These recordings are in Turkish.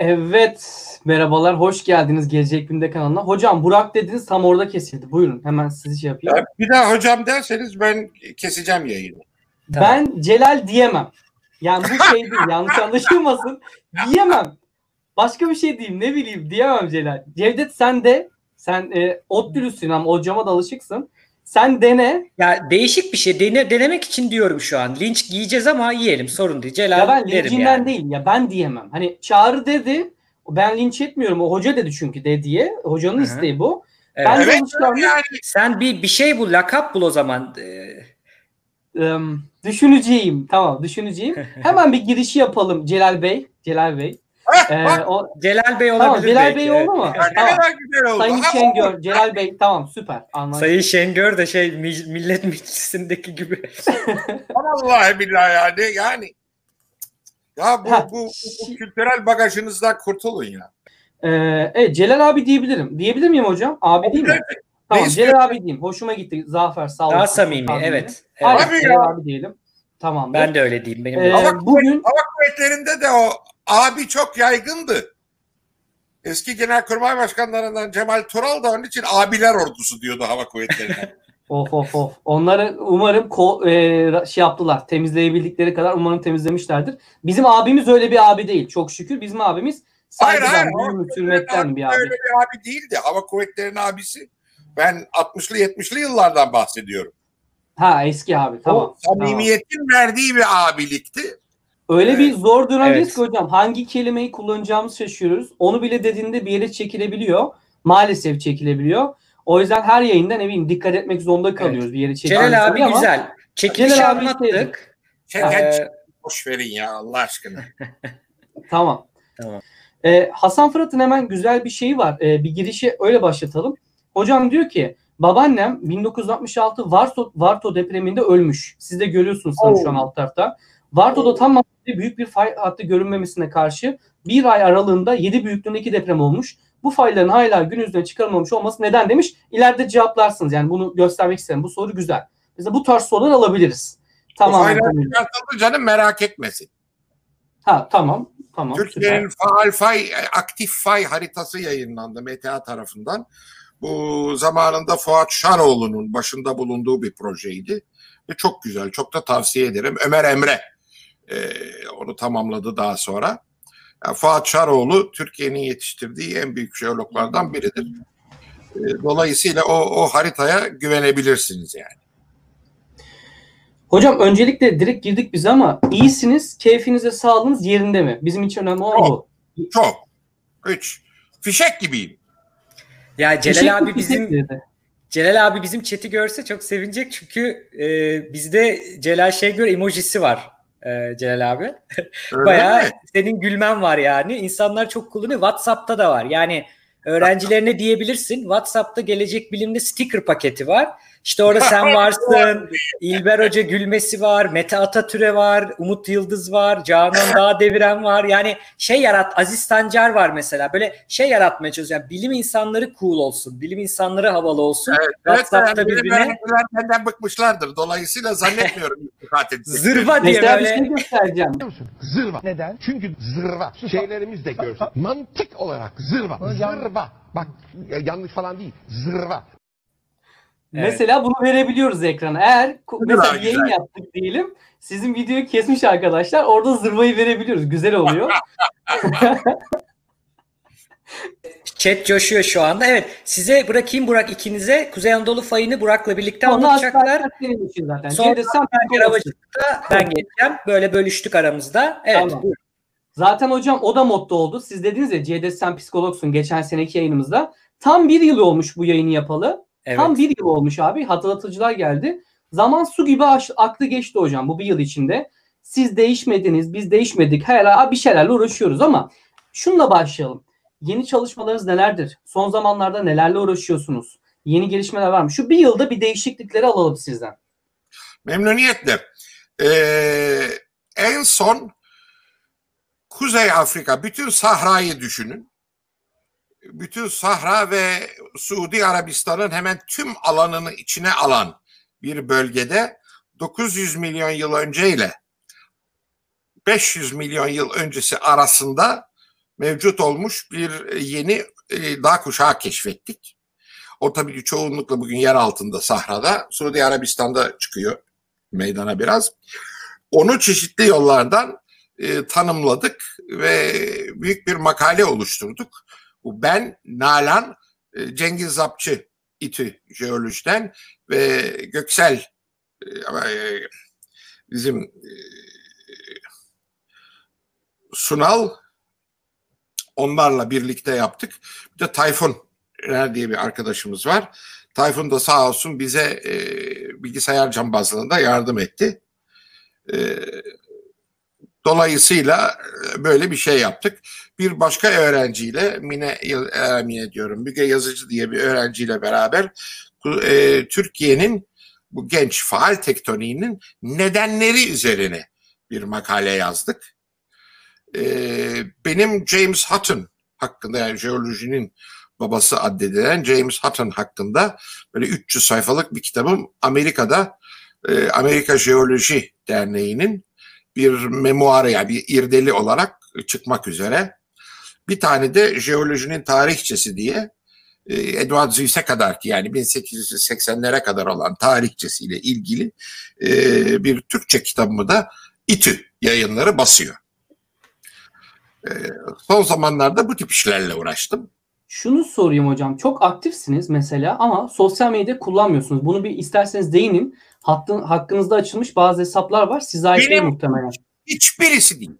Evet, merhabalar, hoş geldiniz Gelecek Günde kanalına. Hocam Burak dediniz tam orada kesildi. Buyurun hemen sizi şey yapayım. Ya bir daha hocam derseniz ben keseceğim yayını. Ben Celal diyemem. Yani bu şey değil, yanlış anlaşılmasın. Diyemem. Başka bir şey diyeyim, ne bileyim diyemem Celal. Cevdet sen de, sen e, ODTÜ'lüsün ama hocama da alışıksın. Sen dene. Ya değişik bir şey. Dene, denemek için diyorum şu an. Linç giyeceğiz ama yiyelim. Sorun değil. Celal Ya ben derim lincinden yani. değil, ya ben diyemem. Hani Çağrı dedi, ben linç etmiyorum. O hoca dedi çünkü de diye. Hocanın Hı hı. isteği bu. Evet. Ben de Evet yani Sen bir bir şey bul, lakap bul o zaman. Ee, Im, düşüneceğim. Tamam düşüneceğim. Hemen bir girişi yapalım Celal Bey. Celal Bey. Ee, o, Celal Bey tamam olabilir Celal belki. Bey oldu mu? ya ne tamam. kadar güzel oldu. Sayın Ha, Şengör, Celal Bey tamam süper. Anlaştık. Sayın Şengör de şey mi- millet meclisindeki gibi. Vallahi billahi yani yani. Ya bu, Ha, bu, bu, bu kültürel bagajınızdan kurtulun ya. Ee, evet Celal abi diyebilirim. Diyebilir miyim hocam? Abi değil mi? Tamam istiyorsun? Celal abi diyeyim. Hoşuma gitti. Zafer sağ olun. Daha samimi. Abi. Evet. Evet. Abi ya. Celal abi diyelim. Tamam. Ben de öyle diyeyim. Benim. Ee, Hava, bugün hava kuvvetlerinde de o abi çok yaygındı. Eski genelkurmay başkanlarından Cemal Tural da onun için abiler ordusu diyordu hava kuvvetlerine. Of of of. Onları umarım ko- e, şey yaptılar. Temizleyebildikleri kadar umarım temizlemişlerdir. Bizim abimiz öyle bir abi değil. Çok şükür bizim abimiz Hayır, hayır, saygıdan, büyümüş, hürmetten bir abi. Öyle bir abi değildi. Hava kuvvetlerinin abisi. Ben 60'lı 70'li yıllardan bahsediyorum. Ha eski abi tamam. O samimiyetin verdiği bir abilikti. Öyle bir zor dönemdeyiz Evet. ki hocam hangi kelimeyi kullanacağımızı şaşırıyoruz. Onu bile dediğinde bir yere çekilebiliyor. Maalesef çekilebiliyor. O yüzden her yayında ne bileyim dikkat etmek zorunda kalıyoruz bir yere çekilmesi Celal abi ama- güzel. Çekilişi Celal abi anlattık. Çeken Ee, boş verin ya Allah aşkına. Tamam. Tamam. Ee, Hasan Fırat'ın hemen güzel bir şeyi var. Ee, bir girişi öyle başlatalım. Hocam diyor ki babaannem 1966 Varto, Varto depreminde ölmüş. Siz de görüyorsunuz sanırım şu an alt tarafta. Varto'da tam madde büyük bir fay hattı görünmemesine karşı bir ay aralığında 7 büyüklüğündeki deprem olmuş. Bu fayların hala gün yüzüne çıkarılmamış olması neden demiş. İleride cevaplarsınız. Yani bunu göstermek isterim. Bu soru güzel. Mesela bu tarz sorular alabiliriz. Tamam. faylar çıkartıldı canım merak etmesin. Ha tamam. Tamam. Türkiye'nin faal fay, aktif fay haritası yayınlandı MTA tarafından. Bu zamanında Fuat Şaroğlu'nun başında bulunduğu bir projeydi. Ve çok güzel, çok da tavsiye ederim. Ömer Emre e, onu tamamladı daha sonra. Yani Fuat Şaroğlu Türkiye'nin yetiştirdiği en büyük jeologlardan biridir. E, dolayısıyla o, o haritaya güvenebilirsiniz yani. Hocam öncelikle direkt girdik biz ama iyisiniz, keyfiniz ve sağlığınız yerinde mi? Bizim için önemli olan bu. Çok. Üç. Fişek gibiyim. Ya Celal abi ederim. bizim Celal abi bizim chat'i görse çok sevinecek çünkü e, bizde Celal Şengör emojisi var. E, Celal abi. Bayağı mi? senin gülmen var yani. İnsanlar çok kullanıyor. WhatsApp'ta da var. Yani öğrencilerine diyebilirsin. WhatsApp'ta gelecek bilimde sticker paketi var. İşte orada sen varsın. İlber Hoca gülmesi var. Mete Atatürk'e var. Umut Yıldız var. Canan Dağ Deviren var. Yani şey yarat. Aziz Sancar var mesela. Böyle şey yaratmaya çalışıyor. Yani bilim insanları cool olsun. Bilim insanları havalı olsun. Evet, WhatsApp'ta yani benim birbirine benden bıkmışlardır. Dolayısıyla zannetmiyorum zırva diye Mesela bir böyle. şey göstereceğim. Zırva. Neden? Çünkü zırva. Şeylerimiz de görsün. Mantık olarak zırva. Zırva. Bak ya- yanlış falan değil. Zırva. Evet. Mesela bunu verebiliyoruz ekrana. Eğer mesela bir yayın güzel. yaptık diyelim. Sizin videoyu kesmiş arkadaşlar. Orada zırvayı verebiliyoruz. Güzel oluyor. Chat coşuyor şu anda. Evet size bırakayım Burak ikinize. Kuzey Anadolu fayını Burak'la birlikte Onu anlatacaklar. asla senin için zaten. Sonra sen ben geçeceğim. Böyle bölüştük aramızda. Evet. Tamam. Zaten hocam o da motto oldu. Siz dediniz ya Cevdet sen psikologsun geçen seneki yayınımızda. Tam bir yıl olmuş bu yayını yapalı. Evet. Tam bir yıl olmuş abi. Hatırlatıcılar geldi. Zaman su gibi aktı geçti hocam bu bir yıl içinde. Siz değişmediniz, biz değişmedik. Hala bir şeylerle uğraşıyoruz ama şununla başlayalım. Yeni çalışmalarınız nelerdir? Son zamanlarda nelerle uğraşıyorsunuz? Yeni gelişmeler var mı? Şu bir yılda bir değişiklikleri alalım sizden. Memnuniyetle. Ee, en son Kuzey Afrika, bütün Sahra'yı düşünün. Bütün Sahra ve Suudi Arabistan'ın hemen tüm alanını içine alan bir bölgede 900 milyon yıl önceyle 500 milyon yıl öncesi arasında mevcut olmuş bir yeni e, dağ kuşağı keşfettik. O tabii ki çoğunlukla bugün yer altında sahrada. Suudi Arabistan'da çıkıyor meydana biraz. Onu çeşitli yollardan e, tanımladık ve büyük bir makale oluşturduk. Bu ben, Nalan, e, Cengiz Zapçı İTÜ Jeolojiden ve Göksel e, e, bizim Sunal onlarla birlikte yaptık. Bir de Tayfun diye bir arkadaşımız var. Tayfun da sağ olsun bize e, bilgisayar cambazlığında yardım etti. E, dolayısıyla böyle bir şey yaptık. Bir başka öğrenciyle Mine, e, Mine diyorum Müge Yazıcı diye bir öğrenciyle beraber e, Türkiye'nin bu genç faal tektoniğinin nedenleri üzerine bir makale yazdık. E, benim James Hutton hakkında yani jeolojinin babası addedilen James Hutton hakkında böyle 300 sayfalık bir kitabım Amerika'da e, Amerika Jeoloji Derneği'nin bir memuarı yani bir irdeli olarak çıkmak üzere. Bir tane de jeolojinin tarihçesi diye e, Edward Züyse kadar ki yani 1880'lere kadar olan tarihçesiyle ilgili e, bir Türkçe kitabımı da İTÜ yayınları basıyor. E, son zamanlarda bu tip işlerle uğraştım. Şunu sorayım hocam. Çok aktifsiniz mesela ama sosyal medya kullanmıyorsunuz. Bunu bir isterseniz değinin. Hattın, hakkınızda açılmış bazı hesaplar var. Size ait değil muhtemelen. Hiçbirisi değil.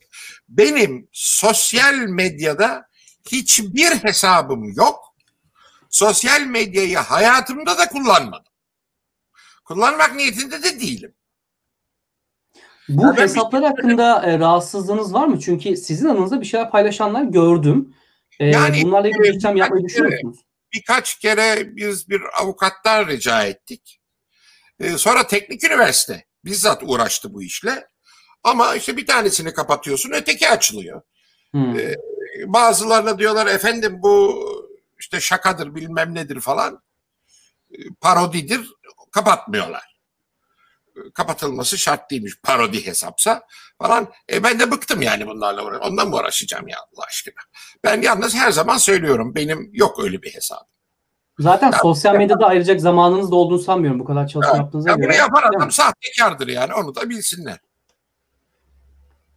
Benim sosyal medyada hiçbir hesabım yok. Sosyal medyayı hayatımda da kullanmadım. Kullanmak niyetinde de değilim. Bu yani hesaplar hakkında e, rahatsızlığınız var mı? Çünkü sizin aranızda bir şeyler paylaşanlar gördüm. E, yani, bunlarla ilgili bir işlem yapmayı düşünüyor musunuz? Birkaç kere biz bir avukattan rica ettik. E, sonra teknik üniversite bizzat uğraştı bu işle. Ama işte bir tanesini kapatıyorsun öteki açılıyor. Hmm. E, bazılarına diyorlar efendim bu işte şakadır bilmem nedir falan. E, parodidir kapatmıyorlar kapatılması şart değilmiş parodi hesapsa falan. E ben de bıktım yani bunlarla uğraş. Ondan mı uğraşacağım ya Allah aşkına? Ben yalnız her zaman söylüyorum benim yok öyle bir hesabım. Zaten ya, sosyal medyada ayıracak zamanınız da olduğunu sanmıyorum bu kadar çalışma ya, yaptığınıza ya göre. Bunu yapan adam sahtekardır yani onu da bilsinler.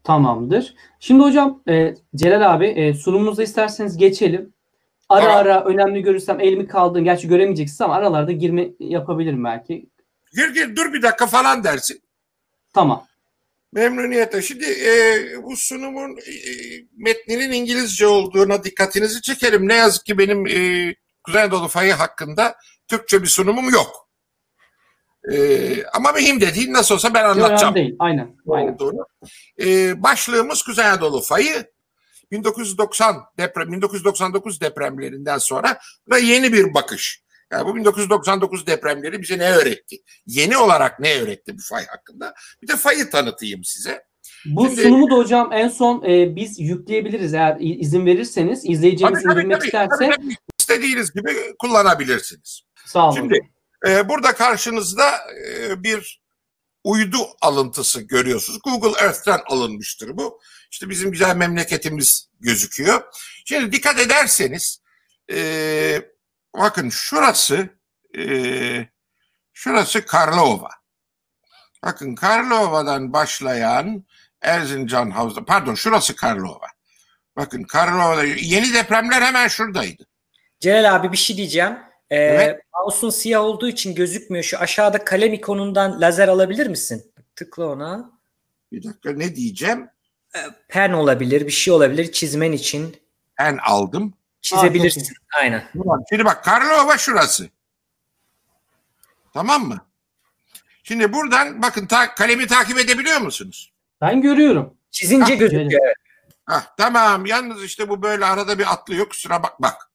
Tamamdır. Şimdi hocam e, Celal abi e, sunumunuza isterseniz geçelim. Ara tamam. ara önemli görürsem elimi kaldığım gerçi göremeyeceksiniz ama aralarda girme yapabilirim belki. Gir gir dur bir dakika falan dersin. Tamam. Memnuniyetle. Şimdi e, bu sunumun e, metninin İngilizce olduğuna dikkatinizi çekelim. Ne yazık ki benim e, Kuzey Anadolu fayı hakkında Türkçe bir sunumum yok. E, ama mühim de değil. Nasıl olsa ben anlatacağım. Değil. Aynen. Aynen. Olduğunu. E, başlığımız Kuzey Anadolu fayı. 1990 deprem, 1999 depremlerinden sonra ve yeni bir bakış. Yani bu 1999 depremleri bize ne öğretti? Yeni olarak ne öğretti bu fay hakkında? Bir de fayı tanıtayım size. Bu Şimdi, sunumu da hocam en son e, biz yükleyebiliriz eğer izin verirseniz. izleyeceğimiz tabii, indirmek isterse. Tabii, tabii. İstediğiniz gibi kullanabilirsiniz. Sağ olun. Şimdi e, burada karşınızda e, bir uydu alıntısı görüyorsunuz. Google Earth'ten alınmıştır bu. İşte bizim güzel memleketimiz gözüküyor. Şimdi dikkat ederseniz e, bakın şurası e, şurası Karlova. Bakın Karlova'dan başlayan Erzincan Havza, pardon şurası Karlova. Bakın Karlova'da yeni depremler hemen şuradaydı. Celal abi bir şey diyeceğim. Ee, evet. Mouse'un siyah olduğu için gözükmüyor. Şu aşağıda kalem ikonundan lazer alabilir misin? Tıkla ona. Bir dakika ne diyeceğim? Ee, pen olabilir, bir şey olabilir çizmen için. Pen aldım. Çizebilirsin. Aa, Aynen. Şimdi bak Karlova şurası. Tamam mı? Şimdi buradan bakın ta, kalemi takip edebiliyor musunuz? Ben görüyorum. Çizince gözüküyor. Hah, tamam. Yalnız işte bu böyle arada bir atlıyor. Kusura bak bak.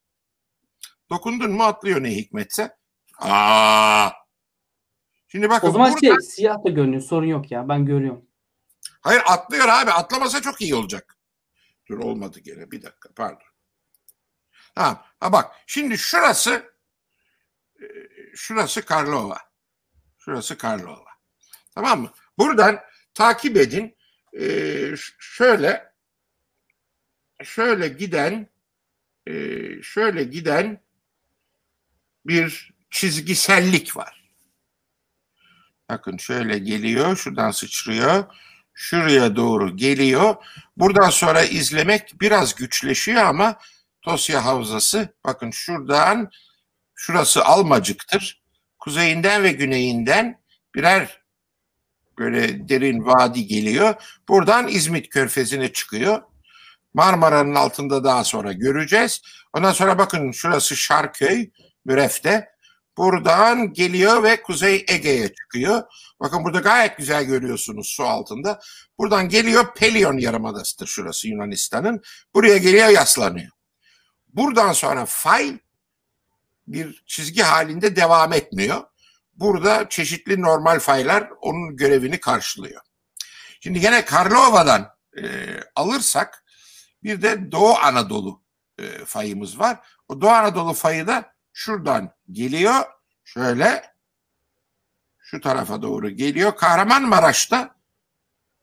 Dokundun mu atlıyor ne hikmetse. Aa. Şimdi bakın O zaman burada... şey siyah da görünüyor. Sorun yok ya. Ben görüyorum. Hayır atlıyor abi. Atlamasa çok iyi olacak. Dur olmadı gene. Bir dakika pardon. Ha, ha bak şimdi şurası e, şurası Karlova. Şurası Karlova. Tamam mı? Buradan takip edin. Ee, şöyle şöyle giden e, şöyle giden bir çizgisellik var. Bakın şöyle geliyor, şuradan sıçrıyor, şuraya doğru geliyor. Buradan sonra izlemek biraz güçleşiyor ama Tosya Havzası bakın şuradan şurası Almacık'tır. Kuzeyinden ve güneyinden birer böyle derin vadi geliyor. Buradan İzmit Körfezi'ne çıkıyor. Marmara'nın altında daha sonra göreceğiz. Ondan sonra bakın şurası Şarköy, Müref'te. Buradan geliyor ve Kuzey Ege'ye çıkıyor. Bakın burada gayet güzel görüyorsunuz su altında. Buradan geliyor Pelion Yarımadası'dır şurası Yunanistan'ın. Buraya geliyor yaslanıyor. Buradan sonra fay bir çizgi halinde devam etmiyor. Burada çeşitli normal faylar onun görevini karşılıyor. Şimdi yine Karlova'dan e, alırsak bir de Doğu Anadolu e, fayımız var. O Doğu Anadolu fayı da şuradan geliyor. Şöyle şu tarafa doğru geliyor. Kahramanmaraş'ta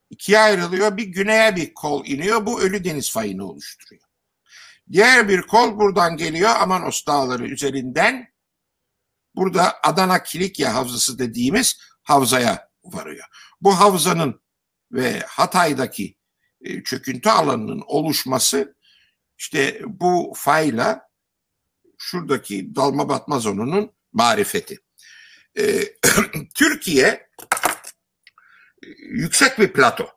ikiye ayrılıyor. Bir güneye bir kol iniyor. Bu Ölü Deniz fayını oluşturuyor. Diğer bir kol buradan geliyor Amanos Dağları üzerinden. Burada Adana Kilikya Havzası dediğimiz havzaya varıyor. Bu havzanın ve Hatay'daki e, çöküntü alanının oluşması işte bu fayla şuradaki dalma batma zonunun marifeti. Ee, Türkiye e, yüksek bir plato.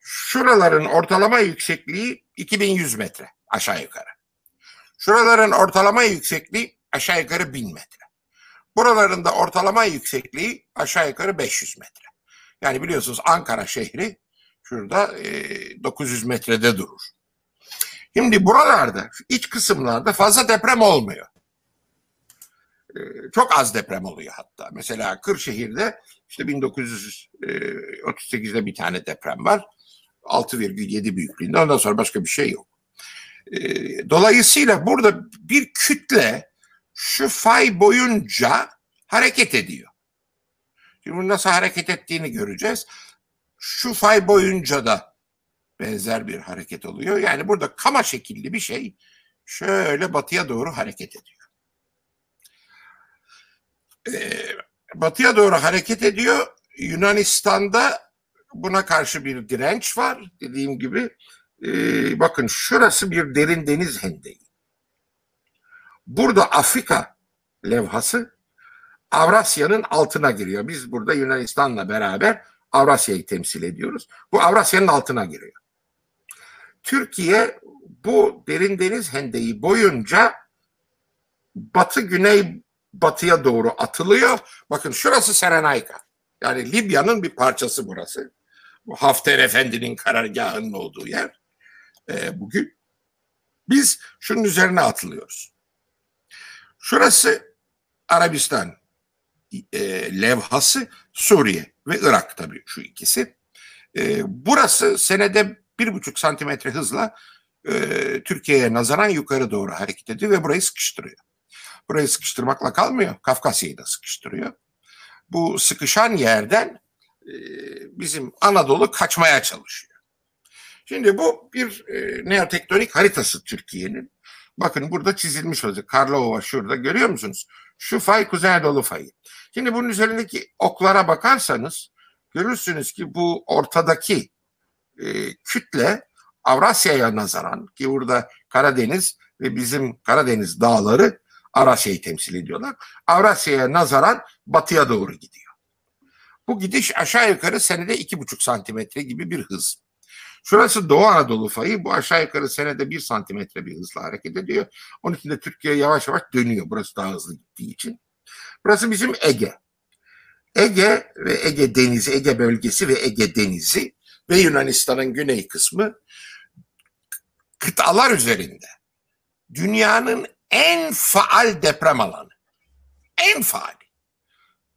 Şuraların ortalama yüksekliği 2100 metre aşağı yukarı. Şuraların ortalama yüksekliği aşağı yukarı 1000 metre. Buraların da ortalama yüksekliği aşağı yukarı 500 metre. Yani biliyorsunuz Ankara şehri şurada e, 900 metrede durur. Şimdi buralarda, iç kısımlarda fazla deprem olmuyor. Ee, çok az deprem oluyor hatta. Mesela Kırşehir'de işte 1938'de bir tane deprem var. 6,7 büyüklüğünde. Ondan sonra başka bir şey yok. Ee, dolayısıyla burada bir kütle şu fay boyunca hareket ediyor. Şimdi nasıl hareket ettiğini göreceğiz. Şu fay boyunca da benzer bir hareket oluyor. Yani burada kama şekilli bir şey şöyle batıya doğru hareket ediyor. Ee, batıya doğru hareket ediyor. Yunanistan'da buna karşı bir direnç var. Dediğim gibi ee, bakın şurası bir derin deniz hendeyi. Burada Afrika levhası Avrasya'nın altına giriyor. Biz burada Yunanistan'la beraber Avrasya'yı temsil ediyoruz. Bu Avrasya'nın altına giriyor. Türkiye bu derin deniz hendeyi boyunca batı güney batıya doğru atılıyor. Bakın şurası Serenayka. Yani Libya'nın bir parçası burası. Bu Hafter Efendi'nin karargahının olduğu yer e, bugün. Biz şunun üzerine atılıyoruz. Şurası Arabistan e, levhası Suriye ve Irak tabii şu ikisi. E, burası senede bir buçuk santimetre hızla e, Türkiye'ye nazaran yukarı doğru hareket ediyor ve burayı sıkıştırıyor. Burayı sıkıştırmakla kalmıyor. Kafkasya'yı da sıkıştırıyor. Bu sıkışan yerden e, bizim Anadolu kaçmaya çalışıyor. Şimdi bu bir e, neotektonik haritası Türkiye'nin. Bakın burada çizilmiş olacak. Karlova şurada görüyor musunuz? Şu fay Kuzey Anadolu fayı. Şimdi bunun üzerindeki oklara bakarsanız görürsünüz ki bu ortadaki e, kütle Avrasya'ya nazaran ki burada Karadeniz ve bizim Karadeniz dağları Avrasya'yı temsil ediyorlar. Avrasya'ya nazaran batıya doğru gidiyor. Bu gidiş aşağı yukarı senede iki buçuk santimetre gibi bir hız. Şurası Doğu Anadolu fayı. Bu aşağı yukarı senede bir santimetre bir hızla hareket ediyor. Onun için de Türkiye yavaş yavaş dönüyor. Burası daha hızlı gittiği için. Burası bizim Ege. Ege ve Ege Denizi, Ege bölgesi ve Ege Denizi ve Yunanistan'ın güney kısmı kıtalar üzerinde dünyanın en faal deprem alanı. En faal.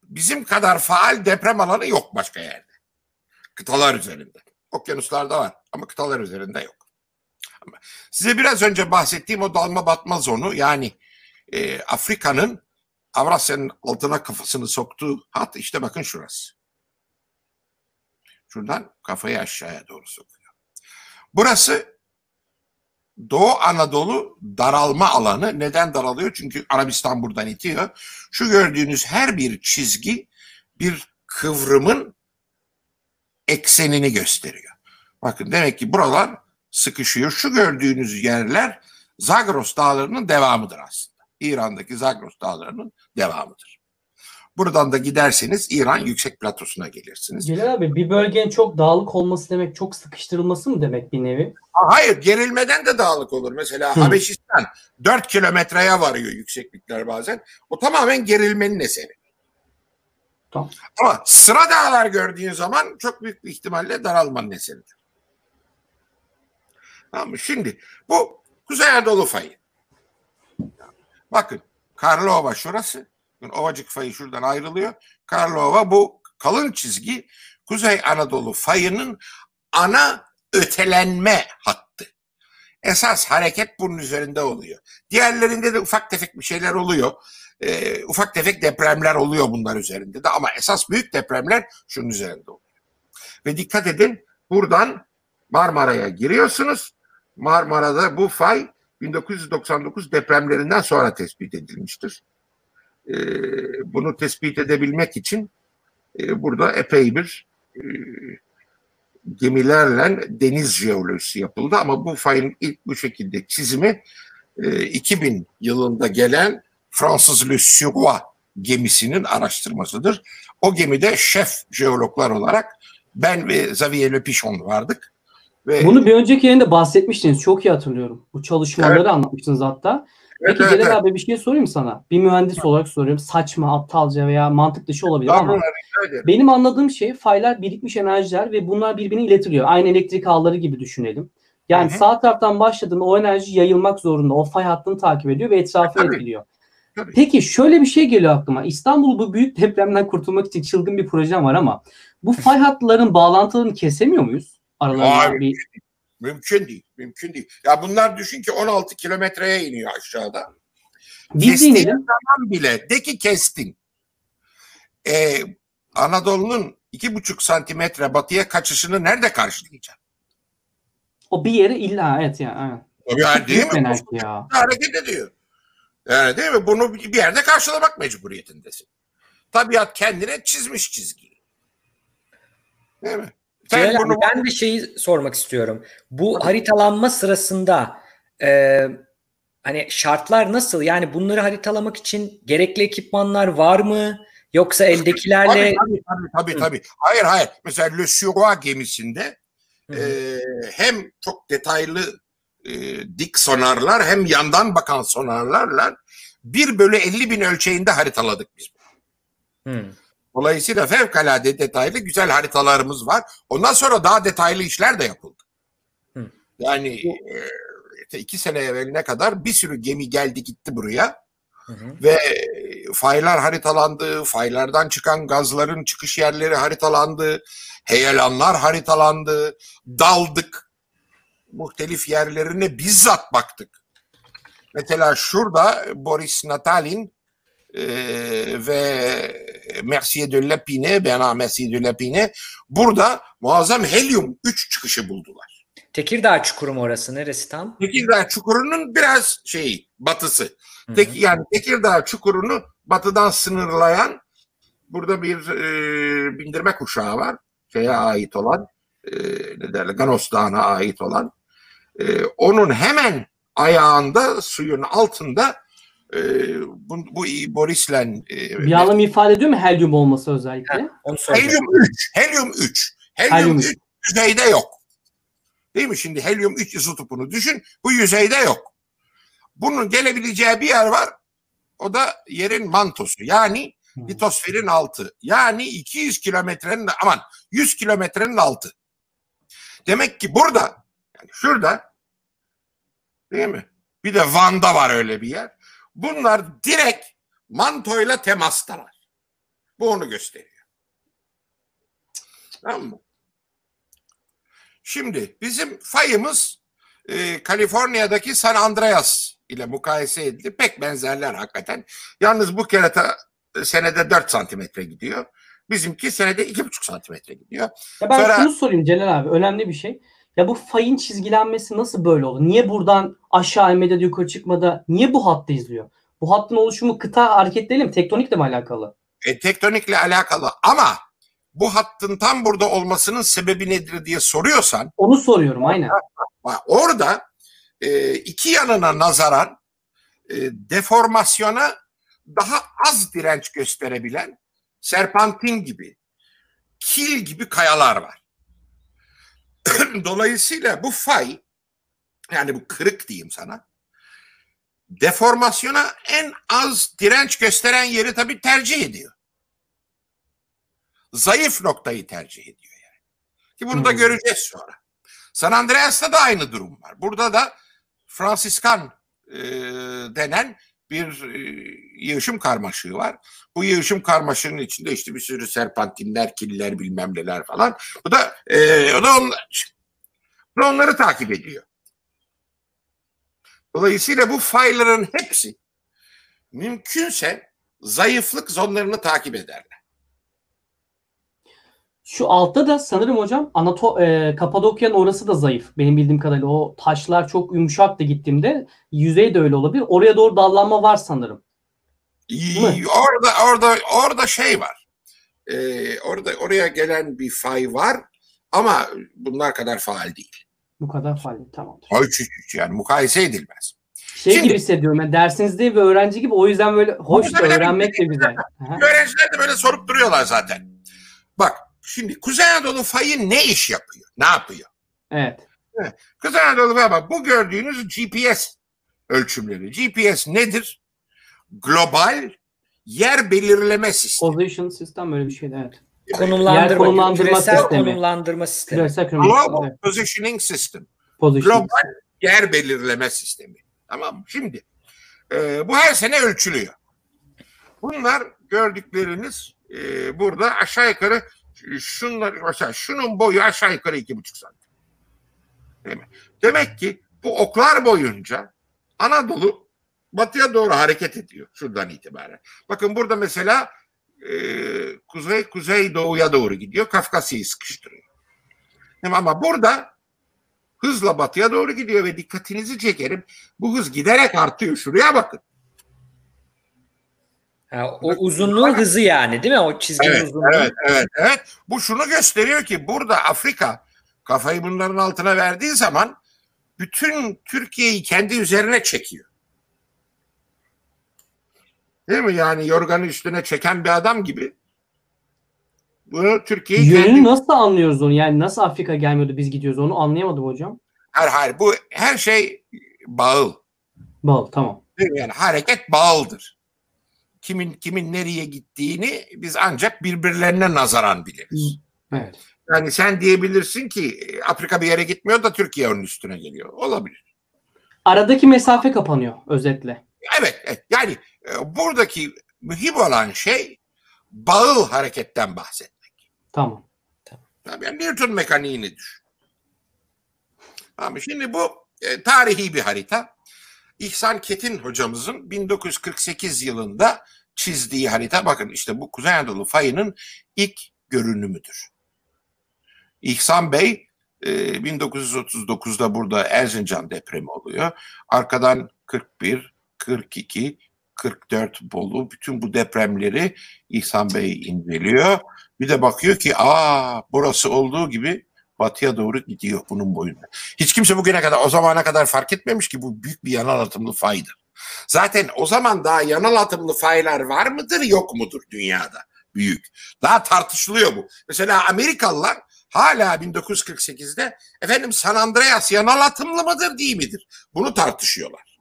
Bizim kadar faal deprem alanı yok başka yerde. Kıtalar üzerinde. Okyanuslarda var ama kıtalar üzerinde yok. Size biraz önce bahsettiğim o dalma batma zonu yani e, Afrika'nın Avrasya'nın altına kafasını soktuğu hat işte bakın şurası. Şuradan kafayı aşağıya doğru sokuyor. Burası Doğu Anadolu daralma alanı. Neden daralıyor? Çünkü Arabistan buradan itiyor. Şu gördüğünüz her bir çizgi bir kıvrımın eksenini gösteriyor. Bakın demek ki buralar sıkışıyor. Şu gördüğünüz yerler Zagros dağlarının devamıdır aslında. İran'daki Zagros dağlarının devamıdır. Buradan da giderseniz İran yüksek platosuna gelirsiniz. Celal abi bir bölgenin çok dağlık olması demek çok sıkıştırılması mı demek bir nevi? Hayır gerilmeden de dağlık olur. Mesela Hı. Habeşistan 4 kilometreye varıyor yükseklikler bazen. O tamamen gerilmenin eseri. Tamam. Ama sıra dağlar gördüğün zaman çok büyük bir ihtimalle daralmanın eseridir. Tamam mı? Şimdi bu Kuzey Anadolu fayı. Bakın Karlova şurası. Ovacık fayı şuradan ayrılıyor. Karlova bu kalın çizgi Kuzey Anadolu fayının ana ötelenme hattı. Esas hareket bunun üzerinde oluyor. Diğerlerinde de ufak tefek bir şeyler oluyor. Ee, ufak tefek depremler oluyor bunlar üzerinde de ama esas büyük depremler şunun üzerinde oluyor. Ve dikkat edin buradan Marmara'ya giriyorsunuz. Marmara'da bu fay 1999 depremlerinden sonra tespit edilmiştir. Ee, bunu tespit edebilmek için e, burada epey bir e, gemilerle deniz jeolojisi yapıldı ama bu fayın ilk bu şekilde çizimi e, 2000 yılında gelen Fransız Le Suroît gemisinin araştırmasıdır. O gemide şef jeologlar olarak ben ve Xavier Le Pichon vardık. Ve Bunu bir önceki yayında bahsetmiştiniz. Çok iyi hatırlıyorum. Bu çalışmaları Evet. anlatmıştınız hatta. Evet, Peki evet, Celal evet. abi bir şey sorayım sana. Bir mühendis olarak soruyorum. Saçma, aptalca veya mantık dışı olabilir ama Tamam, rica ederim. benim anladığım şey faylar birikmiş enerjiler ve bunlar birbirine iletiliyor. Aynı elektrik ağları gibi düşünelim. Yani Hı hı. sağ taraftan başladığında o enerji yayılmak zorunda. O fay hattını takip ediyor ve etrafı Tabii. etkiliyor. Tabii. Peki şöyle bir şey geliyor aklıma. İstanbul bu büyük depremden kurtulmak için çılgın bir projem var ama bu fay hatlarının bağlantılarını kesemiyor muyuz? Aralarında Hayır. bir Mümkün değil. Mümkün değil. Ya bunlar düşün ki 16 kilometreye iniyor aşağıda. Kestiğin zaman bile de ki kestin. Ee, Anadolu'nun iki buçuk santimetre batıya kaçışını nerede karşılayacaksın? O bir yere illa evet yani. Evet. Tabii yani değil mi? ya. hareket ediyor. Yani değil mi? Bunu bir yerde karşılamak mecburiyetindesin. Tabiat kendine çizmiş çizgiyi. Değil mi? Celal abi, ben bir şeyi sormak istiyorum. Bu haritalanma sırasında e, hani şartlar nasıl? Yani bunları haritalamak için gerekli ekipmanlar var mı? Yoksa eldekilerle Tabii tabii tabii, tabii, Hı. tabii. Hayır hayır. Mesela Le Suroît gemisinde hı. e, hem çok detaylı e, dik sonarlar hem yandan bakan sonarlarla 1 bölü 50 bin ölçeğinde haritaladık biz. Hı. Dolayısıyla fevkalade detaylı güzel haritalarımız var. Ondan sonra daha detaylı işler de yapıldı. Hı. Yani e, iki sene evveline kadar bir sürü gemi geldi gitti buraya Hı hı. ve faylar haritalandı, faylardan çıkan gazların çıkış yerleri haritalandı, heyelanlar haritalandı, daldık, muhtelif yerlerine bizzat baktık. Mesela şurada Boris Natalin ve Mercier de Lapine, Bernard Mercier de Lapine burada muazzam helyum 3 çıkışı buldular. Tekirdağ çukuru mu orası? Neresi tam? Tekirdağ çukurunun biraz şeyi, batısı. Hı hı. Tek, yani Tekirdağ çukurunu batıdan sınırlayan burada bir e, bindirme kuşağı var. Şeye ait olan e, ne derler Ganos Dağı'na ait olan. E, onun hemen ayağında suyun altında e, bu, bu Boris'le e, Bir anlam ifade ediyor mu helyum olması özellikle? Onu soracağım. Helyum 3. Helyum 3. Helyum Helyum 3 yüzeyde yok. Değil mi? Şimdi helyum 3 izotopunu düşün. Bu yüzeyde yok. Bunun gelebileceği bir yer var. O da yerin mantosu. Yani Hmm. litosferin altı. Yani 200 kilometrenin aman 100 kilometrenin altı. Demek ki burada yani şurada değil mi? Bir de Van'da var öyle bir yer. Bunlar direkt mantoyla temastalar. Bu onu gösteriyor. Tamam mı? Şimdi bizim fayımız e, Kaliforniya'daki San Andreas ile mukayese edildi. Pek benzerler hakikaten. Yalnız bu kerata e, senede 4 santimetre gidiyor. Bizimki senede 2,5 santimetre gidiyor. Ya ben Sonra- şunu sorayım Celal abi. Önemli bir şey. Ya bu fayın çizgilenmesi nasıl böyle oldu? Niye buradan aşağı inmede de yukarı çıkmada niye bu hattı izliyor? Bu hattın oluşumu kıta hareketleriyle mi tektonikle mi alakalı? E, tektonikle alakalı ama bu hattın tam burada olmasının sebebi nedir diye soruyorsan Onu soruyorum aynen. bak orada e, iki yanına nazaran e, deformasyona daha az direnç gösterebilen serpantin gibi, kil gibi kayalar var. Dolayısıyla bu fay yani bu kırık diyeyim sana deformasyona en az direnç gösteren yeri tabii tercih ediyor. Zayıf noktayı tercih ediyor yani. Ki bunu da Hmm. göreceğiz sonra. San Andreas'ta da aynı durum var. Burada da Fransiskan e, denen bir e, yığışım karmaşığı var. Bu yığışım karmaşığının içinde işte bir sürü serpantinler, killer bilmem neler falan. Bu da, e, o da onlar, bu onları takip ediyor. Dolayısıyla bu fayların hepsi mümkünse zayıflık zonlarını takip ederler. Şu altta da sanırım hocam Anato e, Kapadokya'nın orası da zayıf. Benim bildiğim kadarıyla o taşlar çok yumuşaktı gittiğimde. Yüzey de öyle olabilir. Oraya doğru dallanma var sanırım. mi? Orada orada orada şey var. Ee, orada oraya gelen bir fay var ama bunlar kadar faal değil. Bu kadar faaliyet tamamdır. Hiç, hiç, hiç yani mukayese edilmez. Şey Şimdi- gibi hissediyorum. Yani dersinizde bir öğrenci gibi o yüzden böyle hoş da öğrenmek de güzel. Öğrenciler de böyle sorup duruyorlar zaten. Bak şimdi Kuzey Anadolu fayı ne iş yapıyor? Ne yapıyor? Evet. Kuzey Anadolu fayı bak bu gördüğünüz GPS ölçümleri. GPS nedir? Global yer belirleme sistemi. Position sistem böyle bir şeydi evet. Konumlandırma, Yer konumlandırma küresel sistemi. konumlandırma sistemi. Küresel. Global Evet. Positioning System. Position. Global yer belirleme sistemi. Tamam mı? Şimdi e, bu her sene ölçülüyor. Bunlar gördükleriniz e, burada aşağı yukarı şunlar mesela şunun boyu aşağı yukarı iki buçuk santim. Değil mi? Demek ki bu oklar boyunca Anadolu batıya doğru hareket ediyor şuradan itibaren. Bakın burada mesela e, kuzey kuzey doğuya doğru gidiyor. Kafkasya'yı sıkıştırıyor. Ama burada hızla batıya doğru gidiyor ve dikkatinizi çekerim. Bu hız giderek artıyor. Şuraya bakın. Ha, o uzunluğu hızı yani değil mi? O çizginin Evet, uzunluğu. evet, evet, evet. Bu şunu gösteriyor ki burada Afrika kafayı bunların altına verdiği zaman bütün Türkiye'yi kendi üzerine çekiyor. Değil mi? Yani yorganı üstüne çeken bir adam gibi. Bunu Türkiye'yi Yönünü kendi... nasıl anlıyoruz onu? Yani nasıl Afrika gelmiyordu biz gidiyoruz onu anlayamadım hocam. Hayır, hayır. Bu her şey bağıl. Bal tamam. Değil mi? Yani hareket bağıldır. Kimin kimin nereye gittiğini biz ancak birbirlerine nazaran biliriz. Evet. Yani sen diyebilirsin ki e, Afrika bir yere gitmiyor da Türkiye onun üstüne geliyor. Olabilir. Aradaki mesafe kapanıyor özetle. Evet, evet. yani e, buradaki mühim olan şey bağıl hareketten bahsetmek. Tamam. Tabii yani Newton mekaniğini düşün. Ama şimdi bu e, tarihi bir harita. İhsan Ketin hocamızın 1948 yılında çizdiği harita bakın işte bu Kuzey Anadolu fayının ilk görünümüdür. İhsan Bey e, 1939'da burada Erzincan depremi oluyor. Arkadan 41, 42, 44 Bolu bütün bu depremleri İhsan Bey inceliyor. Bir de bakıyor ki aa burası olduğu gibi batıya doğru gidiyor bunun boyunda. Hiç kimse bugüne kadar o zamana kadar fark etmemiş ki bu büyük bir yanal atımlı faydır. Zaten o zaman daha yanal atımlı faylar var mıdır yok mudur dünyada? Büyük. Daha tartışılıyor bu. Mesela Amerikalılar hala 1948'de efendim San Andreas yanal atımlı mıdır değil midir? Bunu tartışıyorlar.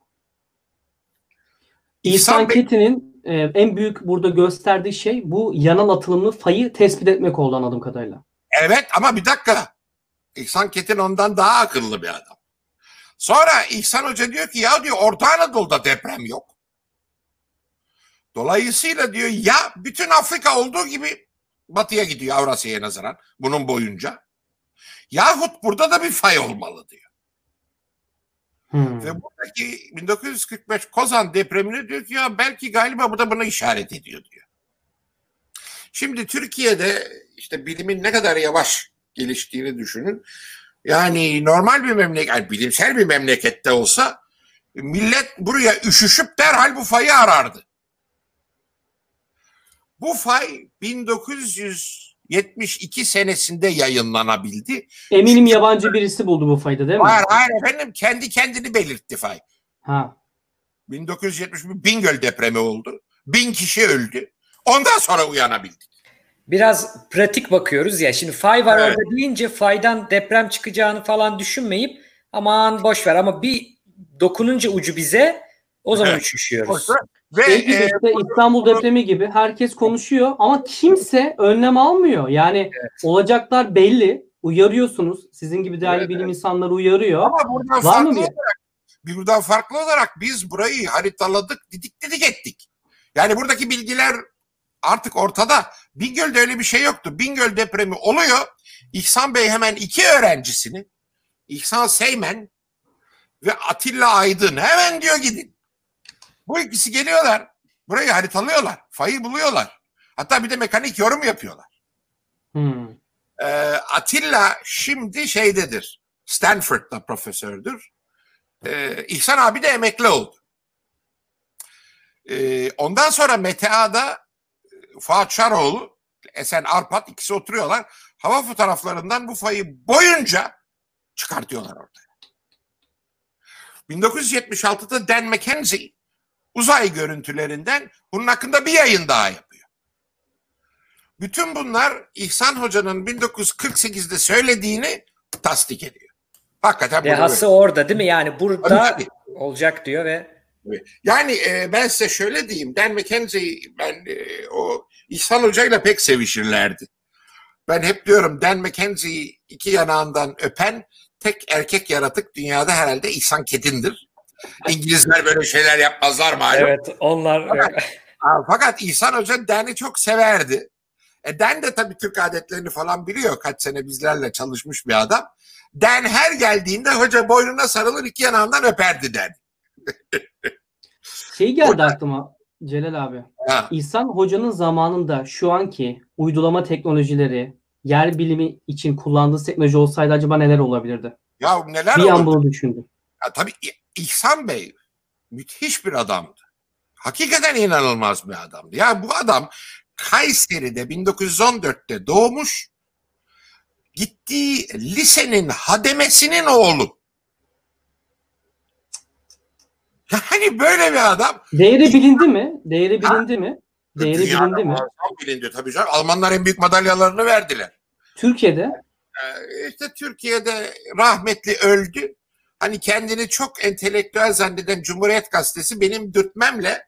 İhsan Ketin'in e, en büyük burada gösterdiği şey bu yanal atılımlı fayı tespit etmek oldu anladığım kadarıyla. Evet ama bir dakika. İhsan Ketin ondan daha akıllı bir adam. Sonra İhsan Hoca diyor ki ya diyor Orta Anadolu'da deprem yok. Dolayısıyla diyor ya bütün Afrika olduğu gibi batıya gidiyor Avrasya'ya nazaran bunun boyunca. Yahut burada da bir fay olmalı diyor. Hmm. Ve buradaki 1945 Kozan depremini diyor ki ya belki galiba bu da buna işaret ediyor diyor. Şimdi Türkiye'de işte bilimin ne kadar yavaş geliştiğini düşünün. Yani normal bir memleket, yani bilimsel bir memlekette olsa millet buraya üşüşüp derhal bu fayı arardı. Bu fay 1972 senesinde yayınlanabildi. Eminim yabancı birisi buldu bu fayda değil mi? Hayır hayır efendim kendi kendini belirtti fay. Ha. 1971 Bingöl depremi oldu. Bin kişi öldü. Ondan sonra uyanabildik. Biraz pratik bakıyoruz ya. Şimdi fay var Evet. orada deyince faydan deprem çıkacağını falan düşünmeyip aman boş ver ama bir dokununca ucu bize o zaman Evet. üşüşüyoruz. Ve Şey e, işte İstanbul depremi gibi herkes konuşuyor ama kimse önlem almıyor. Yani olacaklar belli. Uyarıyorsunuz. Sizin gibi değerli Evet, bilim insanları uyarıyor. ama buradan Var mı farklı bir- olarak buradan farklı olarak biz burayı haritaladık, didik didik ettik. Yani buradaki bilgiler artık ortada. Bingöl'de öyle bir şey yoktu. Bingöl depremi oluyor. İhsan Bey hemen iki öğrencisini İhsan Seymen ve Atilla Aydın hemen diyor gidin. Bu ikisi geliyorlar. Burayı haritalıyorlar. Fayı buluyorlar. Hatta bir de mekanik yorum yapıyorlar. Hmm. Ee, Atilla şimdi şeydedir. Stanford'da profesördür. Ee, İhsan abi de emekli oldu. Ee, ondan sonra Metea'da Fuat Şaroğlu, Esen Arpat ikisi oturuyorlar. Hava fotoğraflarından bu fayı boyunca çıkartıyorlar ortaya. 1976'da Dan McKenzie uzay görüntülerinden bunun hakkında bir yayın daha yapıyor. Bütün bunlar İhsan Hoca'nın 1948'de söylediğini tasdik ediyor. Hakikaten Dehası orada değil mi? Yani burada Tabii, olacak diyor ve Yani e, ben size şöyle diyeyim. Dan McKenzie ben e, o İhsan Hoca ile pek sevişirlerdi. Ben hep diyorum Dan McKenzie iki yanağından öpen tek erkek yaratık dünyada herhalde İhsan Kedin'dir. İngilizler böyle şeyler yapmazlar malum. evet onlar Ha, Fakat İhsan Hoca Dan'i çok severdi. E Dan de tabii Türk adetlerini falan biliyor. Kaç sene bizlerle çalışmış bir adam. Dan her geldiğinde hoca boynuna sarılır iki yanağından öperdi Dan. Şey geldi aklıma Celal abi. Ha. İhsan Hoca'nın zamanında şu anki uygulama teknolojileri yer bilimi için kullandığı teknoloji olsaydı acaba neler olabilirdi? Ya neler Bir an bunu düşündüm. Ya tabii İhsan Bey müthiş bir adamdı. Hakikaten inanılmaz bir adamdı. Ya bu adam Kayseri'de 1914'te doğmuş. Gittiği lisenin hademesinin oğlu. Yani böyle bir adam. Değeri bilindi mi? Değeri bilindi mi? Değeri bilindi mi? bilindi tabii canım. Almanlar en büyük madalyalarını verdiler. Türkiye'de Ee, işte Türkiye'de rahmetli öldü. Hani kendini çok entelektüel zanneden Cumhuriyet Gazetesi benim dürtmemle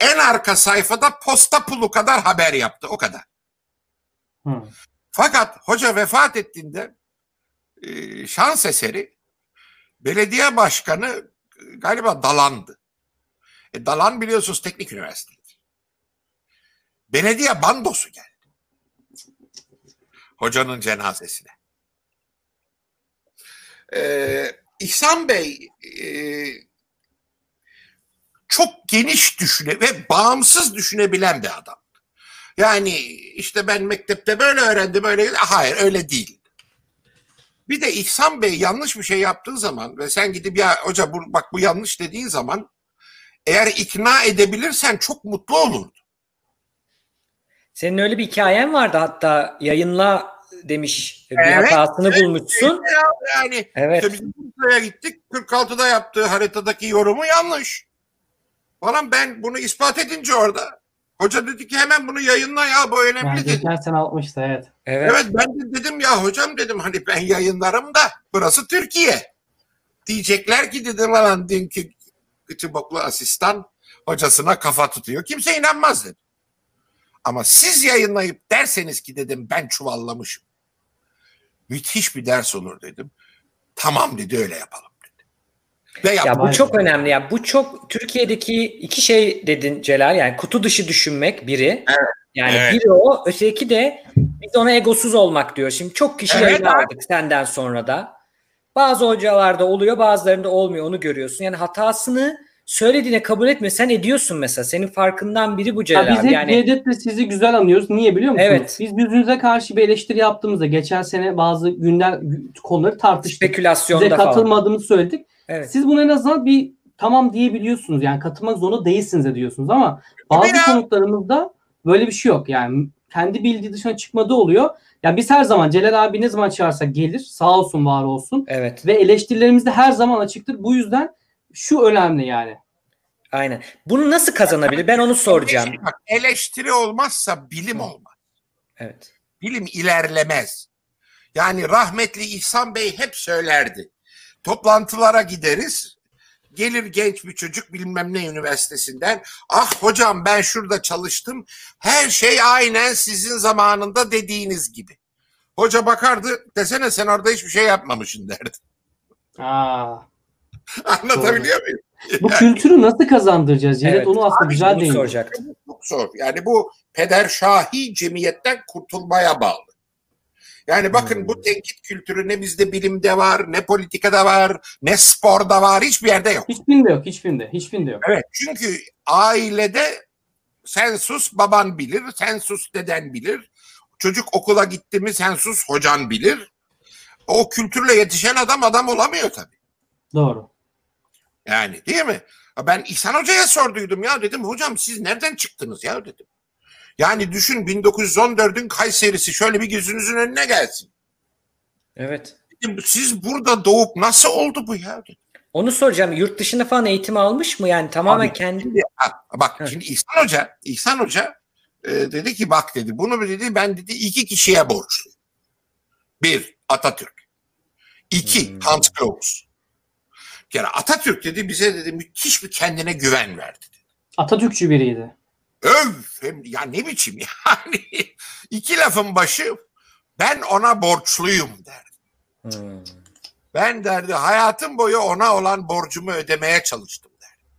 en arka sayfada posta pulu kadar haber yaptı. O kadar. Hı. Fakat hoca vefat ettiğinde e, şans eseri belediye başkanı galiba Dalan'dı. E, Dalan biliyorsunuz teknik üniversiteydi. Belediye bandosu geldi. Hocanın cenazesine. Ee, İhsan Bey e, çok geniş düşüne ve bağımsız düşünebilen bir adam. Yani işte ben mektepte böyle öğrendim öyle hayır öyle değil. Bir de İhsan Bey yanlış bir şey yaptığı zaman ve sen gidip ya hoca bu, bak bu yanlış dediğin zaman eğer ikna edebilirsen çok mutlu olurdu. senin öyle bir hikayen vardı hatta yayınla demiş bir Evet, hatasını bulmuşsun. Yani Evet. işte biz Bursa'ya gittik 46'da yaptığı haritadaki yorumu yanlış. Falan ben bunu ispat edince orada hoca dedi ki hemen bunu yayınla ya bu önemli yani dedi. geçen sene atmıştı evet. Evet. Evet ben de dedim ya hocam dedim hani ben yayınlarım da burası Türkiye. Diyecekler ki dedim lan dünkü küçük boklu asistan hocasına kafa tutuyor. Kimse inanmaz dedim. Ama siz yayınlayıp derseniz ki dedim ben çuvallamışım. Müthiş bir ders olur dedim. Tamam dedi öyle yapalım dedi. Ve Ya bu çok önemli. Ya bu çok Türkiye'deki iki şey dedin Celal. Yani kutu dışı düşünmek biri. Yani Evet. biri o, öteki de biz ona egosuz olmak diyor. Şimdi çok kişi Evet yayın abi. aldık senden sonra da. Bazı hocalarda oluyor, bazılarında olmuyor. Onu görüyorsun. Yani hatasını söylediğine kabul etme. Sen ediyorsun mesela. Senin farkından biri bu Ya Celal biz abi. hep Yani Cevdet'le sizi güzel anıyoruz. Niye biliyor musunuz? Evet. Biz birbirimize karşı bir eleştiri yaptığımızda geçen sene bazı gündem konuları tartıştık. Size spekülasyonda falan. katılmadığımızı söyledik. Evet. Siz buna en azından bir tamam diyebiliyorsunuz. Yani katılmak zorunda değilsiniz de diyorsunuz ama bazı ya. konuklarımızda böyle bir şey yok. Yani kendi bildiği dışına çıkmadığı oluyor. Yani biz her zaman Celal abi ne zaman çağırsak gelir. Sağ olsun var olsun. Evet. Ve eleştirilerimiz de her zaman açıktır. Bu yüzden şu önemli yani. Aynen. Bunu nasıl kazanabilir? Ben onu soracağım. Bak, eleştiri olmazsa bilim olmaz. Evet. Bilim ilerlemez. Yani rahmetli İhsan Bey hep söylerdi. Toplantılara gideriz. Gelir genç bir çocuk bilmem ne üniversitesinden. Ah hocam ben şurada çalıştım. Her şey aynen sizin zamanında dediğiniz gibi. Hoca bakardı desene sen orada hiçbir şey yapmamışsın derdi. Aa, Anlatabiliyor muyum? bu kültürü nasıl kazandıracağız? Cevdet Evet. onu aslında güzel soracaktım. Çok zor. Yani bu pederşahi cemiyetten kurtulmaya bağlı. Yani bakın Hmm. bu tenkit kültürü ne bizde bilimde var, ne politikada var, ne sporda var, hiçbir yerde yok. Hiçbirinde yok. Hiçbirinde. Hiçbirinde yok. Evet. Çünkü ailede sen sus baban bilir, sen sus deden bilir. Çocuk okula gitti mi sen sus hocan bilir. O kültürle yetişen adam adam olamıyor tabii. Doğru. Yani değil mi? Ben İhsan Hoca'ya sorduydum ya dedim hocam siz nereden çıktınız ya dedim. Yani düşün 1914'ün Kayseri'si şöyle bir gözünüzün önüne gelsin. Evet. Siz burada doğup nasıl oldu bu ya? Onu soracağım. Yurt dışında falan eğitim almış mı? Yani tamamen Abi, kendi Şimdi, bak şimdi İhsan Hoca, İhsan Hoca e, dedi ki bak dedi bunu dedi ben dedi iki kişiye borçluyum. Bir Atatürk. İki Hmm. Hans Claus. Bir kere Atatürk dedi bize dedi müthiş bir kendine güven verdi. Atatürkçü biriydi. Öv hem ya ne biçim yani iki lafın başı ben ona borçluyum derdi. Hmm. Ben derdi hayatım boyu ona olan borcumu ödemeye çalıştım derdi.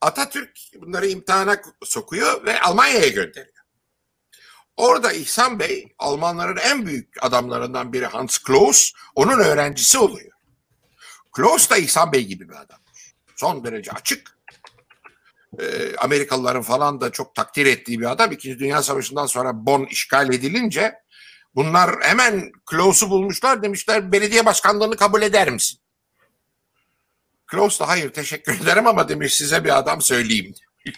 Atatürk bunları imtihana sokuyor ve Almanya'ya gönderiyor. Orada İhsan Bey Almanların en büyük adamlarından biri Hans Claus onun öğrencisi oluyor. Claus da İhsan Bey gibi bir adam. Son derece açık. Ee, Amerikalıların falan da çok takdir ettiği bir adam. İkinci Dünya Savaşı'ndan sonra Bonn işgal edilince bunlar hemen Klaus'u bulmuşlar demişler belediye başkanlığını kabul eder misin? Klaus da hayır teşekkür ederim ama demiş size bir adam söyleyeyim.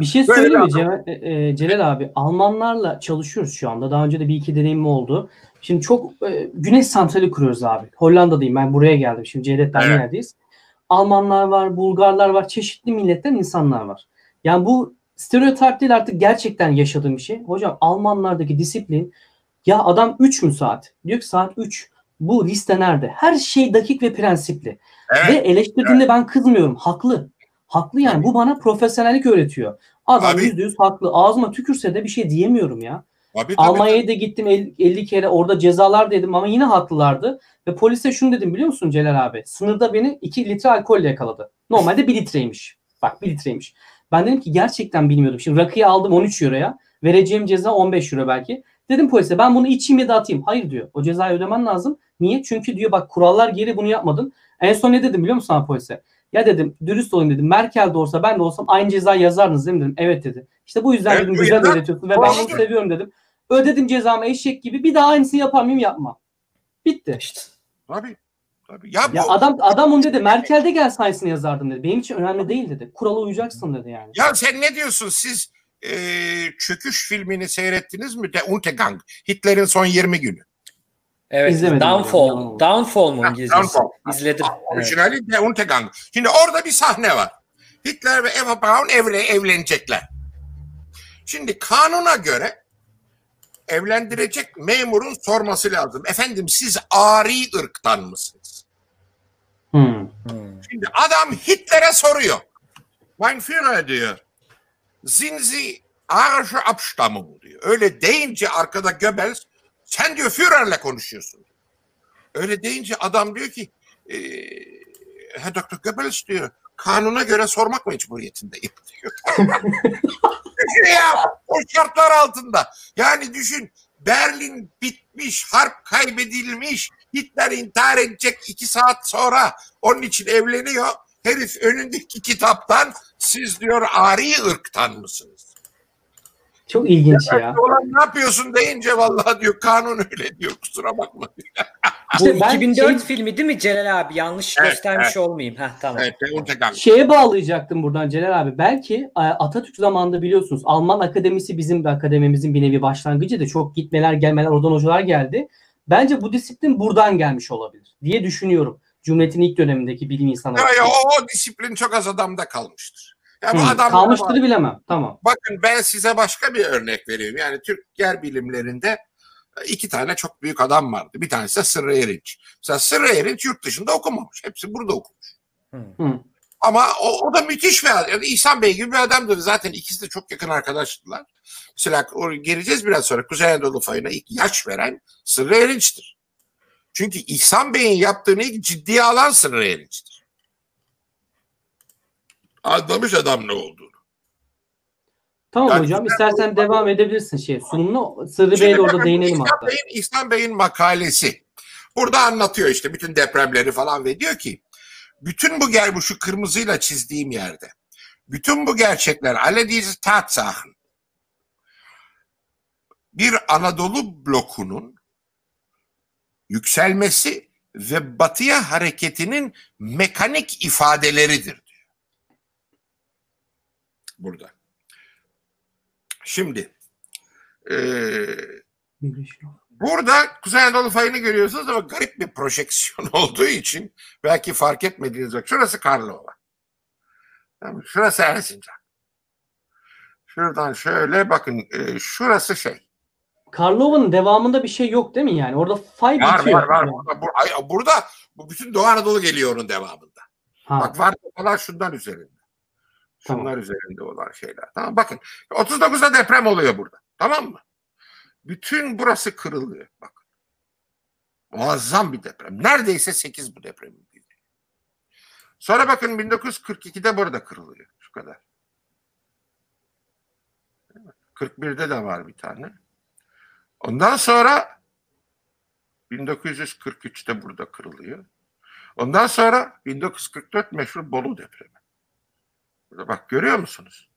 Bir şey söyleyeyim mi Celal, e, e, Celal abi? Almanlarla çalışıyoruz şu anda. Daha önce de bir iki deneyimim oldu. Şimdi çok e, güneş santrali kuruyoruz abi. Hollanda'dayım ben buraya geldim. Şimdi Cevdet'le aynı Evet. yerdeyiz. Almanlar var, Bulgarlar var, çeşitli milletten insanlar var. Yani bu stereotip değil artık gerçekten yaşadığım bir şey. Hocam Almanlardaki disiplin ya adam 3 mü saat? Diyor ki saat 3. Bu liste nerede? Her şey dakik ve prensipli. Ve eleştirdiğinde ben kızmıyorum. Haklı. Haklı yani. Bu bana profesyonellik öğretiyor. Adam yüzde yüz haklı. Ağzıma tükürse de bir şey diyemiyorum ya. Tabii, Almanya'ya da gittim el- 50 kere orada cezalar dedim ama yine haklılardı. Ve polise şunu dedim biliyor musun Celal abi? Sınırda beni 2 litre alkolle yakaladı. Normalde 1 litreymiş. Bak 1 litreymiş. Ben dedim ki gerçekten bilmiyordum. Şimdi rakıyı aldım 13 euroya. Vereceğim ceza 15 euro belki. Dedim polise ben bunu içeyim ya da atayım. Hayır diyor. O cezayı ödemen lazım. Niye? Çünkü diyor bak kurallar geri bunu yapmadın. En son ne dedim biliyor musun sana polise? Ya dedim dürüst olayım dedim. Merkel de olsa ben de olsam aynı cezayı yazardınız değil mi dedim. Evet dedi. İşte bu yüzden Evet, dedim güzel yüzden- öğretiyorsun ve ben bunu seviyorum dedim. Ödedim cezamı eşek gibi. Bir daha aynısını yapar mıyım yapma. Bitti. işte. tabii. Tabii. Ya, Ya bu, adam adam onu dedi Merkel'de gelse aynısını yazardım dedi. Benim için önemli değil dedi. Kurala uyacaksın dedi yani. ya sen ne diyorsun siz e, çöküş filmini seyrettiniz mi? De Untergang. Hitler'in son 20 günü. Evet. İzlemedim Downfall. yani. Downfall mu İngilizcesi? Downfall. İzledim. Evet. Orijinali De Untergang. Şimdi orada bir sahne var. Hitler ve Eva Braun evle, evlenecekler. Şimdi kanuna göre evlendirecek memurun sorması lazım. Efendim siz ari ırktan mısınız? Hmm. Hmm. Şimdi adam Hitler'e soruyor. Mein Führer diyor. Sind Sie arische Abstammung diyor. Öyle deyince arkada Goebbels sen diyor Führer'le konuşuyorsun. Öyle deyince adam diyor ki e, Herr Dr. Goebbels diyor kanuna göre sormak mecburiyetindeyim diyor. düşün ya o şartlar altında. Yani düşün Berlin bitmiş, harp kaybedilmiş, Hitler intihar edecek iki saat sonra onun için evleniyor. Herif önündeki kitaptan siz diyor ari ırktan mısınız? Çok ilginç ya. Ulan ne yapıyorsun deyince vallahi diyor kanun öyle diyor kusura bakma. Bu İşte ben 2004 şey- filmi değil mi Celal abi? Yanlış Evet, göstermiş evet. olmayayım. Heh, tamam. Evet, intikam. Şeye bağlayacaktım buradan Celal abi. Belki e, Atatürk zamanında biliyorsunuz Alman akademisi bizim de akademimizin bir nevi başlangıcı da çok gitmeler gelmeler oradan hocalar geldi. Bence bu disiplin buradan gelmiş olabilir diye düşünüyorum. Cumhuriyet'in ilk dönemindeki bilim insanları. Ya, ya, o, o disiplin çok az adamda kalmıştır. Ya bu adamlar kalmıştır bilemem. Tamam. Bakın ben size başka bir örnek vereyim. Yani Türk yer bilimlerinde iki tane çok büyük adam vardı. Bir tanesi de Sırrı Erinç. Mesela Sırrı Erinç yurt dışında okumamış. Hepsi burada okumuş. Hı. Ama o, o da müthiş bir adam. Yani İhsan Bey gibi bir adamdır. Zaten ikisi de çok yakın arkadaştılar. Mesela o, geleceğiz biraz sonra. Kuzey Anadolu fayına ilk yaş veren Sırrı Erinç'tir. Çünkü İhsan Bey'in yaptığını ilk ciddiye alan Sırrı Erinç'tir. Anlamış adam ne olduğunu. Tamam Yani hocam istersen olmak- devam edebilirsin şey sunumuna. Sırrı de orada değinelim İhsan hatta. Bey'in, İhsan Bey'in makalesi. Burada anlatıyor işte bütün depremleri falan ve diyor ki bütün bu ger bu şu kırmızıyla çizdiğim yerde bütün bu gerçekler alle diese Tatsachen bir Anadolu blokunun yükselmesi ve batıya hareketinin mekanik ifadeleridir. Burada. Şimdi eee Burada Kuzey Anadolu fayını görüyorsunuz ama garip bir projeksiyon olduğu için belki fark etmediğiniz bak. Şurası Karlova. Tamam, şurası Erzincan. Şuradan şöyle bakın e, şurası şey. Karlova'nın devamında bir şey yok değil mi yani? Orada fay Var bitiyor. var var. Yani. Burada, burada bu bütün Doğu Anadolu geliyor onun devamında. Ha, Bak var falan şundan üzerinde. Tamam. Şunlar üzerinde olan şeyler. Tamam bakın. 39'da deprem oluyor burada. Tamam mı? Bütün burası kırılıyor. Bak. Muazzam bir deprem. Neredeyse 8 bu depremin büyüklüğü. Sonra bakın 1942'de burada kırılıyor. Şu kadar. 41'de de var bir tane. Ondan sonra 1943'te burada kırılıyor. Ondan sonra 1944 meşhur Bolu depremi. Bak görüyor musunuz?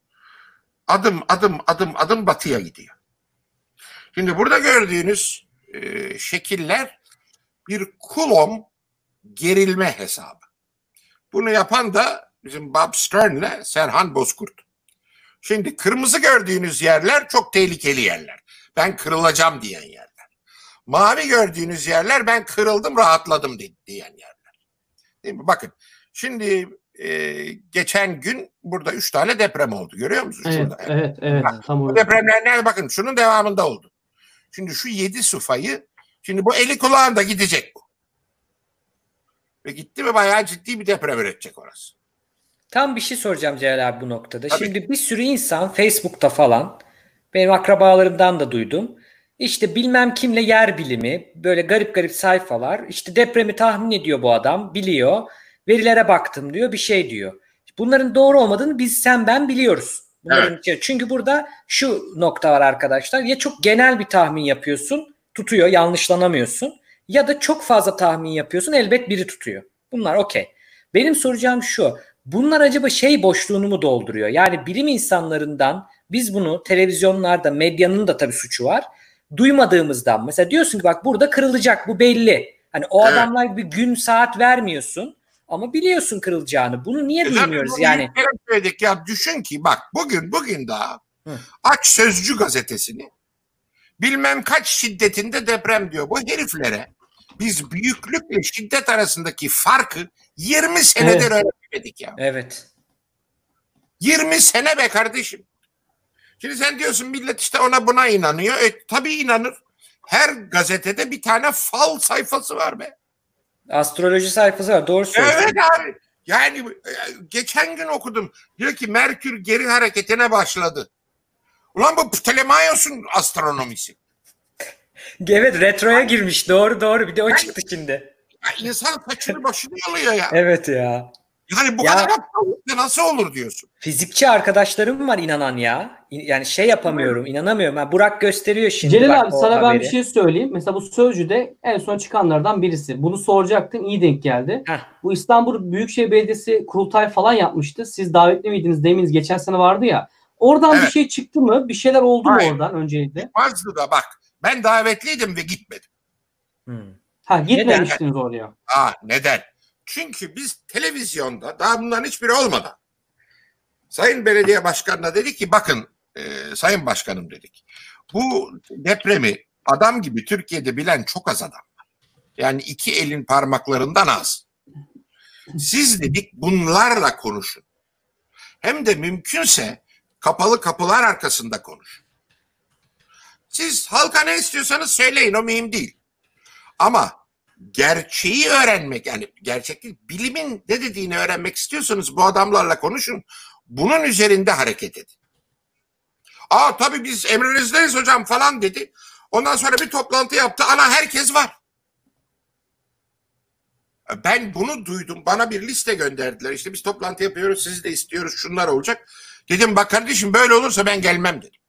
Adım adım adım adım batıya gidiyor. Şimdi burada gördüğünüz e, şekiller bir kulom gerilme hesabı. Bunu yapan da bizim Bob Stern'le Serhan Bozkurt. Şimdi kırmızı gördüğünüz yerler çok tehlikeli yerler. Ben kırılacağım diyen yerler. Mavi gördüğünüz yerler ben kırıldım rahatladım di- diyen yerler. Değil mi? Bakın şimdi e, geçen gün burada üç tane deprem oldu. Görüyor musunuz? evet, Şurada. evet, evet. Tam Bu orada. depremler nerede? Bakın şunun devamında oldu. Şimdi şu yedi sufayı şimdi bu eli kulağında gidecek bu. Ve gitti mi bayağı ciddi bir deprem üretecek orası. Tam bir şey soracağım Celal abi bu noktada. Tabii. Şimdi bir sürü insan Facebook'ta falan benim akrabalarımdan da duydum. İşte bilmem kimle yer bilimi böyle garip garip sayfalar işte depremi tahmin ediyor bu adam biliyor. Verilere baktım diyor bir şey diyor. Bunların doğru olmadığını biz sen ben biliyoruz. Bunların içi- Çünkü burada şu nokta var arkadaşlar. Ya çok genel bir tahmin yapıyorsun tutuyor yanlışlanamıyorsun. Ya da çok fazla tahmin yapıyorsun elbet biri tutuyor. Bunlar okey. Benim soracağım şu. Bunlar acaba şey boşluğunu mu dolduruyor? Yani bilim insanlarından biz bunu televizyonlarda medyanın da tabii suçu var. Duymadığımızdan mesela diyorsun ki bak burada kırılacak bu belli. Hani o Evet. adamlar bir gün saat vermiyorsun ama biliyorsun kırılacağını. Bunu niye E duymuyoruz bunu yani? söyledik ya düşün ki bak bugün bugün daha Hı. aç Sözcü gazetesini bilmem kaç şiddetinde deprem diyor. Bu heriflere biz büyüklükle şiddet arasındaki farkı 20 senedir öğretmedik ya. Evet. 20 sene be kardeşim. Şimdi sen diyorsun millet işte ona buna inanıyor. E tabii inanır. Her gazetede bir tane fal sayfası var be. Astroloji sayfası var. Doğru söylüyorsun. Evet abi. Yani e, geçen gün okudum. Diyor ki Merkür geri hareketine başladı. Ulan bu Ptolemaios'un astronomisi. Evet retroya girmiş. Doğru doğru. Bir de o çıktı şimdi. Ya insan saçını başını yalıyor ya. Evet ya. Yani bu Ya- kadar aptallıkla nasıl olur diyorsun. Fizikçi arkadaşlarım var inanan ya. Yani şey yapamıyorum, inanamıyorum. Ha, Burak gösteriyor şimdi. Celal bak abi sana ben haberi. bir şey söyleyeyim. Mesela bu Sözcü'de en son çıkanlardan birisi. Bunu soracaktım. iyi denk geldi. Heh. Bu İstanbul Büyükşehir Belediyesi kurultay falan yapmıştı. Siz davetli miydiniz deminiz geçen sene vardı ya. Oradan bir Evet. şey çıktı mı? Bir şeyler oldu mu Hayır. oradan öncelikle? Mazlı da bak ben davetliydim ve gitmedim. Hmm. Ha gitmemiştiniz oraya. Aa, neden? Çünkü biz televizyonda daha bunların hiçbiri olmadan Sayın Belediye Başkanı'na dedik ki bakın e, Sayın Başkanım dedik. Bu depremi adam gibi Türkiye'de bilen çok az adam. Yani iki elin parmaklarından az. Siz dedik bunlarla konuşun. Hem de mümkünse kapalı kapılar arkasında konuşun. Siz halka ne istiyorsanız söyleyin o mühim değil. Ama gerçeği öğrenmek yani gerçek değil, bilimin ne dediğini öğrenmek istiyorsanız bu adamlarla konuşun. Bunun üzerinde hareket edin. Aa tabii biz emrinizdeyiz hocam falan dedi. Ondan sonra bir toplantı yaptı. Ana herkes var. Ben bunu duydum. Bana bir liste gönderdiler. İşte biz toplantı yapıyoruz. Siz de istiyoruz. Şunlar olacak. Dedim bak kardeşim böyle olursa ben gelmem dedim.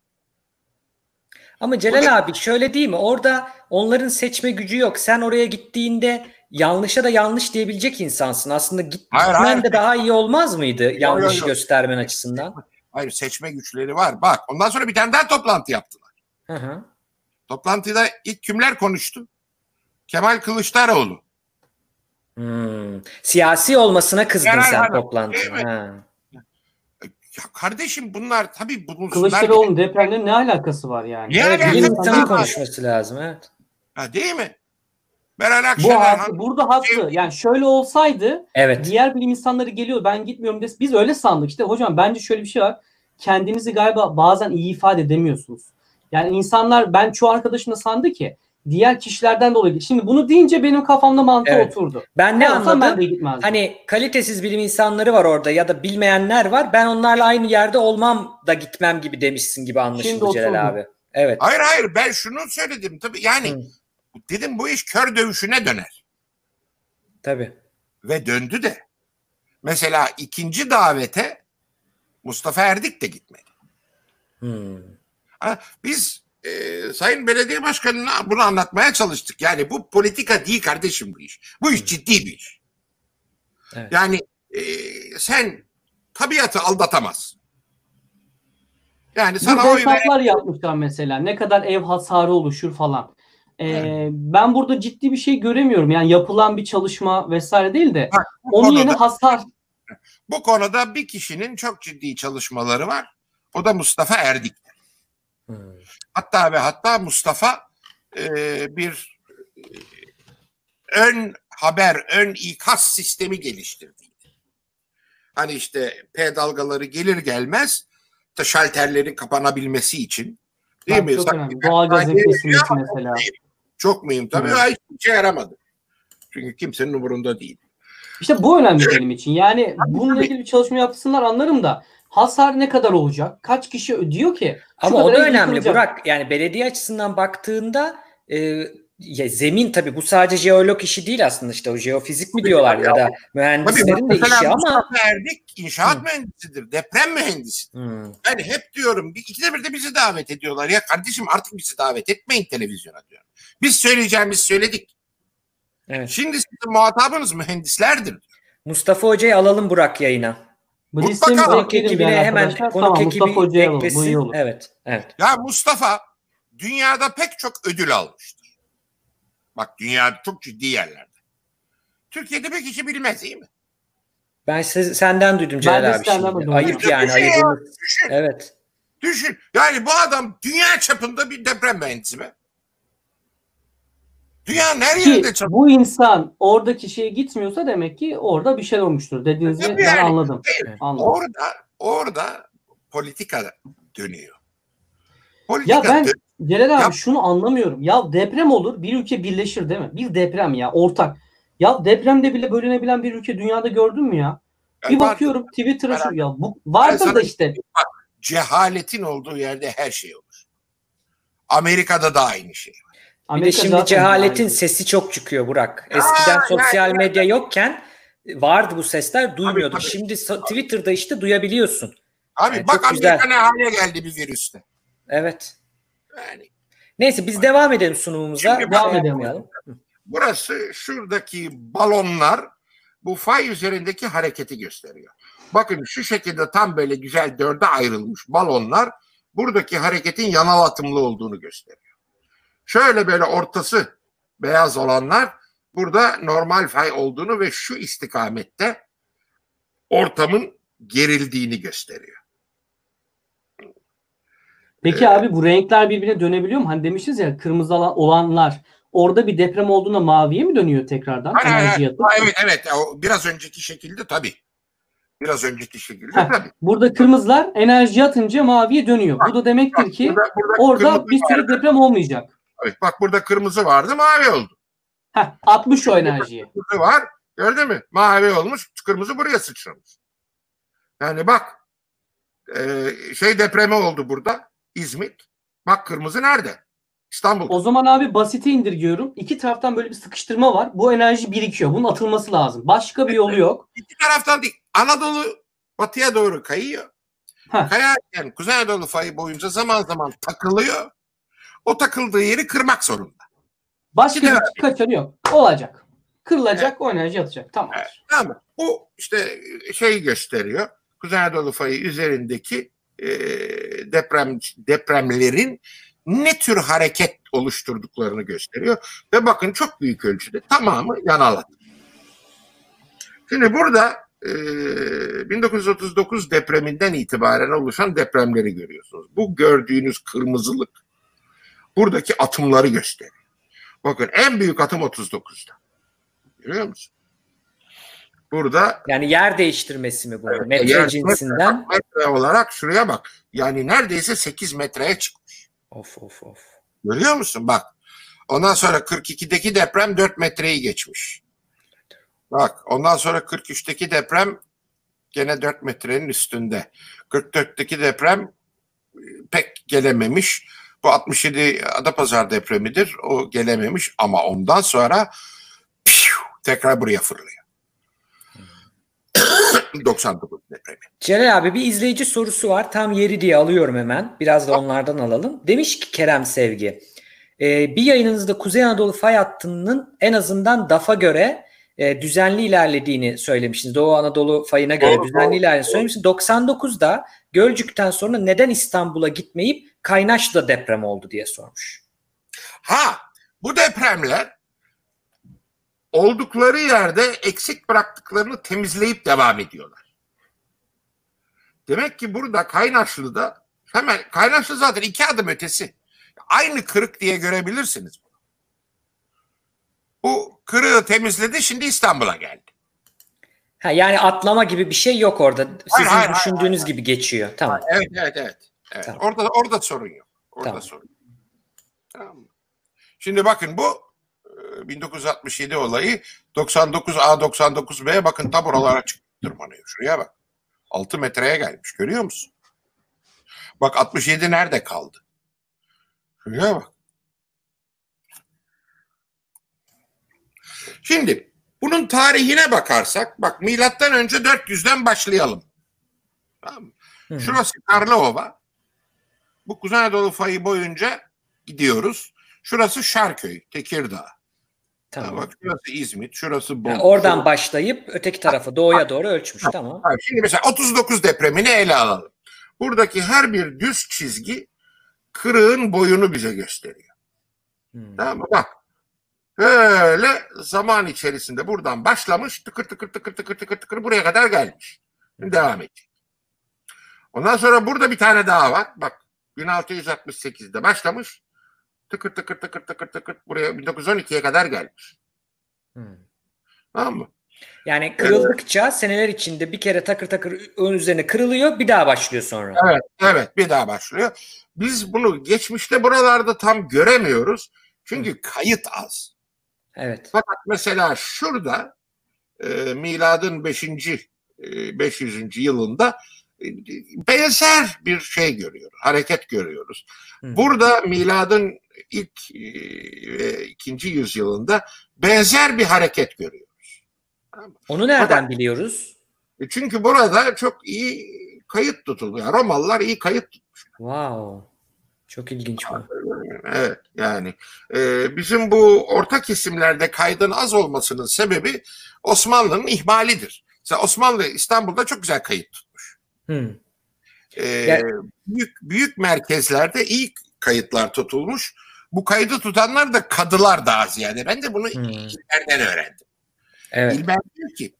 Ama Celal abi şöyle değil mi? Orada onların seçme gücü yok. Sen oraya gittiğinde yanlışa da yanlış diyebilecek insansın. Aslında git- Hayır, gitmen hayır. de daha iyi olmaz mıydı yanlış yok, yok. göstermen açısından? Hayır seçme güçleri var. Bak ondan sonra bir tane daha toplantı yaptılar. Hı hı. Toplantıda ilk kimler konuştu? Kemal Kılıçdaroğlu. Hmm. Siyasi olmasına kızdın Genel sen toplantı. Ya kardeşim bunlar tabii bulunsunlar. Kılıçdaroğlu'nun depremle ne alakası var yani? Ne Evet, alakası bilim var? konuşması lazım. Evet. Ha, değil mi? Meral Bu Akşener. haklı, han- burada haklı. Yani şöyle olsaydı Evet. diğer bilim insanları geliyor ben gitmiyorum des. Biz öyle sandık. İşte hocam bence şöyle bir şey var. Kendinizi galiba bazen iyi ifade edemiyorsunuz. Yani insanlar ben çoğu arkadaşım da sandı ki diğer kişilerden dolayı. Şimdi bunu deyince benim kafamda mantığı Evet. oturdu. Ben ne Ben olsam ben anladım? de gitmezdim. Hani kalitesiz bilim insanları var orada ya da bilmeyenler var. Ben onlarla aynı yerde olmam da gitmem gibi demişsin gibi anlaşıldı Şimdi Celal abi. Evet. Hayır hayır ben şunu söyledim tabii yani Hı. dedim bu iş kör dövüşüne döner. Tabii. Ve döndü de. Mesela ikinci davete Mustafa Erdik de gitmedi. Hmm. Ha, biz e, Sayın Belediye Başkanı'na bunu anlatmaya çalıştık. Yani bu politika değil kardeşim bu iş. Bu iş ciddi bir iş. Evet. Yani e, sen tabiatı aldatamazsın. Yani sana Burada oy veren hesaplar yapmışlar mesela. Ne kadar ev hasarı oluşur falan. Ee, Ben burada ciddi bir şey göremiyorum. Yani yapılan bir çalışma vesaire değil de Bak, bu onun konuda- yerine hasar. Bu konuda bir kişinin çok ciddi çalışmaları var. O da Mustafa Erdik. Hmm. Hatta ve hatta Mustafa e, bir e, ön haber, ön ikaz sistemi geliştirdi. Hani işte P dalgaları gelir gelmez da şalterlerin kapanabilmesi için. Değil mi? çok önemli. ben- kesilmesi mesela. Çok mühim tabii. Ama Hiçbir şey yaramadı. Çünkü kimsenin umurunda değil. İşte bu önemli benim için. Yani bununla ilgili bir çalışma yapsınlar anlarım da hasar ne kadar olacak? Kaç kişi ödüyor ki? Şu Ama o da önemli yıkılacak. Burak. Yani belediye açısından baktığında e, ya zemin tabii bu sadece jeolog işi değil aslında işte o jeofizik mi diyorlar ya da Tabii mühendislerin de mesela işi ama Mustafa Erdik inşaat Hı. mühendisidir, deprem mühendisidir. Hmm. Ben hep diyorum bir ikide bir de bizi davet ediyorlar. Ya kardeşim artık bizi davet etmeyin televizyona diyorum. Biz söyleyeceğimizi söyledik. Evet. Şimdi sizin muhatabınız mühendislerdir. Mustafa Hoca'yı alalım Burak yayına. Bu Mutlaka listemize konuk ekibine hemen konuk Tamam, ekibi Mustafa eklesin. olur. Evet. Evet. Ya Mustafa dünyada pek çok ödül almıştır. Bak dünya çok ciddi yerlerde. Türkiye'de pek kişi bilmez değil mi? Ben siz, senden duydum Celal abi şimdi. Ayıp Düşün yani ya, ayıbımız. Düşün, Evet. düşün. Yani bu adam dünya çapında bir deprem mühendisi mi? Dünyanın her Ki yerinde çalışıyor. bu insan oradaki şeye gitmiyorsa demek ki orada bir şey olmuştur dediğinizi Tabii ben yani. anladım. Anladım. Orada, orada politika dönüyor. Politika Ya ben dön- Celal abi Ya- şunu anlamıyorum. Ya deprem olur bir ülke birleşir değil mi? Bir deprem ya ortak. Ya depremde bile bölünebilen bir ülke dünyada gördün mü ya? Bir Yani bakıyorum Twitter'a Ben- şu ya bu vardır sana- da işte. cehaletin olduğu yerde her şey olur. Amerika'da da aynı şey. Bir Amerika de şimdi cehaletin aynı. sesi çok çıkıyor Burak. Eskiden Ya, sosyal ya, medya yokken vardı bu sesler duymuyorduk. Şimdi Twitter'da işte duyabiliyorsun. Abi Yani bak çok güzel. Amerika ne hale geldi bir virüste. Evet. Yani Neyse biz devam edelim sunumumuza. Şimdi devam edelim. burası şuradaki balonlar bu fay üzerindeki hareketi gösteriyor. Bakın şu şekilde tam böyle güzel dörde ayrılmış balonlar buradaki hareketin yanal atımlı olduğunu gösteriyor. Şöyle böyle ortası beyaz olanlar burada normal fay olduğunu ve şu istikamette ortamın gerildiğini gösteriyor. Peki abi bu renkler birbirine dönebiliyor mu? Hani demişiz ya kırmızı olan- olanlar orada bir deprem olduğunda maviye mi dönüyor tekrardan? Hayır, hayır. Ha, evet evet biraz önceki şekilde tabii. Biraz önceki şekilde Heh. tabii. Burada kırmızılar enerji atınca maviye dönüyor. Bu da demektir ki burada- burada orada bir vardı. deprem olmayacak. Evet, bak burada kırmızı vardı mavi oldu. Heh, 60 o enerjiyi. Kırmızı var gördün mü? Mavi olmuş kırmızı buraya sıçramış. Yani bak e, şey depremi oldu burada İzmit. Bak kırmızı nerede? İstanbul. O zaman abi basite indirgiyorum. İki taraftan böyle bir sıkıştırma var. Bu enerji birikiyor. Bunun atılması lazım. Başka bir yolu yok. İki taraftan değil. Anadolu batıya doğru kayıyor. Heh. Kayarken Kuzey Anadolu fayı boyunca zaman zaman takılıyor. O takıldığı yeri kırmak zorunda. Başka Bir bir kaçarı yok. Olacak. Kırılacak o enerji atacak. Tamam. Evet. Tamam? Bu işte şey gösteriyor. Kuzey Anadolu fayı üzerindeki e, deprem depremlerin ne tür hareket oluşturduklarını gösteriyor. Ve bakın çok büyük ölçüde tamamı yanal atım. Şimdi burada e, 1939 depreminden itibaren oluşan depremleri görüyorsunuz. Bu gördüğünüz kırmızılık buradaki atımları gösteriyor. Bakın en büyük atım 39'da. Görüyor musun? Burada Yani yer değiştirmesi mi bu? Evet, Metre yer- cinsinden. metre olarak şuraya bak. Yani neredeyse 8 metreye çıkmış. Of of of. Görüyor musun? Bak. Ondan sonra 42'deki deprem 4 metreyi geçmiş. Bak ondan sonra 43'teki deprem gene 4 metrenin üstünde. 44'teki deprem e, pek gelememiş. Bu 67 Adapazarı depremidir. O gelememiş ama ondan sonra piu, tekrar buraya fırlıyor. 99 depremi. Celal abi bir izleyici sorusu var. Tam yeri diye alıyorum hemen. Biraz da onlardan alalım. Demiş ki Kerem Sevgi. e, bir yayınınızda Kuzey Anadolu fay hattının en azından DAF'a göre e, düzenli ilerlediğini söylemişsiniz. Doğu Anadolu fayına göre Doğru, düzenli doğru, ilerlediğini söylemişsiniz. 99'da Gölcük'ten sonra neden İstanbul'a gitmeyip Kaynaş'ta deprem oldu diye sormuş. Ha bu depremler oldukları yerde eksik bıraktıklarını temizleyip devam ediyorlar. Demek ki burada Kaynaşlı'da hemen Kaynaşlı zaten iki adım ötesi. Aynı kırık diye görebilirsiniz. bunu. Bu kırığı temizledi şimdi İstanbul'a geldi. Ha, yani atlama gibi bir şey yok orada. Sizin Hayır, hayır, hayır, düşündüğünüz gibi geçiyor. Tamam. Evet evet evet. evet. Tamam. Orada orada sorun yok. Orada Tamam. sorun. Tamam. Şimdi bakın bu e, 1967 olayı 99A 99B bakın tam oralara çıktı tırmanıyor. Şuraya bak. 6 metreye gelmiş görüyor musun? Bak 67 nerede kaldı? Şuraya bak. Şimdi bunun tarihine bakarsak bak milattan önce 400'den başlayalım. Tamam mı? Hı. Şurası Karlova. Bu Kuzey Anadolu fayı boyunca gidiyoruz. Şurası Şarköy, Tekirdağ. Tamam. Bak şurası İzmit, şurası Bolu. Yani oradan şurası- başlayıp öteki tarafa doğuya doğru ölçmüş. Tamam. Ha, Şimdi mesela 39 depremini ele alalım. Buradaki her bir düz çizgi kırığın boyunu bize gösteriyor. Hmm. Tamam mı? Bak. Böyle zaman içerisinde buradan başlamış tıkır tıkır tıkır tıkır tıkır tıkır buraya kadar gelmiş. Şimdi devam edecek. Ondan sonra burada bir tane daha var. Bak 1668'de başlamış. Tıkır tıkır tıkır tıkır tıkır buraya 1912'ye kadar gelmiş. Hmm. Tamam mı? Yani kırıldıkça seneler içinde bir kere takır takır ön üzerine kırılıyor bir daha başlıyor sonra. Evet, evet bir daha başlıyor. Biz bunu geçmişte buralarda tam göremiyoruz. Çünkü kayıt az. Evet. Fakat mesela şurada e, miladın 5. E, 500. yılında e, benzer bir şey görüyoruz. Hareket görüyoruz. Hı. Burada miladın ilk e, ve ikinci yüzyılında benzer bir hareket görüyoruz. Onu nereden biliyoruz? E Çünkü burada çok iyi kayıt tutuldu. Yani Romalılar iyi kayıt tutmuş. Wow. Çok ilginç bu. Evet yani e, bizim bu orta kesimlerde kaydın az olmasının sebebi Osmanlı'nın ihmalidir. Mesela Osmanlı İstanbul'da çok güzel kayıt tutmuş. Hmm. E, Ya- büyük büyük merkezlerde iyi kayıtlar tutulmuş. Bu kaydı tutanlar da kadılar daha ziyade. Ben de bunu Hmm. İlber'den öğrendim. Evet. İlber diyor ki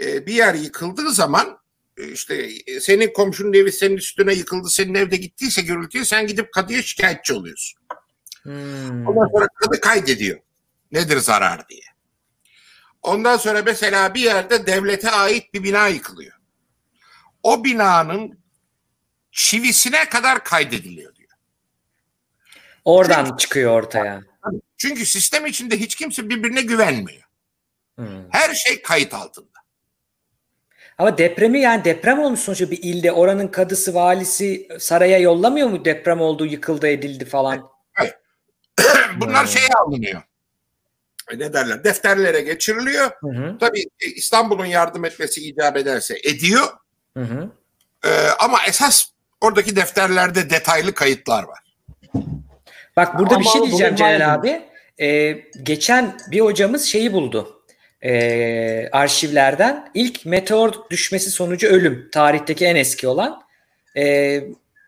e, bir yer yıkıldığı zaman işte e, senin komşunun evi senin üstüne yıkıldı, senin evde gittiyse gürültüye sen gidip kadıya şikayetçi oluyorsun. Hmm. Ondan sonra kadı kaydediyor. Nedir zarar diye. Ondan sonra mesela bir yerde devlete ait bir bina yıkılıyor. O binanın çivisine kadar kaydediliyor diyor. Oradan çıkıyor ortaya. Çünkü sistem içinde hiç kimse birbirine güvenmiyor. Hmm. Her şey kayıt altında. Ama depremi yani deprem olmuş sonuçta bir ilde. Oranın kadısı, valisi saraya yollamıyor mu deprem oldu, yıkıldı, edildi falan? Bunlar Hmm. şeye alınıyor. E, Ne derler? Defterlere geçiriliyor. Hı hı. Tabii e, İstanbul'un yardım etmesi icap ederse ediyor. Hı hı. Ee, ama esas oradaki defterlerde detaylı kayıtlar var. Bak burada bir Ama şey o diyeceğim Celal abi. Ee, geçen bir hocamız şeyi buldu. Ee, arşivlerden ilk meteor düşmesi sonucu ölüm tarihteki en eski olan. Ee,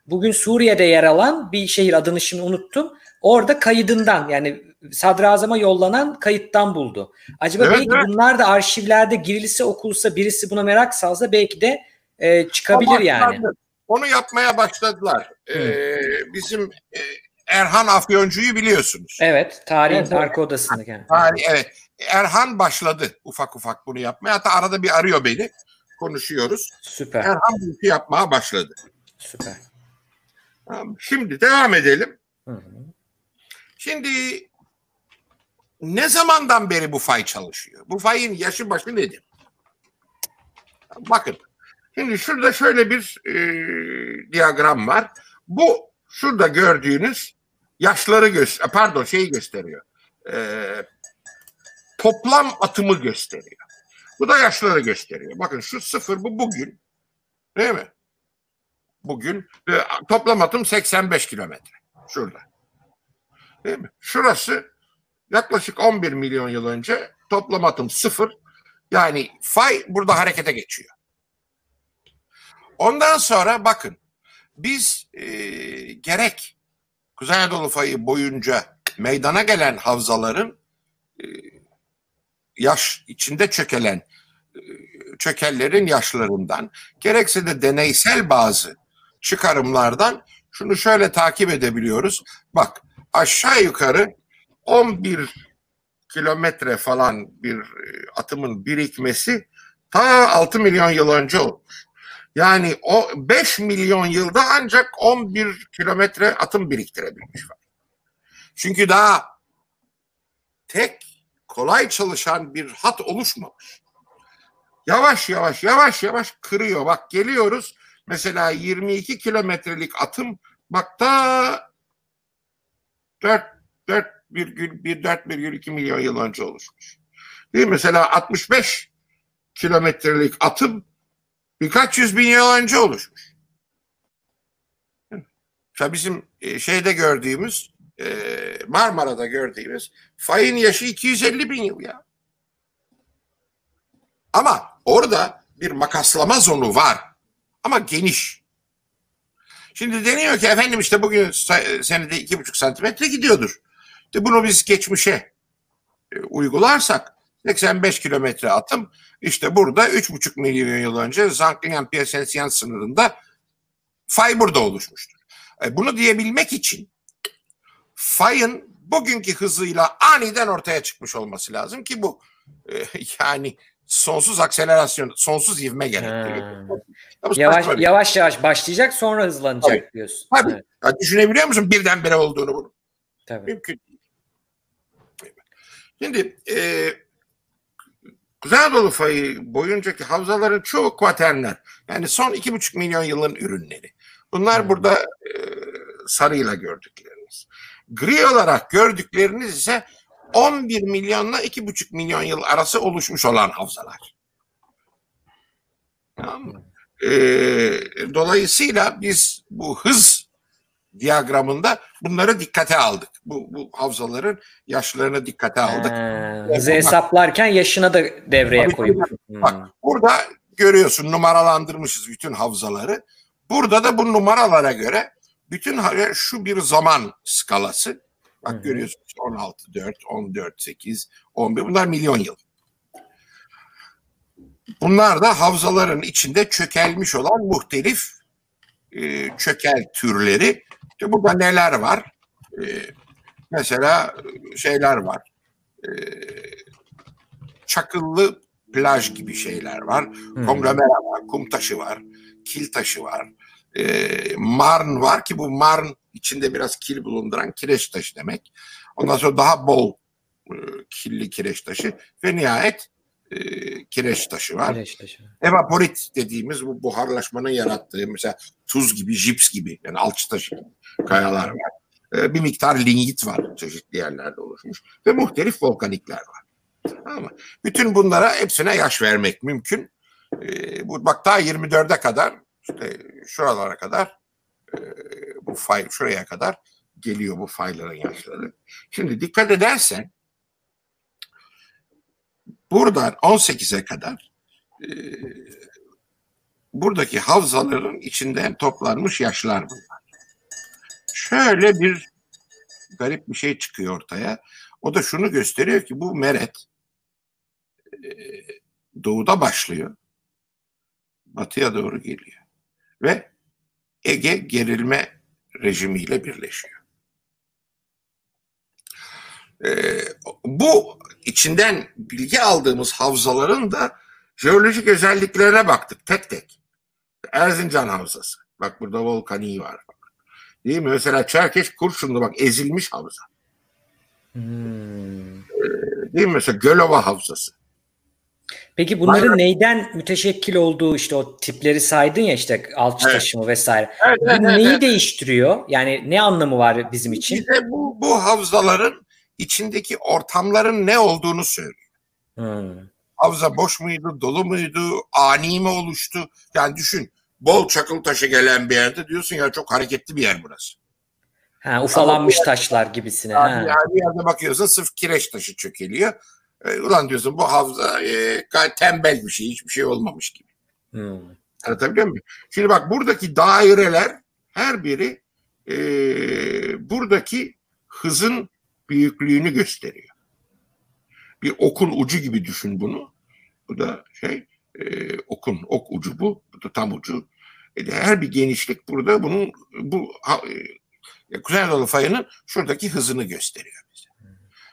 bugün Suriye'de yer alan bir şehir adını şimdi unuttum. Orada kaydından yani sadrazama yollanan kayıttan buldu. Acaba Evet, belki evet. bunlar da arşivlerde girilse okulsa birisi buna merak salsa belki de e, çıkabilir Ama yani. Onu yapmaya başladılar. Ee, bizim e, Erhan Afyoncu'yu biliyorsunuz. Evet tarihin Evet, arka odasındaki. yani. Yani, evet. Erhan başladı ufak ufak bunu yapmaya. Hatta arada bir arıyor beni. Konuşuyoruz. Süper Erhan bu işi yapmaya başladı. süper. Şimdi devam edelim. Hı hı. Şimdi ne zamandan beri bu fay çalışıyor? Bu fayın yaşı başı nedir? Bakın. Şimdi şurada şöyle bir e, diyagram var. Bu şurada gördüğünüz yaşları göster pardon şeyi gösteriyor. E, toplam atımı gösteriyor. Bu da yaşları gösteriyor. Bakın şu sıfır bu bugün. Değil mi? Bugün e, toplam atım 85 kilometre. Şurada. Değil mi? Şurası yaklaşık 11 milyon yıl önce toplam atım sıfır. Yani fay burada harekete geçiyor. Ondan sonra bakın biz e, gerek Kuzey Anadolu fayı boyunca meydana gelen havzaların e, yaş içinde çökelen e, çökellerin yaşlarından gerekse de deneysel bazı çıkarımlardan şunu şöyle takip edebiliyoruz. Bak aşağı yukarı 11 kilometre falan bir e, atımın birikmesi ta 6 milyon yıl önce olmuş. Yani o 5 milyon yılda ancak 11 kilometre atım biriktirebilmiş var. Çünkü daha tek kolay çalışan bir hat oluşmamış. Yavaş yavaş yavaş yavaş kırıyor. Bak geliyoruz mesela 22 kilometrelik atım bak ta 4 4,1 4,2 milyon yıl önce oluşmuş. Değil mi? Mesela 65 kilometrelik atım birkaç yüz bin yıl önce oluşmuş. Mesela bizim e, şeyde gördüğümüz e, Marmara'da gördüğümüz fayın yaşı 250 bin yıl ya. Ama orada bir makaslama zonu var. Ama geniş. Şimdi deniyor ki efendim işte bugün senede iki buçuk santimetre gidiyordur. De bunu biz geçmişe e, uygularsak 85 kilometre atım işte burada 3,5 milyon yıl önce Zanklingan Piacensian sınırında fay burada oluşmuştur. E, bunu diyebilmek için fayın bugünkü hızıyla aniden ortaya çıkmış olması lazım ki bu e, yani sonsuz akselerasyon, sonsuz ivme gerektiriyor. Bu Yavaş bir- yavaş yavaş başlayacak sonra hızlanacak Tabii. diyorsun. Tabii. Evet, Ya düşünebiliyor musun birdenbire olduğunu bunu? tabii. Mümkün değil. Şimdi e, Kuzey Anadolu fayı boyuncaki havzaların çoğu kuaterner. Yani son iki buçuk milyon yılın ürünleri. Bunlar Hmm. burada e, sarıyla gördükleriniz. Gri olarak gördükleriniz ise 11 milyonla 2,5 milyon yıl arası oluşmuş olan havzalar. Tamam mı? Ee, dolayısıyla biz bu hız diyagramında bunları dikkate aldık. Bu, bu havzaların yaşlarını dikkate aldık. Hızı hesaplarken yaşına da devreye koyup. Bak burada görüyorsun numaralandırmışız bütün havzaları. Burada da bu numaralara göre bütün ha- şu bir zaman skalası. Bak görüyorsun 16, 4, 14, 8, 11 bunlar milyon yıl. Bunlar da havzaların içinde çökelmiş olan muhtelif e, çökel türleri. İşte burada neler var? E, mesela şeyler var. E, çakıllı plaj gibi şeyler var. Hmm. Konglomera var, kum taşı var, kil taşı var. E, marn var ki bu marn içinde biraz kil bulunduran kireç taşı demek. Ondan sonra daha bol e, killi kireç taşı ve nihayet e, kireç taşı var. Güneş taşı. Evaporit dediğimiz bu buharlaşmanın yarattığı mesela tuz gibi, jips gibi yani alçı taşı kayalar var. Ee, bir miktar lignit var çeşitli yerlerde oluşmuş ve muhtelif volkanikler var. Mı? Bütün bunlara hepsine yaş vermek mümkün. Ee, bu bak daha 24'e kadar işte şuralara kadar e, bu fay şuraya kadar geliyor bu fayların yaşları. Şimdi dikkat edersen buradan 18'e kadar e, buradaki havzaların içinden toplanmış yaşlar bunlar. Şöyle bir garip bir şey çıkıyor ortaya. O da şunu gösteriyor ki bu meret e, doğuda başlıyor. Batıya doğru geliyor. Ve Ege gerilme rejimiyle birleşiyor. E, bu içinden bilgi aldığımız havzaların da jeolojik özelliklerine baktık tek tek. Erzincan Havzası. Bak burada volkaniği var. Değil mi? Mesela Çerkeş Kurşunlu bak ezilmiş havza. Hmm. Değil mi? Mesela Gölova Havzası. Peki bunların neyden müteşekkil olduğu işte o tipleri saydın ya işte alçı Evet. taşımı vesaire. Evet, Bu neyi değiştiriyor? Yani ne anlamı var bizim için? Bize bu, bu havzaların içindeki ortamların ne olduğunu söylüyor. Hmm. Havza boş muydu, dolu muydu, ani mi oluştu? Yani düşün, bol çakıl taşı gelen bir yerde diyorsun ya çok hareketli bir yer burası. Ha, ufalanmış taşlar gibisine. Yani, Ha. yani bir yerde bakıyorsun sırf kireç taşı çökeliyor. E, ulan diyorsun bu havza e, gayet tembel bir şey, hiçbir şey olmamış gibi. Hmm. Anlatabiliyor muyum? Şimdi bak buradaki daireler her biri e, buradaki hızın büyüklüğünü gösteriyor. Bir okun ucu gibi düşün bunu. Bu da şey e, okun ok ucu bu. Bu da tam ucu. E, her bir genişlik burada bunun bu ha, e, Kuzey Anadolu fayının şuradaki hızını gösteriyor bize.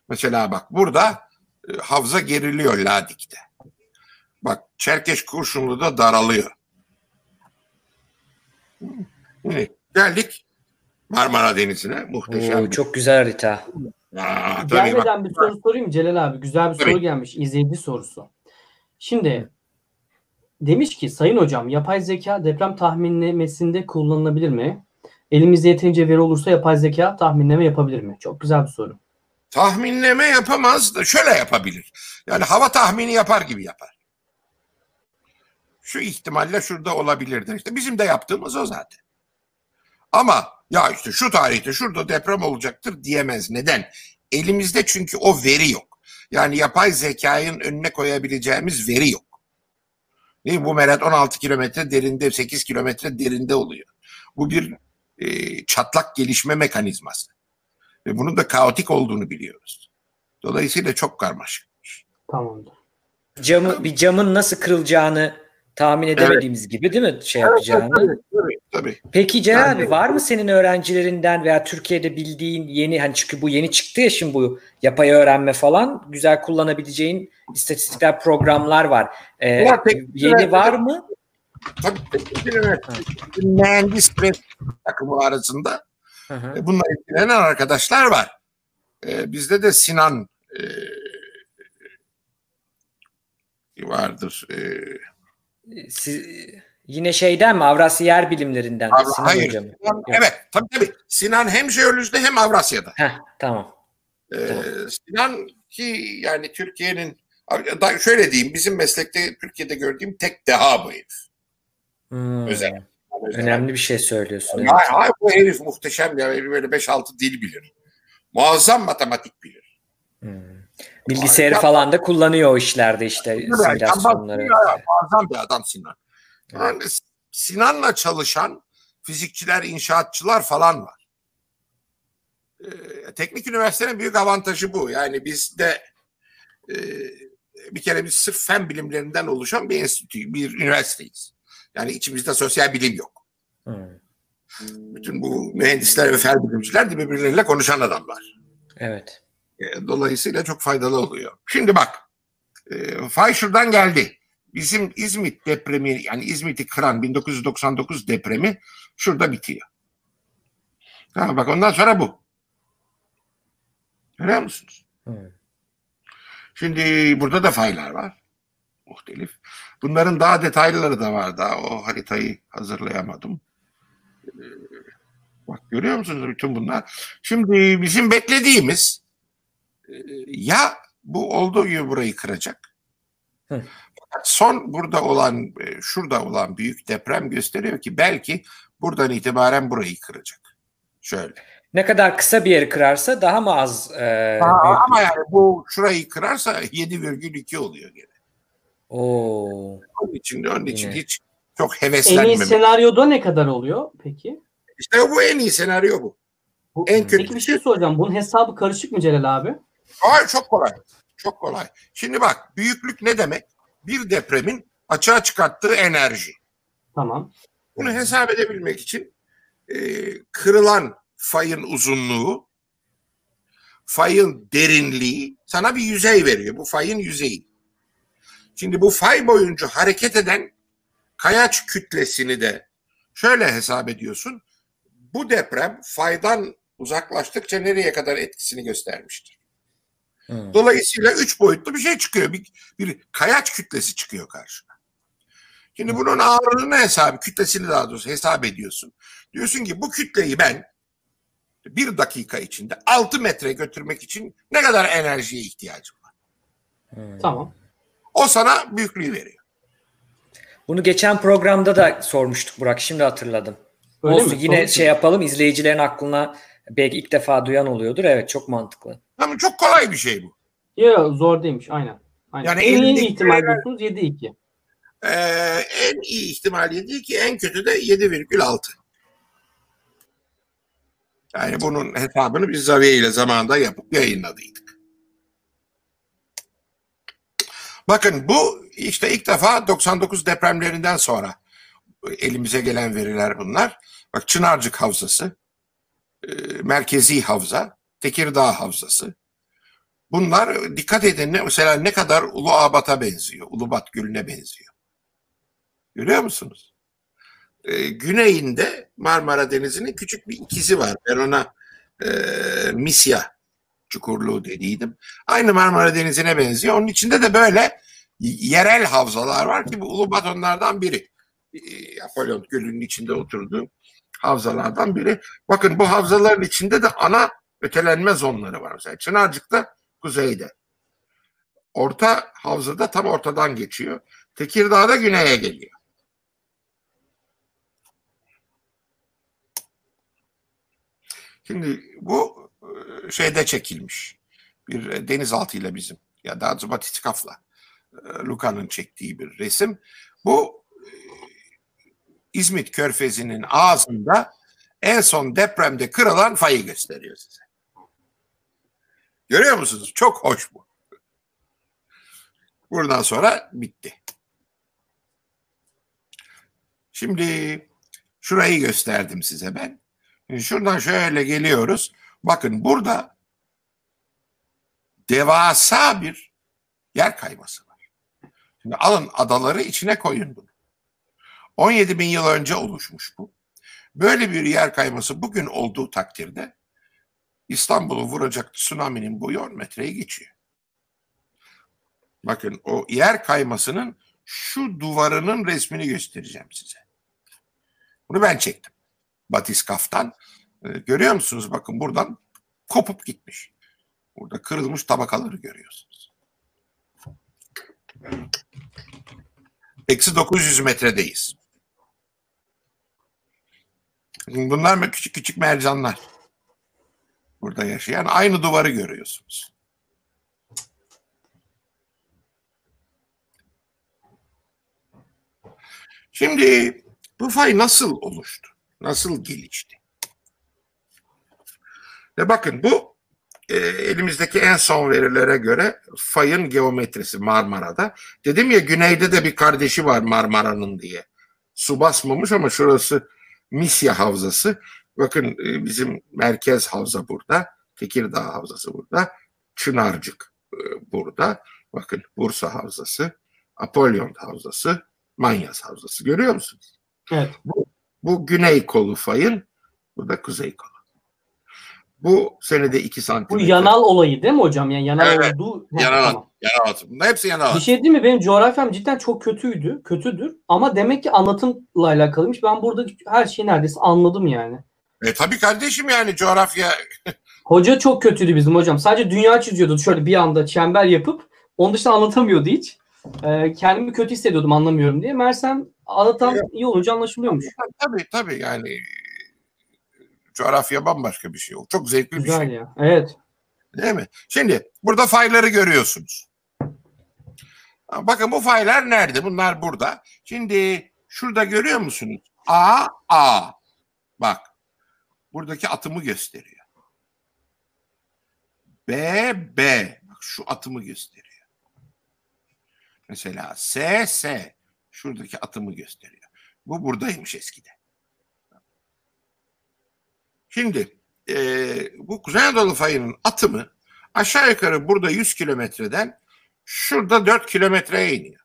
Mesela bak burada havza geriliyor Ladik'te. Bak Çerkeş Kurşunlu'da daralıyor. Geldik Marmara Denizi'ne. Muhteşem. Oo, çok güzel harita. Aa, tabii bak. Gelmeden bir soru sorayım Celal abi. Güzel bir Tabii. soru gelmiş. İzleyici sorusu. Şimdi demiş ki Sayın Hocam yapay zeka deprem tahminlemesinde kullanılabilir mi? Elimizde yeterince veri olursa yapay zeka tahminleme yapabilir mi? Çok güzel bir soru. Tahminleme yapamaz da şöyle yapabilir. Yani hava tahmini yapar gibi yapar. Şu ihtimalle şurada olabilirdir. İşte bizim de yaptığımız o zaten. Ama ya işte şu tarihte şurada deprem olacaktır diyemez. Neden? Elimizde çünkü o veri yok. Yani yapay zekanın önüne koyabileceğimiz veri yok. Değil mi? Bu meret 16 kilometre derinde, 8 kilometre derinde oluyor. Bu bir e, çatlak gelişme mekanizması. Ve bunun da kaotik olduğunu biliyoruz. Dolayısıyla çok karmaşık. Tamamdır. Camı, bir camın nasıl kırılacağını tahmin edemediğimiz gibi değil mi şey yapacağını? Tabii, tabii. Peki Celal Yani- abi var mı senin öğrencilerinden veya Türkiye'de bildiğin yeni hani çünkü bu yeni çıktı ya şimdi bu yapay öğrenme falan güzel kullanabileceğin istatistikler programlar var. Ee, Ya tek- yeni var mı? Tabii üniversite, mühendis ve takımı arasında Hı hı. e, bununla ilgilenen arkadaşlar var. E, bizde de Sinan e, vardır. E, Siz, yine şeyden mi Avrasya Yer Bilimlerinden? Avra- Sinan hayır. Hoca mı? Sinan- evet tabii tabii. Sinan hem jeolojide hem Avrasya'da. Heh, tamam. Ee, Sinan ki yani Türkiye'nin şöyle diyeyim bizim meslekte Türkiye'de gördüğüm tek deha bu herif. Hmm. Özel. Önemli bir şey söylüyorsun. evet. Hayır, hayır, bu herif muhteşem ya. Böyle 5-6 dil bilir. Muazzam matematik bilir. Hmm. Bilgisayarı Ya- falan da kullanıyor o işlerde işte Yani simülasyonları. Muazzam bir adam Sinan. Yani Sinan'la çalışan fizikçiler, inşaatçılar falan var. Ee, teknik üniversitenin büyük avantajı bu. Yani bizde e, bir kere biz sırf fen bilimlerinden oluşan bir enstitü, bir üniversiteyiz. Yani içimizde sosyal bilim yok. Hmm. Bütün bu mühendisler ve fen bilimciler de birbirleriyle konuşan adamlar. Evet. E, Dolayısıyla çok faydalı oluyor. Şimdi bak, e, fay şuradan geldi. Bizim İzmit depremi, yani İzmit'i kıran 1999 depremi şurada bitiyor. Ha, bak ondan sonra bu. Görüyor musunuz? Hmm. Şimdi burada da faylar var. Muhtelif. Bunların daha detaylıları da var. Daha o haritayı hazırlayamadım. Ee, Bak görüyor musunuz bütün bunlar? Şimdi bizim beklediğimiz e, ya bu olduğu gibi burayı kıracak. Hı. Son burada olan, e, şurada olan büyük deprem gösteriyor ki belki buradan itibaren burayı kıracak. Şöyle. Ne kadar kısa bir yeri kırarsa daha mı az e, Aa, ama yani bu şurayı kırarsa 7,2 oluyor gene. Oo. Onun için, onun için Yine. hiç çok En iyi senaryoda ne kadar oluyor peki? İşte bu en iyi senaryo bu. Bu, En kötü- Peki bir şey soracağım. Bunun hesabı karışık mı Celal abi? Hayır çok kolay. Çok kolay. Şimdi bak büyüklük ne demek? Bir depremin açığa çıkarttığı enerji. Tamam. Bunu hesap edebilmek için e, kırılan fayın uzunluğu, fayın derinliği sana bir yüzey veriyor. Bu fayın yüzeyi. Şimdi bu fay boyunca hareket eden kayaç kütlesini de şöyle hesap ediyorsun. Bu deprem faydan uzaklaştıkça nereye kadar etkisini göstermiştir. Hmm. Dolayısıyla üç boyutlu bir şey çıkıyor. Bir, bir kayaç kütlesi çıkıyor karşına. Şimdi bunun ağırlığını hesap, kütlesini daha doğrusu hesap ediyorsun. Diyorsun ki bu kütleyi ben bir dakika içinde 6 metre götürmek için ne kadar enerjiye ihtiyacım var? Hmm. Tamam. O sana büyüklüğü veriyor. Bunu geçen programda da sormuştuk Burak. Şimdi hatırladım. Öyle Olsun mi? yine Sorun şey yapalım izleyicilerin aklına belki ilk defa duyan oluyordur. Evet çok mantıklı. Ama çok kolay bir şey bu. Yok zor değilmiş. Aynen. Aynen. Yani en iyi ihtimal diyorsunuz 7-2. Ee, en iyi ihtimal değil ki en kötü de 7,6. Yani bunun hesabını biz Zaviye ile zamanında yapıp yayınladıydık. Bakın bu işte ilk defa 99 depremlerinden sonra elimize gelen veriler bunlar. Bak Çınarcık Havzası, e, Merkezi Havza, Tekirdağ Havzası. Bunlar dikkat edin ne, mesela ne kadar Ulu Abat'a benziyor, Ulubat Gölü'ne benziyor. Görüyor musunuz? Ee, güneyinde Marmara Denizi'nin küçük bir ikizi var. Ben ona e, Misya çukurluğu dediydim. Aynı Marmara Denizi'ne benziyor. Onun içinde de böyle yerel havzalar var ki bu Ulubat onlardan biri. Ee, Apolyon Gölü'nün içinde oturduğu havzalardan biri. Bakın bu havzaların içinde de ana ötelenme zonları var. Mesela Çınarcık'ta kuzeyde. Orta havzada tam ortadan geçiyor. Tekirdağ'da güneye geliyor. Şimdi bu şeyde çekilmiş. Bir e, denizaltıyla bizim ya daha doğrusu Batiskaf'la e, Luka'nın çektiği bir resim. Bu e, İzmit Körfezi'nin ağzında en son depremde kırılan fayı gösteriyor size. Görüyor musunuz? Çok hoş bu. Buradan sonra bitti. Şimdi şurayı gösterdim size ben. Şuradan şöyle geliyoruz. Bakın burada devasa bir yer kayması var. Şimdi alın adaları içine koyun bunu. 17 bin yıl önce oluşmuş bu. Böyle bir yer kayması bugün olduğu takdirde İstanbul'u vuracak tsunami'nin boyu 10 metreyi geçiyor. Bakın o yer kaymasının şu duvarının resmini göstereceğim size. Bunu ben çektim. Batiskaf'tan. Ee, görüyor musunuz? Bakın buradan kopup gitmiş. Burada kırılmış tabakaları görüyorsunuz. Eksi 900 metredeyiz. Bunlar mı küçük küçük mercanlar? Burada yaşayan aynı duvarı görüyorsunuz. Şimdi bu fay nasıl oluştu? Nasıl gelişti? Ve bakın bu e, elimizdeki en son verilere göre fayın geometrisi Marmara'da. Dedim ya güneyde de bir kardeşi var Marmara'nın diye. Su basmamış ama şurası Misya Havzası. Bakın e, bizim merkez havza burada. Tekirdağ Havzası burada. Çınarcık e, burada. Bakın Bursa Havzası, Apolyon Havzası, Manyas Havzası. Görüyor musunuz? Evet. Bu, bu güney kolu fayın, bu da kuzey kolu. Bu senede 2 Bu santimetre. yanal olayı değil mi hocam? Yani yanal Evet, olduğu. Yanal. tamam. Yanal atım. Bunlar hepsi yanal Bir şey değil mi? Benim coğrafyam cidden çok kötüydü. Kötüdür. Ama demek ki anlatımla alakalıymış. Ben burada her şeyi neredeyse anladım yani. E tabii kardeşim yani coğrafya Hoca çok kötüydü bizim hocam. Sadece dünya çiziyordu şöyle bir anda çember yapıp. Onun dışında anlatamıyordu hiç. Ee, kendimi kötü hissediyordum anlamıyorum diye. Mersem anlatan iyi olunca anlaşılıyormuş. tabii tabii yani coğrafya bambaşka bir şey. O çok zevkli bir Güzel şey. ya. Evet. Değil mi? Şimdi burada fayları görüyorsunuz. Bakın bu faylar nerede? Bunlar burada. Şimdi şurada görüyor musunuz? A, A. Bak. Buradaki atımı gösteriyor. B, B. Bak şu atımı gösteriyor. Mesela S, S. Şuradaki atımı gösteriyor. Bu buradaymış eskiden. Şimdi eee, bu Kuzey Anadolu fayının atımı aşağı yukarı burada 100 kilometreden şurada 4 kilometreye iniyor.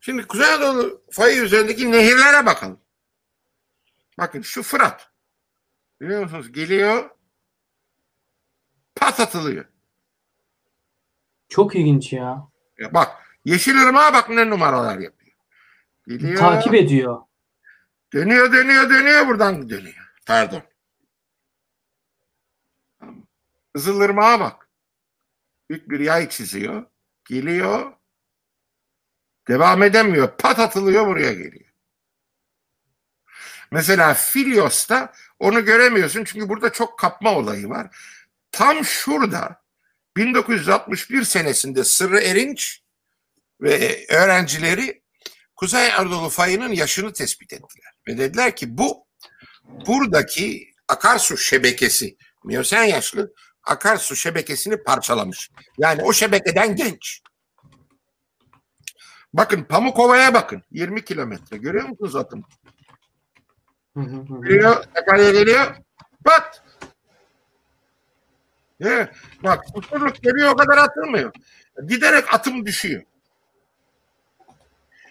Şimdi Kuzey Anadolu fayı üzerindeki nehirlere bakalım. Bakın şu Fırat. Biliyor musunuz? Geliyor pat atılıyor. Çok ilginç ya. Ya bak Yeşilırmak'a bak ne numaralar yapıyor. Geliyor. Takip ediyor. Dönüyor dönüyor dönüyor buradan dönüyor. Pardon. Kızılırmağa bak. Büyük bir yay çiziyor. Geliyor. Devam edemiyor. Pat atılıyor buraya geliyor. Mesela Filios'ta onu göremiyorsun çünkü burada çok kapma olayı var. Tam şurada 1961 senesinde Sırrı Erinç ve öğrencileri Kuzey Anadolu fayının yaşını tespit ettiler. Ve dediler ki bu buradaki akarsu şebekesi, Miyosen yaşlı akarsu şebekesini parçalamış. Yani o şebekeden genç. Bakın Pamukova'ya bakın. 20 kilometre. Görüyor musunuz atım? Geliyor, Sakarya'ya geliyor. Pat! Evet. Bak susurluk geliyor o kadar atılmıyor. Giderek atım düşüyor.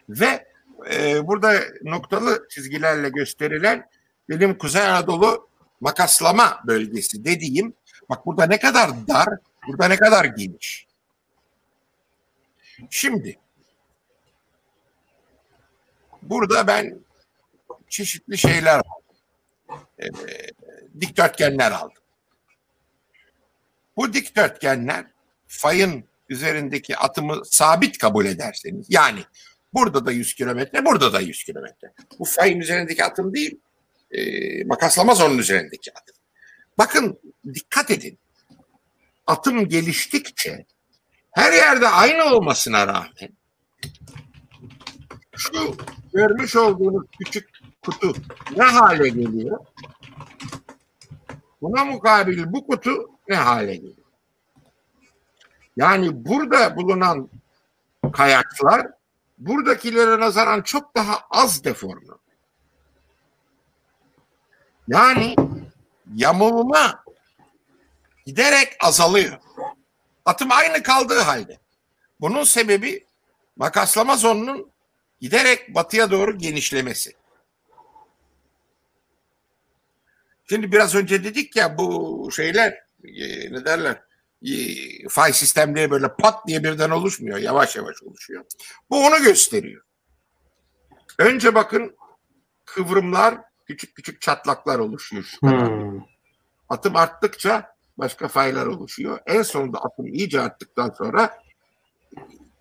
Ve e, burada noktalı çizgilerle gösterilen benim Kuzey Anadolu makaslama bölgesi dediğim bak burada ne kadar dar, burada ne kadar geniş. Şimdi burada ben çeşitli şeyler aldım. E, dikdörtgenler aldım. Bu dikdörtgenler fayın üzerindeki atımı sabit kabul ederseniz yani burada da 100 kilometre burada da 100 kilometre. Bu fayın üzerindeki atım değil e, makaslamaz onun üzerindeki atım. Bakın dikkat edin. Atım geliştikçe her yerde aynı olmasına rağmen şu görmüş olduğunuz küçük kutu ne hale geliyor? Buna mukabil bu kutu ne hale geliyor? Yani burada bulunan kayaklar buradakilere nazaran çok daha az deforme. Yani yamulma giderek azalıyor. Atım aynı kaldığı halde. Bunun sebebi makaslama zonunun giderek batıya doğru genişlemesi. Şimdi biraz önce dedik ya bu şeyler e, ne derler fay sistemleri böyle pat diye birden oluşmuyor. Yavaş yavaş oluşuyor. Bu onu gösteriyor. Önce bakın kıvrımlar küçük küçük çatlaklar oluşuyor. Hmm. Atım arttıkça başka faylar oluşuyor. En sonunda atım iyice arttıktan sonra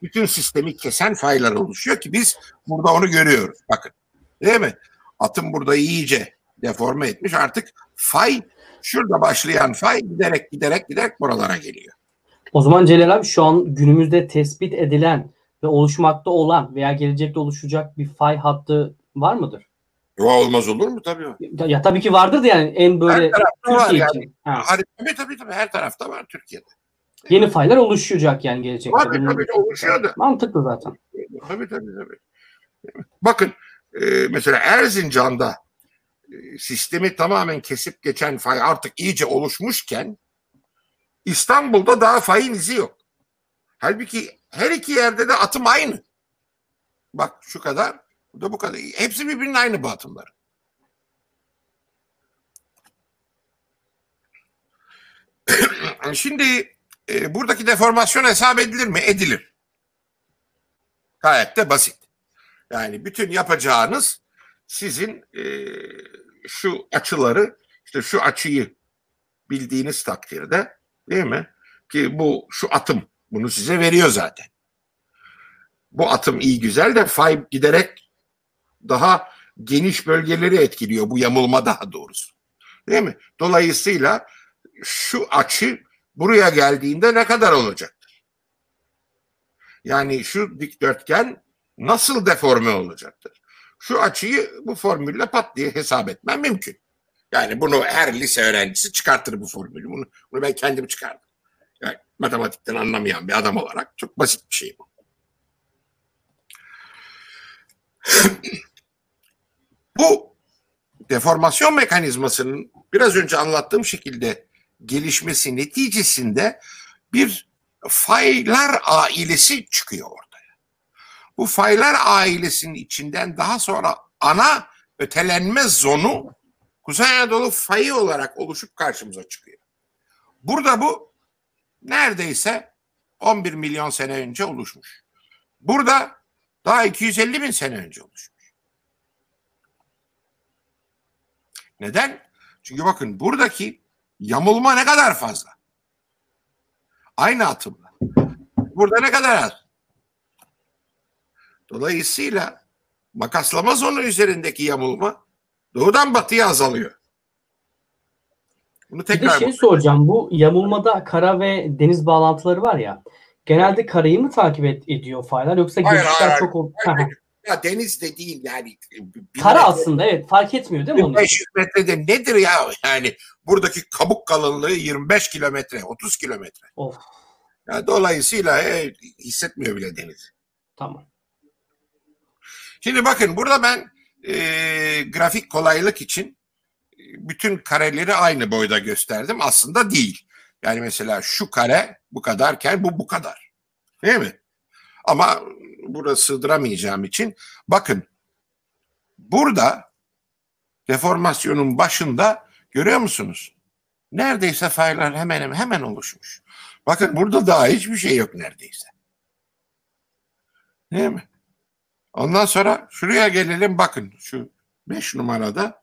bütün sistemi kesen faylar oluşuyor ki biz burada onu görüyoruz. Bakın değil mi? Atım burada iyice deforme etmiş. Artık fay şurada başlayan fay giderek giderek giderek buralara geliyor. O zaman Celal abi şu an günümüzde tespit edilen ve oluşmakta olan veya gelecekte oluşacak bir fay hattı var mıdır? O olmaz olur mu? Tabii. Ya, ya tabii ki vardır yani en böyle Her tarafta var Türkiye yani. için. Ha. Tabii tabii tabii her tarafta var Türkiye'de. Yeni faylar oluşacak yani gelecekte. Var tabii oluşuyor da. Mantıklı zaten. Tabii tabii tabii. Bakın e, mesela Erzincan'da sistemi tamamen kesip geçen fay artık iyice oluşmuşken İstanbul'da daha fayın izi yok. Halbuki her iki yerde de atım aynı. Bak şu kadar, bu da bu kadar. Hepsi birbirinin aynı bu atımlar. Şimdi e, buradaki deformasyon hesap edilir mi? Edilir. Gayet de basit. Yani bütün yapacağınız sizin e, şu açıları işte şu açıyı bildiğiniz takdirde değil mi? Ki bu şu atım bunu size veriyor zaten. Bu atım iyi güzel de fay giderek daha geniş bölgeleri etkiliyor bu yamulma daha doğrusu. Değil mi? Dolayısıyla şu açı buraya geldiğinde ne kadar olacak? Yani şu dikdörtgen nasıl deforme olacaktır? Şu açıyı bu formülle pat diye hesap etmem mümkün. Yani bunu her lise öğrencisi çıkartır bu formülü. Bunu, bunu ben kendim çıkardım. Yani matematikten anlamayan bir adam olarak çok basit bir şey bu. bu deformasyon mekanizmasının biraz önce anlattığım şekilde gelişmesi neticesinde bir faylar ailesi çıkıyor. Bu faylar ailesinin içinden daha sonra ana ötelenme zonu Kuzey Anadolu fayı olarak oluşup karşımıza çıkıyor. Burada bu neredeyse 11 milyon sene önce oluşmuş. Burada daha 250 bin sene önce oluşmuş. Neden? Çünkü bakın buradaki yamulma ne kadar fazla. Aynı atımla. Burada ne kadar az. Dolayısıyla makaslama zonu üzerindeki yamulma doğudan batıya azalıyor. Bunu Bir tekrar şey soracağım. Bu yamulmada kara ve deniz bağlantıları var ya. Genelde karayı mı takip et, ediyor faylar yoksa Hayır, geçişler hayır, çok ya deniz de değil yani. bir Kara metre- aslında evet fark etmiyor değil mi onun için? 500 metrede nedir ya yani buradaki kabuk kalınlığı 25 kilometre 30 kilometre. Of Yani dolayısıyla e, hissetmiyor bile deniz. tamam. Şimdi bakın burada ben e, grafik kolaylık için e, bütün kareleri aynı boyda gösterdim. Aslında değil. Yani mesela şu kare bu kadarken bu bu kadar. Değil mi? Ama burada sığdıramayacağım için bakın burada deformasyonun başında görüyor musunuz? Neredeyse faylar hemen hemen hemen oluşmuş. Bakın burada daha hiçbir şey yok neredeyse. Değil mi? Ondan sonra şuraya gelelim bakın şu 5 numarada.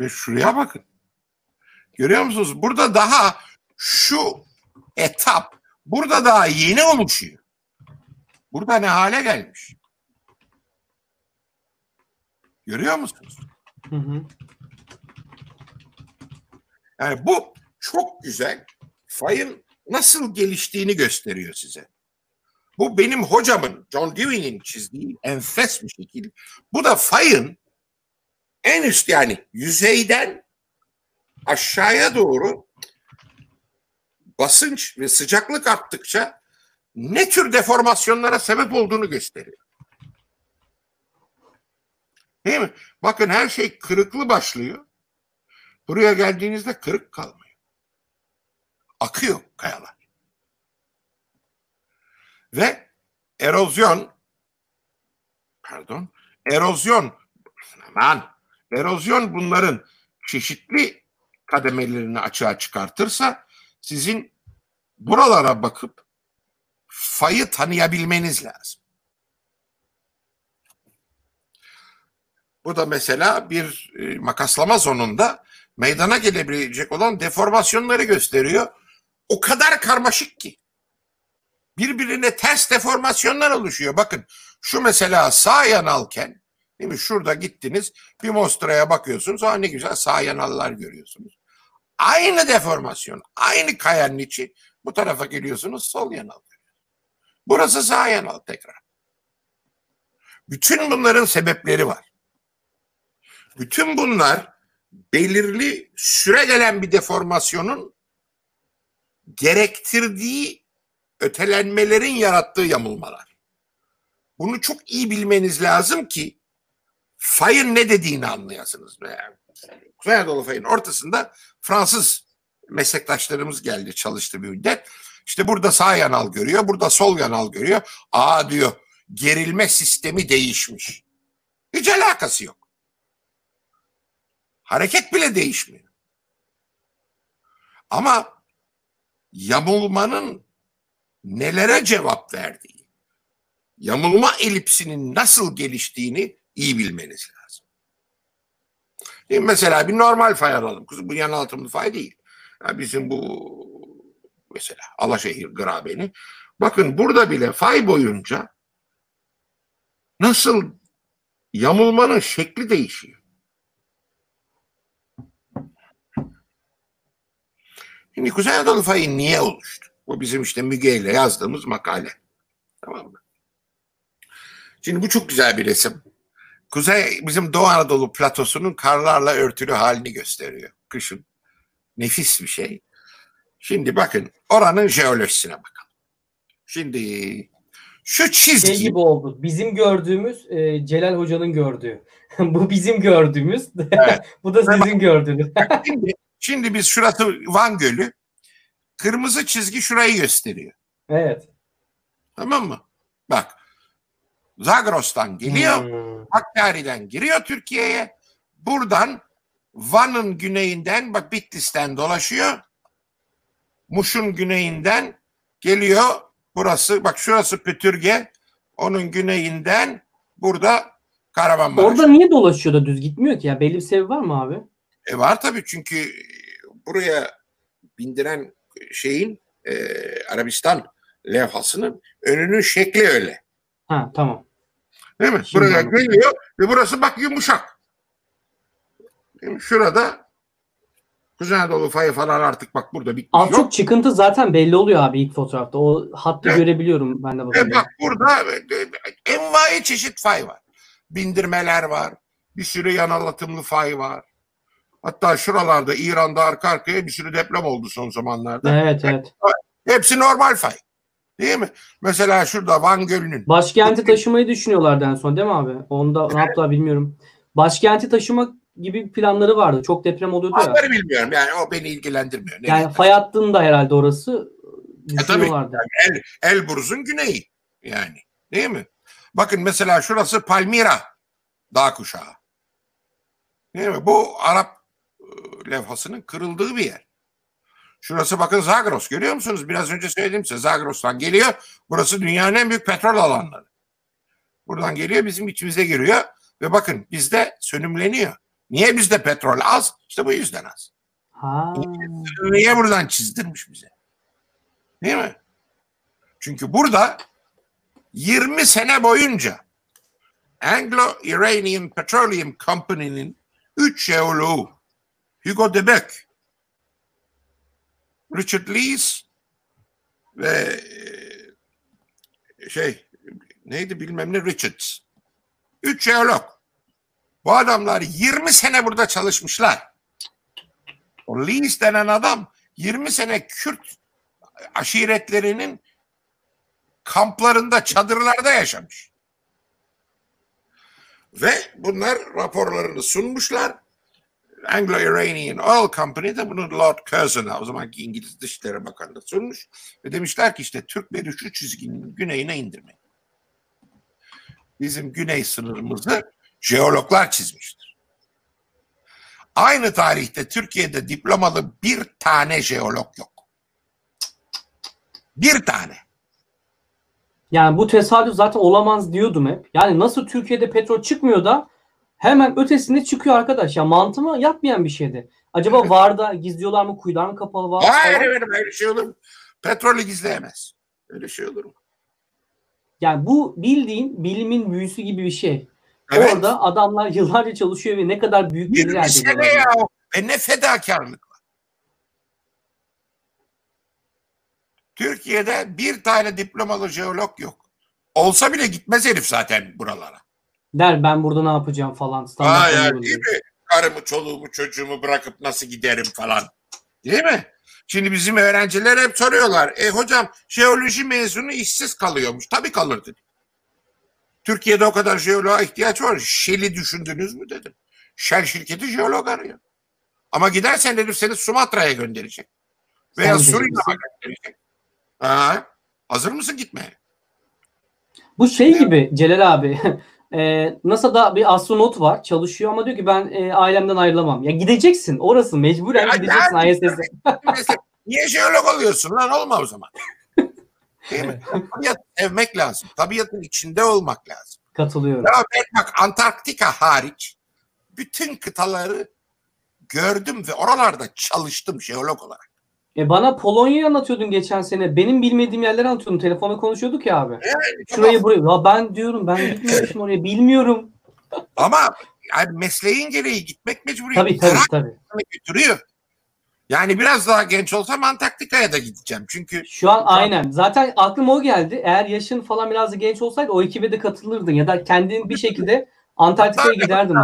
Ve şuraya bakın. Görüyor musunuz? Burada daha şu etap burada daha yeni oluşuyor. Burada ne hale gelmiş? Görüyor musunuz? Hı hı. Yani bu çok güzel fayın nasıl geliştiğini gösteriyor size. Bu benim hocamın John Dewey'nin çizdiği enfes bir şekil. Bu da fayın en üst yani yüzeyden aşağıya doğru basınç ve sıcaklık arttıkça ne tür deformasyonlara sebep olduğunu gösteriyor. Değil mi? Bakın her şey kırıklı başlıyor. Buraya geldiğinizde kırık kalmıyor. Akıyor kayalar. Ve erozyon pardon erozyon aman erozyon bunların çeşitli kademelerini açığa çıkartırsa sizin buralara bakıp fayı tanıyabilmeniz lazım. Bu da mesela bir e, makaslama zonunda meydana gelebilecek olan deformasyonları gösteriyor. O kadar karmaşık ki. Birbirine ters deformasyonlar oluşuyor. Bakın şu mesela sağ yanalken değil mi? Şurada gittiniz bir Mostra'ya bakıyorsunuz. Aa ne güzel sağ yanallar görüyorsunuz. Aynı deformasyon, aynı kayanın içi. Bu tarafa geliyorsunuz sol yanal. Burası sağ yanal tekrar. Bütün bunların sebepleri var. Bütün bunlar belirli süre gelen bir deformasyonun gerektirdiği ötelenmelerin yarattığı yamulmalar. Bunu çok iyi bilmeniz lazım ki fayın ne dediğini anlayasınız. Yani Kuzey Anadolu fayın ortasında Fransız meslektaşlarımız geldi çalıştı bir müddet. İşte burada sağ yanal görüyor, burada sol yanal görüyor. Aa diyor gerilme sistemi değişmiş. Hiç alakası yok. Hareket bile değişmiyor. Ama yamulmanın nelere cevap verdiği, yamulma elipsinin nasıl geliştiğini iyi bilmeniz lazım. Şimdi mesela bir normal fay alalım. Kızım bu yan altımlı fay değil. Ya bizim bu mesela Alaşehir grabeni. Bakın burada bile fay boyunca nasıl yamulmanın şekli değişiyor. Şimdi Kuzey Anadolu fayı niye oluştu? Bu bizim işte Müge ile yazdığımız makale. Tamam mı? Şimdi bu çok güzel bir resim. Kuzey bizim Doğu Anadolu platosunun karlarla örtülü halini gösteriyor. Kışın. Nefis bir şey. Şimdi bakın oranın jeolojisine bakalım. Şimdi şu çizgi Şey gibi oldu. Bizim gördüğümüz e, Celal Hoca'nın gördüğü. Bu bizim gördüğümüz. Evet. Bu da sizin gördüğünüz. şimdi, şimdi biz şurası Van Gölü. Kırmızı çizgi şurayı gösteriyor. evet. Tamam mı? Bak. Zagros'tan geliyor. Hmm. Hakkari'den giriyor Türkiye'ye. Buradan Van'ın güneyinden bak Bitlis'ten dolaşıyor. Muş'un güneyinden geliyor. Burası bak şurası Pütürge. Onun güneyinden burada Kahramanmaraş. Orada niye dolaşıyor da düz gitmiyor ki? Ya belli bir sebebi var mı abi? E var tabii çünkü buraya bindiren şeyin e, Arabistan levhasının önünün şekli öyle. Ha tamam. Değil mi? Şimdi Buraya geliyor ve burası bak yumuşak. Şurada Kuzey Anadolu fayı falan artık bak burada bitmiş Az çok çıkıntı zaten belli oluyor abi ilk fotoğrafta. O hattı Evet. görebiliyorum ben de E bakıyorum. bak burada e, e, envai çeşit fay var. Bindirmeler var. Bir sürü yanalatımlı fay var. Hatta şuralarda İran'da arka arkaya bir sürü deprem oldu son zamanlarda. Evet evet. Hepsi normal fay. Değil mi? Mesela şurada Van Gölü'nün. Başkenti taşımayı düşünüyorlardı en son değil mi abi? Onda ne yaptılar bilmiyorum. Başkenti taşıma gibi planları vardı. Çok deprem oluyordu ya. Onları bilmiyorum. Yani o beni ilgilendirmiyor. Ne Yani fay hattında herhalde orası E, tabii. düşünüyorlardı. El, Elbruz'un güneyi. Yani. Değil mi? Bakın mesela şurası Palmira dağ kuşağı. Değil mi? Bu Arap levhasının kırıldığı bir yer. Şurası bakın Zagros görüyor musunuz? Biraz önce söyledim size Zagros'tan geliyor. Burası dünyanın en büyük petrol alanları. Buradan geliyor bizim içimize giriyor ve bakın bizde sönümleniyor. Niye bizde petrol az? İşte bu yüzden az. Ha. Niye buradan çizdirmiş bize? Değil mi? Çünkü burada 20 sene boyunca Anglo-Iranian Petroleum Company'nin 3 jeoloğu Hugo de Beck, Richard Lees ve e, şey neydi bilmem ne Richards. 3 jeolog. Bu adamlar 20 sene burada çalışmışlar. O Lees denen adam 20 sene Kürt aşiretlerinin kamplarında, çadırlarda yaşamış. Ve bunlar raporlarını sunmuşlar. Anglo-Iranian Oil Company de bunu Lord Curzon'a o zamanki İngiliz Dışişleri Bakanı'na sunmuş. Ve demişler ki işte Türkleri şu çizginin güneyine indirmeyin. Bizim güney sınırımızı jeologlar çizmiştir. Aynı tarihte Türkiye'de diplomalı bir tane jeolog yok. Bir tane. Yani bu tesadüf zaten olamaz diyordum hep. Yani nasıl Türkiye'de petrol çıkmıyor da hemen ötesinde çıkıyor arkadaş. Ya mantığıma yatmayan bir şeydi. Acaba VAR'da gizliyorlar mı? Kuyular mı kapalı var? Hayır efendim öyle şey olur mu? Petrolü gizleyemez. Öyle şey olur mu? Yani bu bildiğin bilimin büyüsü gibi bir şey. Evet. Orada adamlar yıllarca çalışıyor ve ne kadar büyük 20 elde sene ya. Ve ne fedakarlık var. Türkiye'de bir tane diplomalı jeolog yok. Olsa bile gitmez herif zaten buralara. Der ben burada ne yapacağım falan. Aa Standart ya oluyor. değil mi? Karımı, çoluğumu, çocuğumu bırakıp nasıl giderim falan. Değil mi? Şimdi bizim öğrenciler hep soruyorlar. E hocam jeoloji mezunu işsiz kalıyormuş. Tabii kalır dedim. Türkiye'de o kadar jeoloğa ihtiyaç var. Shell'i düşündünüz mü dedim. Shell şirketi jeolog arıyor. Ama gidersen dedim seni Sumatra'ya gönderecek. Veya gidersin. gönderecek. Ha, hazır mısın gitmeye? Bu şey gibi Celal abi. E, NASA'da bir astronot var çalışıyor ama diyor ki ben e, ailemden ayrılamam. Ya gideceksin orası mecburen Ya gideceksin yani- ISS'e. Mesela niye jeolog oluyorsun lan olma o zaman. Değil mi? Tabiatı sevmek lazım. Tabiatın içinde olmak lazım. Katılıyorum. Ya ben bak Antarktika hariç bütün kıtaları gördüm ve oralarda çalıştım jeolog olarak. E bana Polonya'yı anlatıyordun geçen sene. Benim bilmediğim yerleri anlatıyordun. Telefonda konuşuyorduk ya abi. Yani Şurayı burayı. Ya ben diyorum ben gitmemişim oraya. Bilmiyorum. Ama yani mesleğin gereği gitmek mecburi. Tabii tabii Merak tabii. götürüyor. Yani biraz daha genç olsam Antarktika'ya da gideceğim. Çünkü Şu an aynen. Zaten aklıma o geldi. Eğer yaşın falan biraz da genç olsaydı o ekibe de katılırdın. Ya da kendin bir şekilde Antarktika'ya giderdin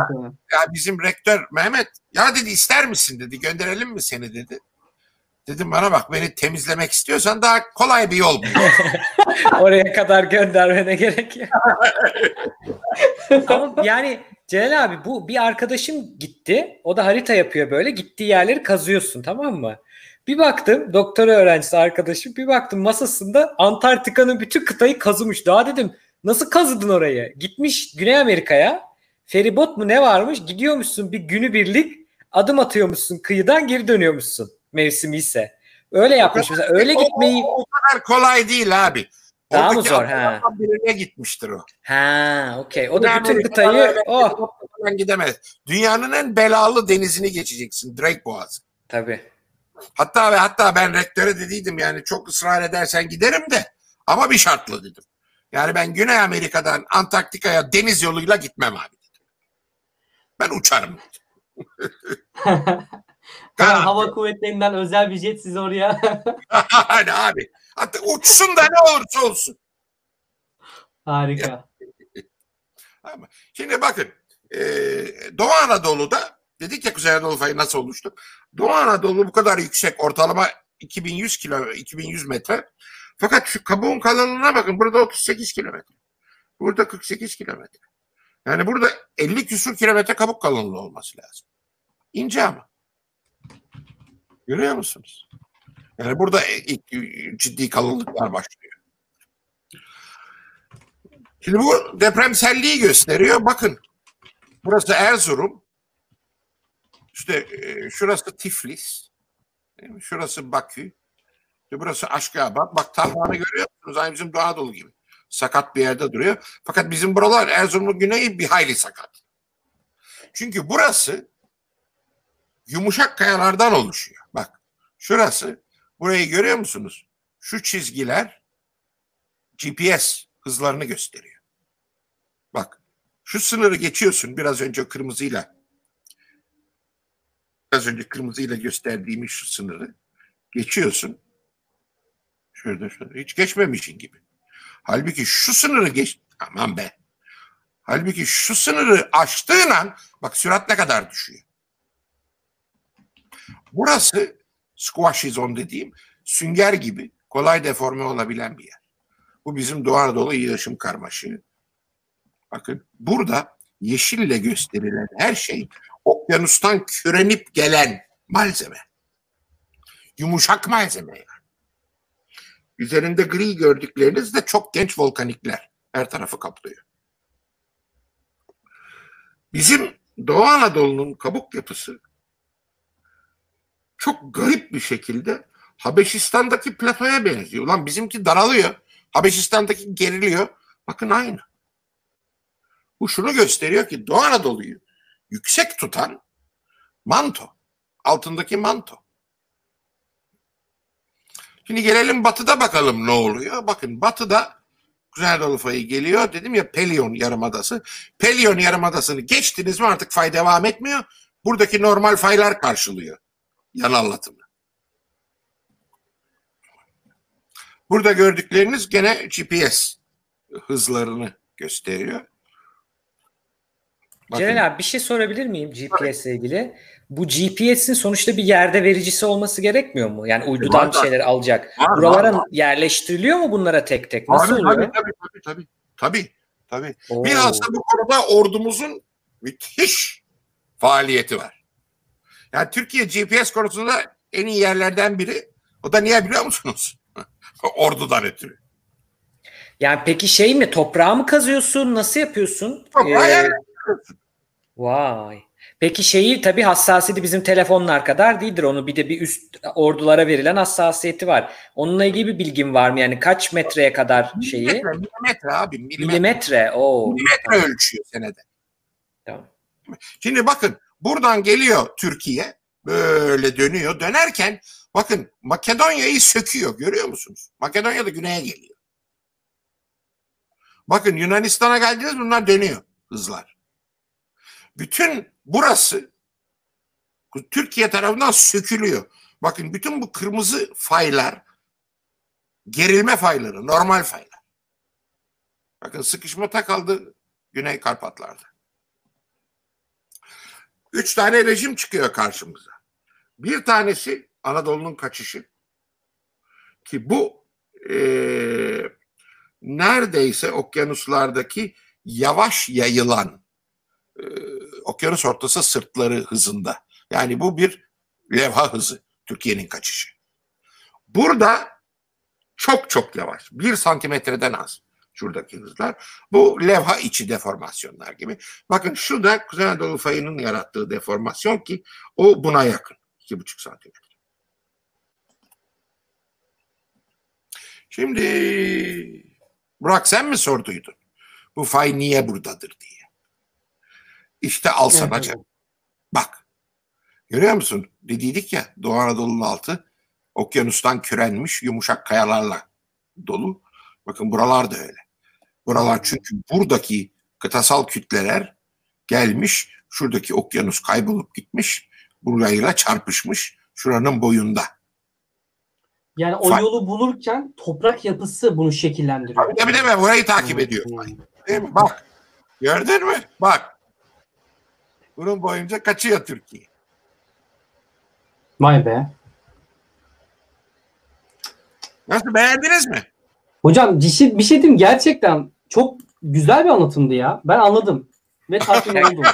ya bizim rektör Mehmet ya dedi ister misin dedi gönderelim mi seni dedi. Dedim bana bak beni temizlemek istiyorsan daha kolay bir yol bul. Oraya kadar göndermene gerek yok. Ama yani Celal abi bu bir arkadaşım gitti. O da harita yapıyor böyle. Gittiği yerleri kazıyorsun tamam mı? Bir baktım doktora öğrencisi arkadaşım bir baktım masasında Antarktika'nın bütün kıtayı kazımış. Daha dedim nasıl kazıdın orayı? Gitmiş Güney Amerika'ya feribot mu ne varmış gidiyormuşsun bir günübirlik adım atıyormuşsun kıyıdan geri dönüyormuşsun mevsimi ise. Öyle yapmış mesela öyle gitmeyi O, o kadar kolay değil abi. Daha mı zor, ha? birine gitmiştir o. Ha, okey. O da Yani bütün kıtayı oh gidemez. Dünyanın en belalı denizini geçeceksin. Drake Boğazı. tabii. Hatta ve hatta ben rektöre dediydim yani çok ısrar edersen giderim de ama bir şartla dedim. Yani ben Güney Amerika'dan Antarktika'ya deniz yoluyla gitmem abi dedim. Ben uçarım. Hemen hava kuvvetlerinden özel bir jet sizi oraya. Hadi abi. Hatta uçsun da ne olursa olsun. Harika. Şimdi bakın e, Doğu Anadolu'da dedik ya Kuzey Anadolu fayı nasıl oluştu? Doğu Anadolu bu kadar yüksek ortalama 2100 kilo 2100 metre. Fakat şu kabuğun kalınlığına bakın burada 38 kilometre. Burada 48 kilometre. Yani burada 50 küsur kilometre kabuk kalınlığı olması lazım. İnce ama. Görüyor musunuz? Yani burada ilk ciddi kalınlıklar başlıyor. Şimdi bu depremselliği gösteriyor. Bakın burası Erzurum. İşte e, şurası Tiflis. Şurası Bakü. İşte burası Aşkabat. Bak Tahran'ı görüyor musunuz? Aynı bizim Doğu Anadolu gibi. Sakat bir yerde duruyor. Fakat bizim buralar Erzurum'un güneyi bir hayli sakat. Çünkü burası yumuşak kayalardan oluşuyor. Bak şurası. Burayı görüyor musunuz? Şu çizgiler GPS hızlarını gösteriyor. Bak şu sınırı geçiyorsun biraz önce kırmızıyla. Biraz önce kırmızıyla gösterdiğimiz şu sınırı geçiyorsun. Şurada şurada hiç geçmemişin gibi. Halbuki şu sınırı geç aman be. Halbuki şu sınırı aştığın an bak sürat ne kadar düşüyor. Burası squashy zone dediğim sünger gibi kolay deforme olabilen bir yer. Bu bizim Doğu Anadolu yaşım karmaşığı. Bakın burada yeşille gösterilen her şey okyanustan kürenip gelen malzeme. Yumuşak malzeme yani. Üzerinde gri gördükleriniz de çok genç volkanikler. Her tarafı kaplıyor. Bizim Doğu Anadolu'nun kabuk yapısı çok garip bir şekilde Habeşistan'daki platoya benziyor. Ulan bizimki daralıyor. Habeşistan'daki geriliyor. Bakın aynı. Bu şunu gösteriyor ki Doğu Anadolu'yu yüksek tutan manto. altındaki manto. Şimdi gelelim batıda bakalım ne oluyor. Bakın batıda Kuzey Anadolu geliyor. Dedim ya Pelion Yarımadası. Pelion Yarımadası'nı geçtiniz mi artık fay devam etmiyor. Buradaki normal faylar karşılıyor. Yan anlatımı. Burada gördükleriniz gene GPS hızlarını gösteriyor. Bakın. Celal abi bir şey sorabilir miyim GPS ile ilgili? Bu GPS'in sonuçta bir yerde vericisi olması gerekmiyor mu? Yani uydudan bir şeyler alacak. Var, Buralara var, var. yerleştiriliyor mu bunlara tek tek? Nasıl Tabii, oluyor? Tabii tabii tabii. Tabii. tabii. Oo. Bilhassa bu konuda ordumuzun müthiş faaliyeti var. Yani Türkiye GPS konusunda en iyi yerlerden biri. O da niye biliyor musunuz? Ordudan ötürü. Yani peki şey mi toprağı mı kazıyorsun? Nasıl yapıyorsun? Toprağı Ee. Vay. Peki şeyi tabii hassasiyeti bizim telefonlar kadar değildir. Onu bir de bir üst ordulara verilen hassasiyeti var. Onunla ilgili bir bilgin var mı? Yani kaç metreye kadar şeyi? Milimetre, milimetre abi. Milimetre, Milimetre. Oo. milimetre ölçüyor senede. Tamam. Şimdi bakın buradan geliyor Türkiye. Böyle dönüyor. Dönerken bakın Makedonya'yı söküyor. Görüyor musunuz? Makedonya da güneye geliyor. Bakın Yunanistan'a geldiniz bunlar dönüyor hızlar. Bütün burası Türkiye tarafından sökülüyor. Bakın bütün bu kırmızı faylar gerilme fayları, normal faylar. Bakın sıkışma takıldı Güney Karpatlar'da. Üç tane rejim çıkıyor karşımıza. Bir tanesi Anadolu'nun kaçışı. Ki bu eee, neredeyse okyanuslardaki yavaş yayılan eee, okyanus ortası sırtları hızında. Yani bu bir levha hızı Türkiye'nin kaçışı. Burada çok çok yavaş. Bir santimetreden az şuradaki hızlar. Bu levha içi deformasyonlar gibi. Bakın şu da Kuzey Anadolu fayının yarattığı deformasyon ki o buna yakın. 2,5 santimetre. Şimdi Burak sen mi sorduydun? Bu fay niye buradadır diye. İşte al sana cevap. Bak. Görüyor musun? Dediydik ya Doğu Anadolu'nun altı okyanustan kürenmiş yumuşak kayalarla dolu. Bakın buralar da öyle. Buralar çünkü buradaki kıtasal kütleler gelmiş, şuradaki okyanus kaybolup gitmiş, burayla çarpışmış şuranın boyunda. Yani o Fay- yolu bulurken toprak yapısı bunu şekillendiriyor. Tabii tabii tabii, burayı takip ediyor. Değil mi? Bak. Gördün mü? Bak. Bunun boyunca kaçıyor Türkiye. Vay be. Nasıl beğendiniz mi? Hocam dişi bir şey diyeyim gerçekten çok güzel bir anlatımdı ya. Ben anladım ve tatmin oldum.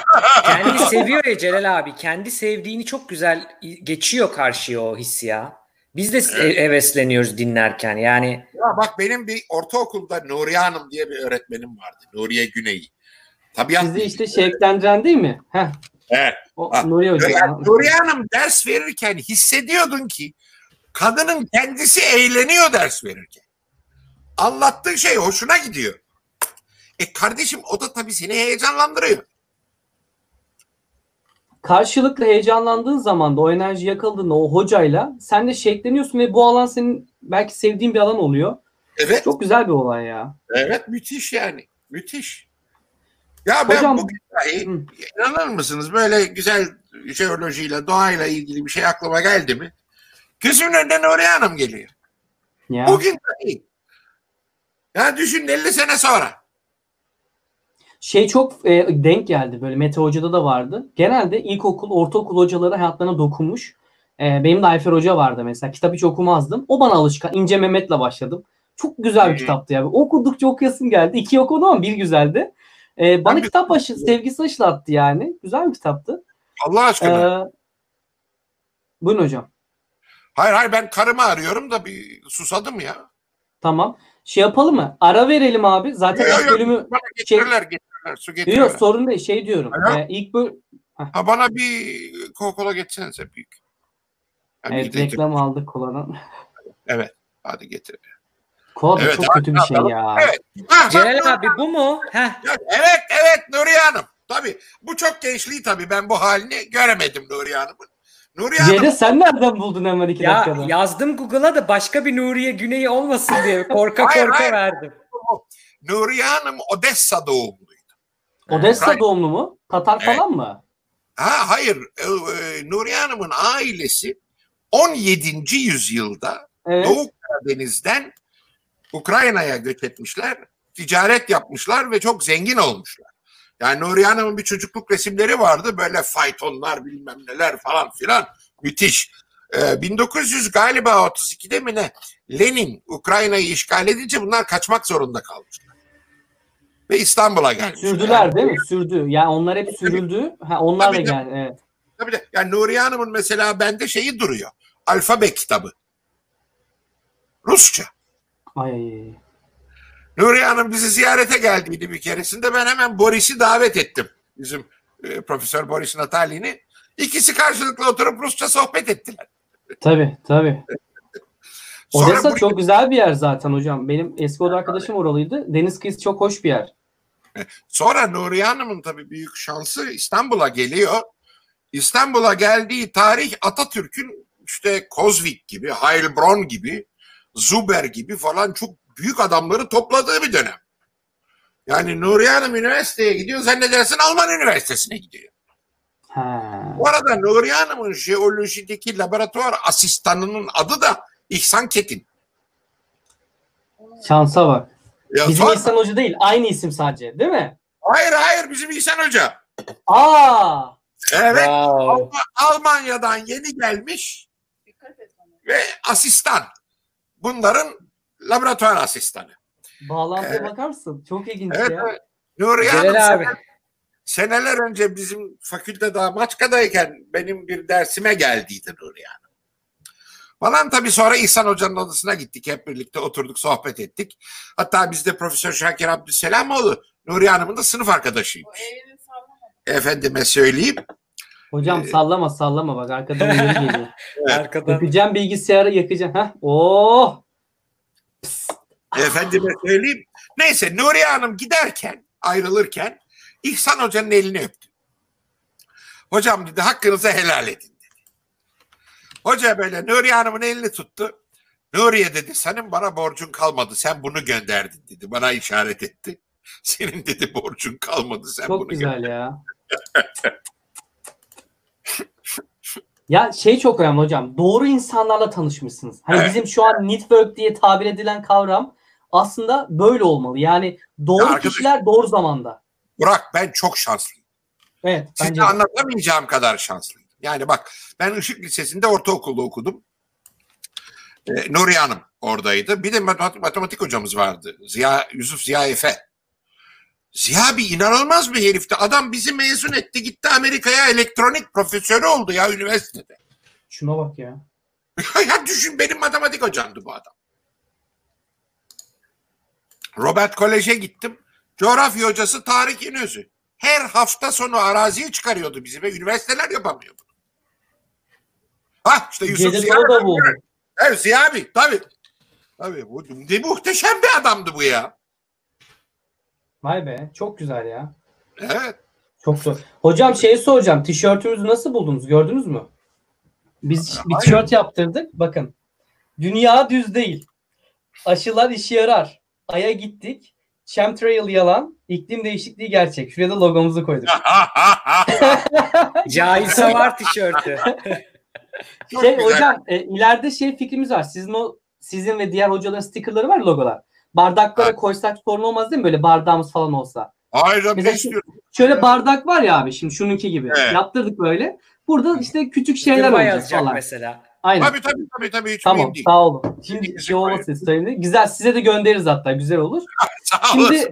Kendi seviyor ya Celal abi. Kendi sevdiğini çok güzel geçiyor karşıya o hissi ya. Biz de e- hevesleniyoruz dinlerken. Yani Ya bak benim bir ortaokulda Nuriye Hanım diye bir öğretmenim vardı. Nuriye Güney. Tabiat Sizi işte şevklendiren değil mi? Heh. Evet. O Ha, Nuri Hoca. Yani Nuriye Hanım ders verirken hissediyordun ki kadının kendisi eğleniyor ders verirken. Anlattığı şey hoşuna gidiyor. E kardeşim o da tabii seni heyecanlandırıyor. Karşılıklı heyecanlandığın zaman da o enerji yakaladığında o hocayla sen de şevkleniyorsun ve bu alan senin belki sevdiğin bir alan oluyor. Evet. Çok güzel bir olay ya. Evet müthiş yani. Müthiş. Ya ben Hocam- bugün dahi inanır mısınız böyle güzel jeolojiyle, doğayla ilgili bir şey aklıma geldi mi? Gözümün önüne Nuriye Hanım geliyor. Ya. Bugün dahi. Ya düşün 50 sene sonra. Şey çok e, denk geldi böyle Mete Hoca'da da vardı. Genelde ilkokul, ortaokul hocaları hayatlarına dokunmuş. E, benim de Ayfer Hoca vardı mesela. Kitap hiç okumazdım. O bana alışkan. İnce Mehmet'le başladım. Çok güzel bir kitaptı ya. Okudukça okuyasım geldi. İki okudum ama bir güzeldi. E, bana Ben kitap başı sevgisi aşılattı yani. Güzel bir kitaptı. Allah aşkına. buyurun hocam. Hayır hayır ben karımı arıyorum da bir susadım ya. Tamam. Şey yapalım mı? Ara verelim abi. Zaten ilk yok, bölümü getirirler getirirler su Yok getirirler. yok sorun değil. Şey diyorum. Alo? E, ilk böl Ha, bana bir Coca-Cola getirsenize büyük. Yani Evet reklam aldık kolanın. Hadi getir. Kola Evet, çok abi, kötü bir şey abi. ya. Evet. Ha, Celal abi bu mu? Heh. evet evet Nuriye Hanım. Tabii bu çok gençliği tabii ben bu halini göremedim Nuriye Hanım'ın. Nuriye Hanım Ceyda sen nereden buldun hemen iki Ya dakikada? yazdım Google'a da başka bir Nuriye Güney olmasın diye korka Hayır, korka hayır. verdim. Nuriye Hanım Odessa doğumluydu. Odessa Right. doğumlu mu? Tatar Evet. falan mı? Ha hayır, e, e, Nuriye Hanım'ın ailesi 17. yüzyılda Evet. Doğu Karadeniz'den Ukrayna'ya göç etmişler, ticaret yapmışlar ve çok zengin olmuşlar. Yani Nuriye Hanım'ın bir çocukluk resimleri vardı. Böyle faytonlar bilmem neler falan filan. Müthiş. Ee, 1900 galiba 32'de mi ne? Lenin Ukrayna'yı işgal edince bunlar kaçmak zorunda kalmışlar. Ve İstanbul'a gelmişler. Sürdüler değil mi? Sürdü. Yani onlar hep sürüldü. Ha, onlar da Tabii, geldi. Evet. Tabii de, yani Nuriye Hanım'ın mesela bende şeyi duruyor. Alfabe kitabı. Rusça. Ay. Nuriye Hanım bizi ziyarete geldiydi bir keresinde. Ben hemen Boris'i davet ettim. Bizim e, Profesör Boris Natalini. İkisi karşılıklı oturup Rusça sohbet ettiler. Tabii tabii. Sonra Odessa buraya- çok güzel bir yer zaten hocam. Benim eski oda arkadaşım oralıydı. Deniz kıyısı çok hoş bir yer. Sonra Nuriye Hanım'ın tabii büyük şansı İstanbul'a geliyor. İstanbul'a geldiği tarih Atatürk'ün işte Kozvik gibi, Heilbronn gibi, Zuber gibi falan çok büyük adamları topladığı bir dönem. Yani Nuriye Hanım üniversiteye gidiyor zannedersin Alman üniversitesine gidiyor. Ha. Bu arada Nuriye Hanım'ın jeolojideki laboratuvar asistanının adı da İhsan Ketin. Şansa bak. Ya Bizim sonra- İhsan Hoca değil. Aynı isim sadece. Değil mi? Hayır hayır bizim İhsan Hoca. Aa. Evet Wow. Alma- Almanya'dan yeni gelmiş ve asistan. Bunların laboratuvar asistanı. Bağlantıya Evet. bakar mısın? Çok ilginç Evet, ya. evet. Nuriye Hanım Celal abi. sene- seneler önce bizim fakültede Maçka'dayken benim bir dersime geldiydi Nuriye Hanım. Falan tabii sonra İhsan Hoca'nın odasına gittik. Hep birlikte oturduk, sohbet ettik. Hatta bizde Profesör Şakir Abdüsselamoğlu Nuriye Hanım'ın da sınıf arkadaşıymış. Efendime söyleyeyim. Hocam sallama sallama bak arkadan uyarı geliyor. Arkadan. Yakacağım bilgisayarı yakacağım. Heh. Oh. Efendime söyleyeyim. Neyse Nuriye Hanım giderken, ayrılırken İhsan Hoca'nın elini öptü. Hocam dedi hakkınızı helal edin. Hoca böyle Nuriye Hanım'ın elini tuttu. Nuriye dedi senin bana borcun kalmadı sen bunu gönderdin dedi. Bana işaret etti. Senin dedi borcun kalmadı sen Çok bunu güzel ya. Ya şey çok önemli hocam. Doğru insanlarla tanışmışsınız. Hani Evet. bizim şu an network diye tabir edilen kavram aslında böyle olmalı. Yani doğru Ya arkadaş- kişiler doğru zamanda. Burak ben çok şanslıyım. Evet Size anlatamayacağım kadar şanslıyım. Yani bak ben Işık Lisesi'nde ortaokulda okudum. Ee, Nuriye Hanım oradaydı. Bir de matematik, matematik hocamız vardı. Ziya, Yusuf Ziya Efe. Ziya bir inanılmaz bir herifti. Adam bizi mezun etti. Gitti Amerika'ya elektronik profesörü oldu ya üniversitede. Şuna bak ya. ya düşün benim matematik hocamdı bu adam. Robert Kolej'e gittim. Coğrafya hocası Tarık İnözü. Her hafta sonu araziye çıkarıyordu bizi ve üniversiteler yapamıyor işte Yusuf Ziya. o da buldu. Evet Ziya abi tabii. Tabii bu ne muhteşem bir adamdı bu ya. Vay be çok güzel ya. Evet. Çok zor. Hocam şeyi soracağım. Tişörtümüzü nasıl buldunuz? Gördünüz mü? Biz bir tişört yaptırdık. Bakın. Dünya düz değil. Aşılar işe yarar. Ay'a gittik. Chemtrail yalan. iklim değişikliği gerçek. Şuraya da logomuzu koyduk. Cahil Savar tişörtü. Çok şey güzel. hocam e, ileride şey fikrimiz var. Sizin o sizin ve diğer hocaların stickerları var logolar. Bardaklara Evet. koysak sorun olmaz değil mi? Böyle bardağımız falan olsa. Hayır Mesela istiyorsun? Şöyle bardak var ya abi şimdi şununki gibi. Evet. Yaptırdık böyle. Burada işte küçük şeyler olacak falan. mesela. Aynen. Tabii tabii tabii tabii hiç Tamam sağ olun. Şimdi şey olmasın istedim. Güzel size de göndeririz hatta güzel olur. Sağ Şimdi olasın.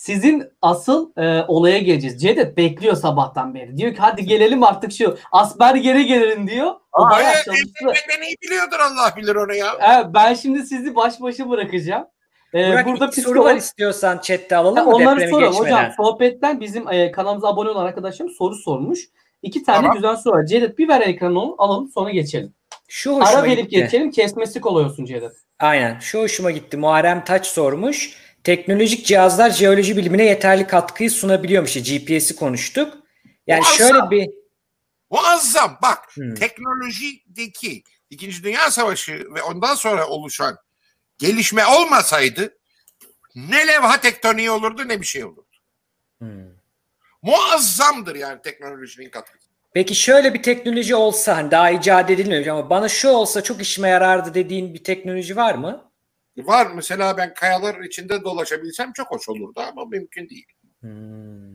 Sizin asıl e, olaya geleceğiz. Cevdet bekliyor sabahtan beri. Diyor ki hadi gelelim artık şu Asperger'e gelelim diyor. O Hayır, bayağı çalıştı. benden iyi biliyordur Allah bilir onu ya. Evet, ben şimdi sizi baş başa bırakacağım. E, Burak burada iki soru var psikolog... istiyorsan chatte alalım Ha, mı onları depremi soralım geçmeden? hocam. Sohbetten bizim e, kanalımıza abone olan arkadaşım soru sormuş. İki tane Tamam. güzel soru var. Cevdet bir ver ekranı alalım sonra geçelim. Şu hoşuma Ara verip gitti. geçelim kesmesi kolay olsun Cevdet. Aynen. Şu hoşuma gitti. Muharrem Taç sormuş. Teknolojik cihazlar jeoloji bilimine yeterli katkıyı sunabiliyormuş. GPS'i konuştuk. Yani Varsa- şöyle bir Muazzam. Bak Hmm. teknolojideki İkinci Dünya Savaşı ve ondan sonra oluşan gelişme olmasaydı ne levha tektoniği olurdu ne bir şey olurdu. Hmm. Muazzamdır yani teknolojinin katkısı. Peki şöyle bir teknoloji olsa hani daha icat edilmemiş ama bana şu olsa çok işime yarardı dediğin bir teknoloji var mı? Var mesela ben kayalar içinde dolaşabilsem çok hoş olurdu ama mümkün değil. Hmm.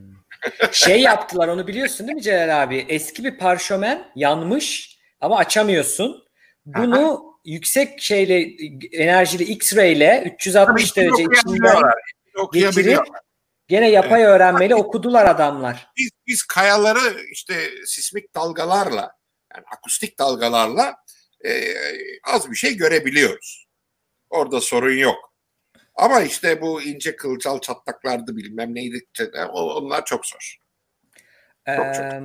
Şey yaptılar onu biliyorsun değil mi Celal abi? Eski bir parşömen yanmış ama açamıyorsun. Bunu yüksek şeyle enerjili X-ray ile 360 Tabii derece içinden. Okuyabiliyorlar. gene yapay öğrenmeli okudular adamlar. Biz, biz kayaları işte sismik dalgalarla yani akustik dalgalarla e, az bir şey görebiliyoruz. Orada sorun yok. Ama işte bu ince kılcal çatlaklardı bilmem neydi onlar çok zor. Çok çok. Ee,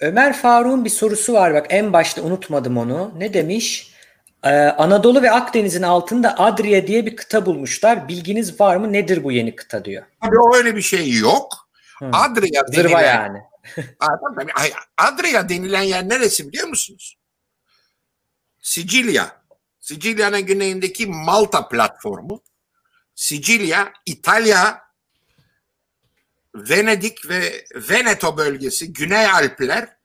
Ömer Faruk'un bir sorusu var bak en başta unutmadım onu. Ne demiş? Ee, Anadolu ve Akdeniz'in altında Adria diye bir kıta bulmuşlar. Bilginiz var mı? Nedir bu yeni kıta diyor. Tabii o öyle bir şey yok. Hı. Adria Zırva denilen, yani. Adria denilen yer neresi biliyor musunuz? Sicilya. Sicilya'nın güneyindeki Malta platformu. Sicilya, İtalya, Venedik ve Veneto bölgesi, Güney Alpler,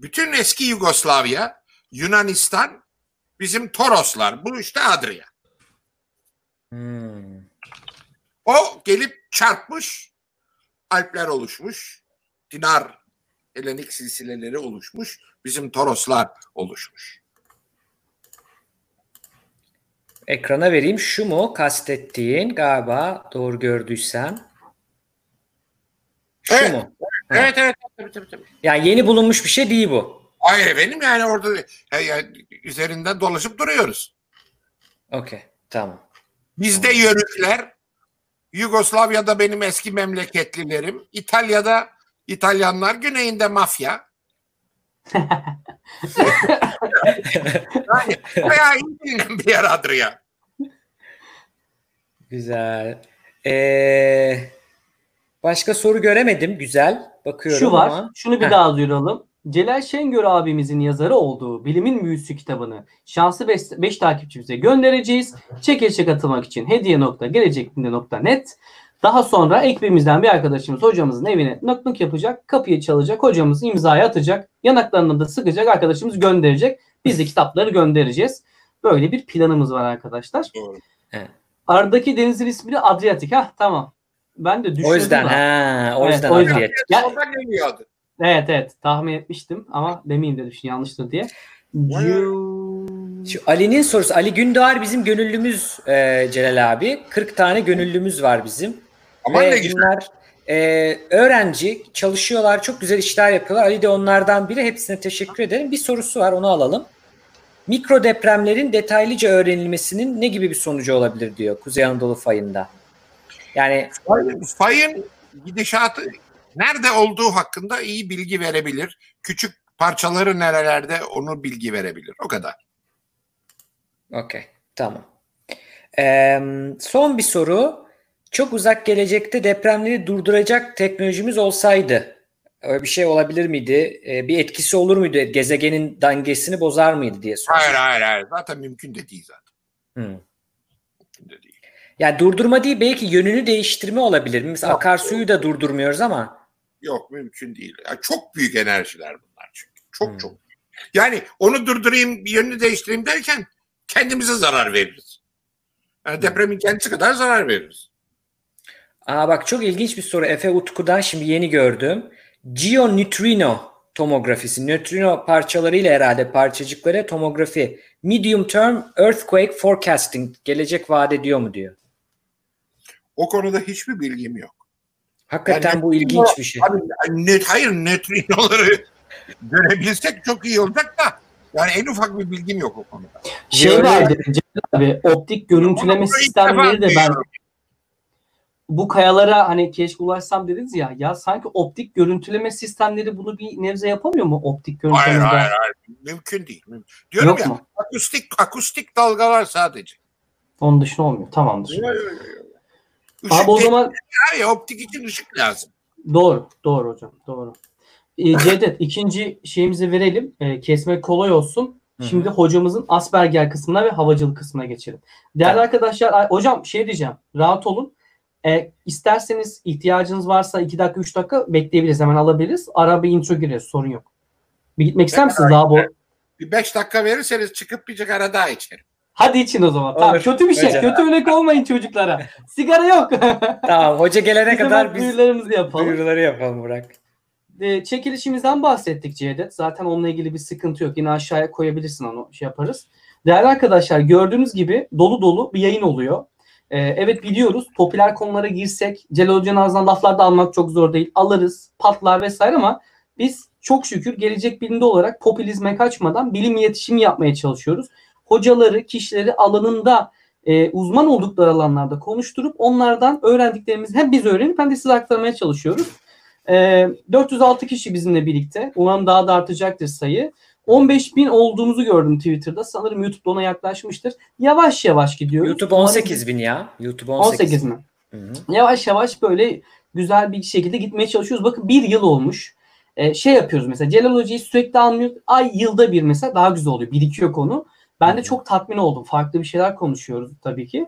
bütün eski Yugoslavya, Yunanistan, bizim Toroslar. Bu işte Adria. Hmm. O gelip çarpmış, Alpler oluşmuş, Dinar Helenik silsileleri oluşmuş, bizim Toroslar oluşmuş. Ekrana vereyim. Şu mu kastettiğin galiba doğru gördüysem. Şu Evet. mu? Evet evet tabii tabii tabii. Yani yeni bulunmuş bir şey değil bu. Hayır efendim yani orada ya, ya, üzerinden dolaşıp duruyoruz. Okey. Tamam. Bizde yörükler, Yugoslavya'da benim eski memleketlilerim, İtalya'da İtalyanlar, güneyinde mafya. Bayağı iyi bir yer Adria. Güzel. Ee, başka soru göremedim. Güzel. Bakıyorum Şu var. ama. Şunu bir Heh. daha duyuralım. Celal Şengör abimizin yazarı olduğu Bilimin Büyüsü kitabını şanslı 5 takipçimize göndereceğiz. Çekilişe katılmak için hediye.gelecekbinde.net Daha sonra ekibimizden bir arkadaşımız hocamızın evine nok nok yapacak. Kapıyı çalacak. Hocamız imzayı atacak. Yanaklarını da sıkacak. Arkadaşımız gönderecek. Biz de kitapları göndereceğiz. Böyle bir planımız var arkadaşlar. Doğru. Aradaki denizin ismi de Adriyatik. Ha tamam. Ben de düşündüm. O yüzden ha, o Evet, yüzden o yüzden. Adriyatik. Ya- geliyordu. Evet evet tahmin etmiştim ama demeyeyim dedim şimdi yanlıştır diye. Şu Ali'nin sorusu. Ali Gündoğar bizim gönüllümüz e, Celal abi. 40 tane gönüllümüz var bizim. Aman ne güzel. bunlar e, öğrenci, çalışıyorlar, çok güzel işler yapıyorlar. Ali de onlardan biri. Hepsine teşekkür ederim. Bir sorusu var, onu alalım. Mikro depremlerin detaylıca öğrenilmesinin ne gibi bir sonucu olabilir diyor Kuzey Anadolu fayında. Yani Fayın, fayın gidişatı nerede olduğu hakkında iyi bilgi verebilir. Küçük parçaları nerelerde onu bilgi verebilir. O kadar. Okey, tamam. Ee, son bir soru. Çok uzak gelecekte depremleri durduracak teknolojimiz olsaydı öyle bir şey olabilir miydi? Ee, bir etkisi olur muydu? Gezegenin dengesini bozar mıydı diye soruyor. Hayır hayır hayır. Zaten mümkün de değil zaten. Hı. Mümkün de değil. Yani durdurma değil belki yönünü değiştirme olabilir. Mesela akarsuyu da durdurmuyoruz ama. Yok mümkün değil. Ya çok büyük enerjiler bunlar çünkü. Çok Hmm. çok. Yani onu durdurayım, yönünü değiştireyim derken kendimize zarar veririz. Yani depremin kendisi kadar zarar veririz. Aa bak çok ilginç bir soru Efe Utku'dan şimdi yeni gördüm. Geoneutrino tomografisi. Nötrino parçalarıyla herhalde parçacıklara tomografi. Medium term earthquake forecasting. Gelecek vaat ediyor mu diyor. O konuda hiçbir bilgim yok. Hakikaten Yani- bu ilginç bir şey. Abi, net, hayır nötrinoları görebilsek çok iyi olacak da yani en ufak bir bilgim yok o konuda. Şey vardı abi optik görüntüleme sistemleri de ben. Bu kayalara hani keşke ulaşsam dediniz ya ya sanki optik görüntüleme sistemleri bunu bir nebze yapamıyor mu optik Hayır görüntülemede? hayır hayır. Mümkün değil. Mümkün. Diyorum Yok ya mu? akustik akustik dalgalar sadece. Onun dışında olmuyor. Tamamdır. Yok, yok, yok, yok. Işık Abi o zaman ya, optik için ışık lazım. doğru. Doğru hocam. Doğru. e, Cevdet ikinci şeyimizi verelim. E, kesmek kolay olsun. Şimdi hocamızın Asperger kısmına ve havacılık kısmına geçelim. Değerli Tamam. arkadaşlar, hocam şey diyeceğim. Rahat olun. E, isterseniz ihtiyacınız varsa 2 dakika 3 dakika bekleyebiliriz. Hemen alabiliriz. Ara bir intro gireriz. Sorun yok. Bir gitmek ister misiniz daha bu? Bir beş dakika verirseniz çıkıp bir sigara daha içerim. Hadi için o zaman. Tamam, Olur. kötü bir şey. Hocam. Kötü örnek olmayın çocuklara. Sigara yok. Tamam hoca gelene Biz kadar biz duyurularımızı yapalım. duyuruları yapalım Burak. E, çekilişimizden bahsettik Cevdet. Zaten onunla ilgili bir sıkıntı yok. Yine aşağıya koyabilirsin onu şey yaparız. Değerli arkadaşlar gördüğünüz gibi dolu dolu bir yayın oluyor. E, evet biliyoruz popüler konulara girsek Celal Hoca'nın ağzından laflar da almak çok zor değil. Alırız, patlar vesaire ama biz çok şükür gelecek bilimde olarak popülizme kaçmadan bilim iletişimi yapmaya çalışıyoruz. Hocaları, kişileri alanında e, uzman oldukları alanlarda konuşturup onlardan öğrendiklerimizi hem biz öğrenip hem de size aktarmaya çalışıyoruz. E, 406 kişi bizimle birlikte. Umarım daha da artacaktır sayı. 15 bin olduğumuzu gördüm Twitter'da. Sanırım YouTube'da ona yaklaşmıştır. Yavaş yavaş gidiyoruz. YouTube Umarım- 18 bin ya. YouTube 18, 18 mi? Hı hı. Yavaş yavaş böyle güzel bir şekilde gitmeye çalışıyoruz. Bakın bir yıl olmuş. Ee, şey yapıyoruz mesela Celal Hoca'yı sürekli anlıyoruz. Ay yılda bir mesela daha güzel oluyor. Birikiyor konu. Ben de çok tatmin oldum. Farklı bir şeyler konuşuyoruz tabii ki.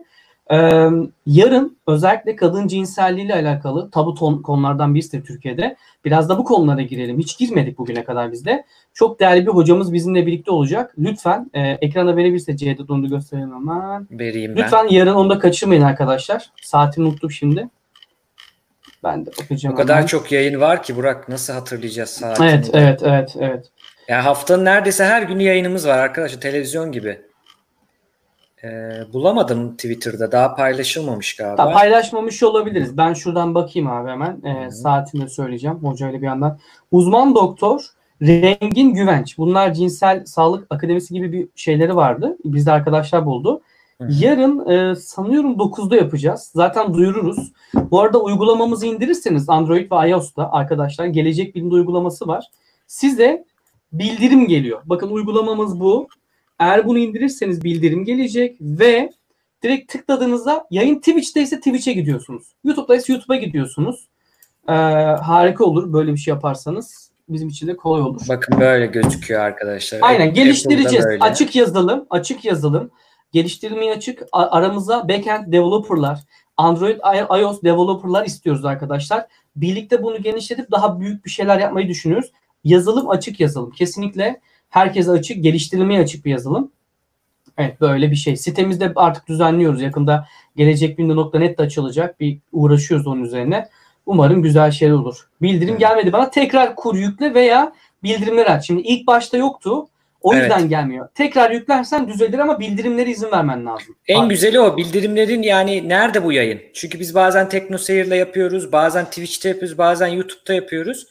Ee, yarın özellikle kadın cinselliği ile alakalı tabu ton, konulardan birisi Türkiye'de. Biraz da bu konulara girelim. Hiç girmedik bugüne kadar bizde. Çok değerli bir hocamız bizimle birlikte olacak. Lütfen e, ekrana verebilirse Cevdet onu da gösterelim hemen. Vereyim ben. Lütfen yarın onu da kaçırmayın arkadaşlar. Saatimi unuttum şimdi. Ben de bakacağım. O kadar hemen. çok yayın var ki Burak nasıl hatırlayacağız saatini? Evet, evet, evet, evet. Ya haftanın neredeyse her günü yayınımız var arkadaşlar televizyon gibi. Ee, bulamadım Twitter'da daha paylaşılmamış galiba. Tamam, paylaşmamış olabiliriz. Ben şuradan bakayım abi hemen. Ee, Hı. saatini de söyleyeceğim hocayla bir yandan. Uzman doktor Rengin Güvenç. Bunlar cinsel sağlık akademisi gibi bir şeyleri vardı. Bizde arkadaşlar buldu. Hı. Yarın e, sanıyorum 9'da yapacağız. Zaten duyururuz. Bu arada uygulamamızı indirirseniz Android ve iOS'ta arkadaşlar gelecek bilimde uygulaması var. Size bildirim geliyor. Bakın uygulamamız bu. Eğer bunu indirirseniz bildirim gelecek ve direkt tıkladığınızda yayın Twitch'te ise Twitch'e gidiyorsunuz. YouTube'da ise YouTube'a gidiyorsunuz. Ee, harika olur böyle bir şey yaparsanız. Bizim için de kolay olur. Bakın böyle gözüküyor arkadaşlar. Aynen geliştireceğiz. Açık yazılım, açık yazılım. Geliştirmeye açık. Aramıza backend developerlar, Android, iOS developerlar istiyoruz arkadaşlar. Birlikte bunu genişletip daha büyük bir şeyler yapmayı düşünüyoruz. Yazılım açık yazılım. Kesinlikle herkese açık, geliştirilmeye açık bir yazılım. Evet böyle bir şey. Sitemizde artık düzenliyoruz. Yakında gelecekbinde.net de açılacak. Bir uğraşıyoruz onun üzerine. Umarım güzel şeyler olur. Bildirim gelmedi bana. Tekrar kur yükle veya bildirimleri aç. Şimdi ilk başta yoktu. O Evet. yüzden gelmiyor. Tekrar yüklersen düzelir ama bildirimlere izin vermen lazım. En Bak, güzeli o bildirimlerin yani nerede bu yayın? Çünkü biz bazen TeknoSeyir'le yapıyoruz, bazen Twitch'te yapıyoruz, bazen YouTube'da yapıyoruz.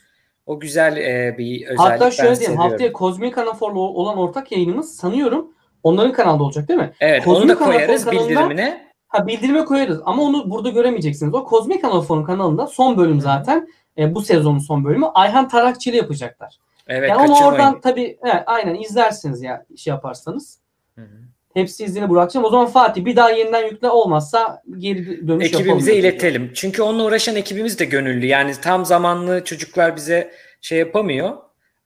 O güzel e, bir özellik. Hatta şöyle diyeyim. seviyorum. Haftaya Kozmik Anafor'la olan ortak yayınımız sanıyorum onların kanalda olacak değil mi? Evet Kozmik onu da Anafor koyarız kanalında- bildirimine. Ha bildirime koyarız ama onu burada göremeyeceksiniz. O Kozmik Anafor'un kanalında son bölüm zaten. E, bu sezonun son bölümü. Ayhan Tarakçı ile yapacaklar. Evet yani onu oradan tabii evet, aynen izlersiniz ya şey yaparsanız. Hı hı. Hepsi izini bırakacağım. O zaman Fatih bir daha yeniden yükle olmazsa geri dönüş yapalım. Ekibimize iletelim. Çünkü onunla uğraşan ekibimiz de gönüllü. Yani tam zamanlı çocuklar bize şey yapamıyor.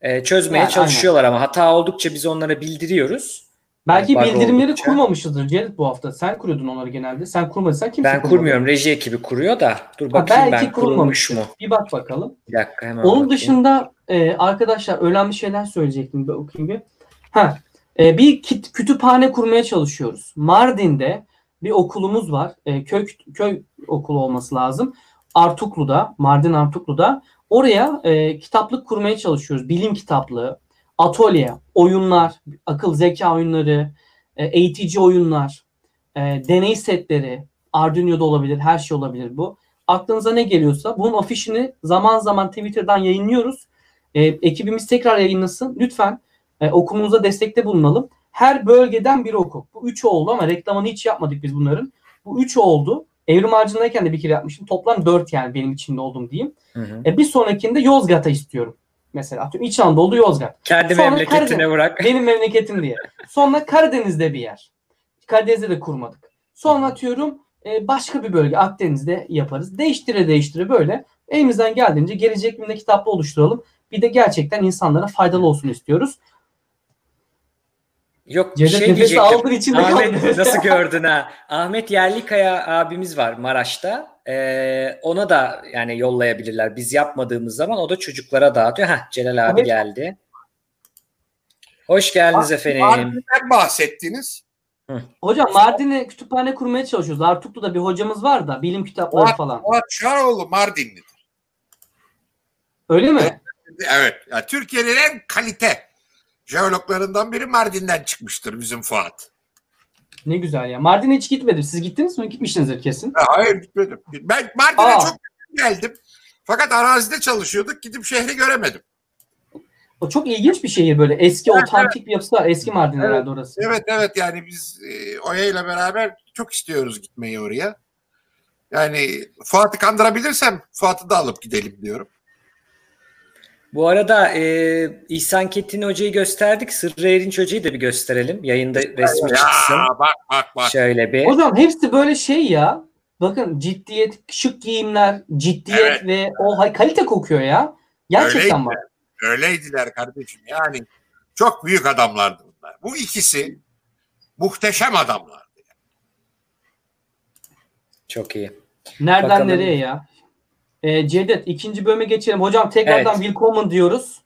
e, çözmeye Yani çalışıyorlar ama hata oldukça biz onlara bildiriyoruz. Belki Bug bildirimleri oldukça. kurmamışızdır Cevdet bu hafta. Sen kuruyordun onları genelde. Sen kurmadıysan kimse Ben kurmadı. kurmuyorum. Reji ekibi kuruyor da. Dur Ha, bakayım belki ben kurulmuş mu? Bir bak bakalım. Bir dakika hemen Onun bakayım. dışında e, arkadaşlar önemli şeyler söyleyecektim. Bir okuyayım bir. Ha, e, bir kit, kütüphane kurmaya çalışıyoruz. Mardin'de bir okulumuz var. E, köy köy okulu olması lazım. Artuklu'da, Mardin Artuklu'da. Oraya e, kitaplık kurmaya çalışıyoruz. Bilim kitaplığı, atölye, oyunlar, akıl zeka oyunları, e, eğitici oyunlar, e, deney setleri, Arduino'da olabilir, her şey olabilir bu. Aklınıza ne geliyorsa bunun afişini zaman zaman Twitter'dan yayınlıyoruz. E, ekibimiz tekrar yayınlasın. Lütfen e, okulumuza destekte bulunalım. Her bölgeden bir okul. Bu üç oldu ama reklamını hiç yapmadık biz bunların. Bu üç oldu. Evrim Ağacı'ndayken de bir kere yapmıştım. Toplam dört yani benim içinde olduğum diyeyim. Hı hı. E, bir sonrakinde Yozgat'a istiyorum. Mesela atıyorum İç Anadolu Yozgat. Kendi Sonra memleketine Karadeniz. bırak. Benim memleketim diye. Sonra Karadeniz'de bir yer. Karadeniz'de de kurmadık. Sonra atıyorum e, başka bir bölge Akdeniz'de yaparız. Değiştire değiştire böyle elimizden geldiğince gelecek günde kitaplı oluşturalım. Bir de gerçekten insanlara faydalı olsun istiyoruz. Yok bir Cevdet şey diyecektim. aldın içinde Ahmet kaldı. nasıl gördün ha? Ahmet Yerlikaya abimiz var Maraş'ta. Ee, ona da yani yollayabilirler. Biz yapmadığımız zaman o da çocuklara dağıtıyor. Heh, Celal abi Evet. geldi. Hoş geldiniz efendim. Mardin'den bahsettiniz. Hocam Mardin'e kütüphane kurmaya çalışıyoruz. Artuklu'da bir hocamız var da bilim kitapları falan. Fuat Şaroğlu Mardinli. Öyle mi? Evet. Ya Türkiye'nin en kalite jeologlarından biri Mardin'den çıkmıştır bizim Fuat. Ne güzel ya. Mardin'e hiç gitmedim. Siz gittiniz mi? Gitmişsinizdir kesin. Ha, Hayır gitmedim. Ben Mardin'e çok geldim. Fakat arazide çalışıyorduk. Gidip şehri göremedim. O çok ilginç bir şehir böyle. Eski Evet, otantik bir yapısı var. Eski Mardin Evet. herhalde orası. Evet evet yani biz e, Oya ile beraber çok istiyoruz gitmeyi oraya. Yani Fuat'ı kandırabilirsem Fuat'ı da alıp gidelim diyorum. Bu arada e, İhsan Kettin Hoca'yı gösterdik. Sırrı Erinç Hoca'yı da bir gösterelim. Yayında resmi çıksın. Ya, bak bak bak. Şöyle bir. Hocam hepsi böyle şey ya. Bakın ciddiyet, şık giyimler, ciddiyet Evet. ve o hay- kalite kokuyor ya. Gerçekten Öyleydi. bak. Öyleydiler kardeşim. Yani çok büyük adamlardı bunlar. Bu ikisi muhteşem adamlardı. Çok iyi. Nereden Bakalım. nereye ya? Ee, Cevdet ikinci bölüme geçelim. Hocam tekrardan Evet. willkommen diyoruz.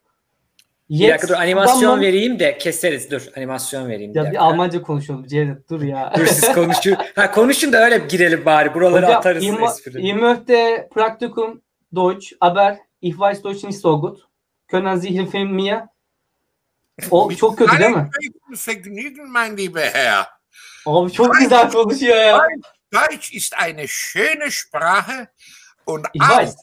Bir dakika dur animasyon vereyim de keseriz. Dur animasyon vereyim. Ya bir. Almanca konuşalım Cevdet dur ya. Dur siz konuşun. Ha konuşun da öyle girelim bari. Buraları Hocam, atarız ich, mo- espri. ich möchte Praktikum Deutsch, aber ich weiß Deutsch nicht so gut. Können Sie helfen mir? O çok kötü değil mi? Vergnügen mein lieber Herr. Abi çok güzel konuşuyor ya. Deutsch ist eine schöne Sprache und Ich auch weiß.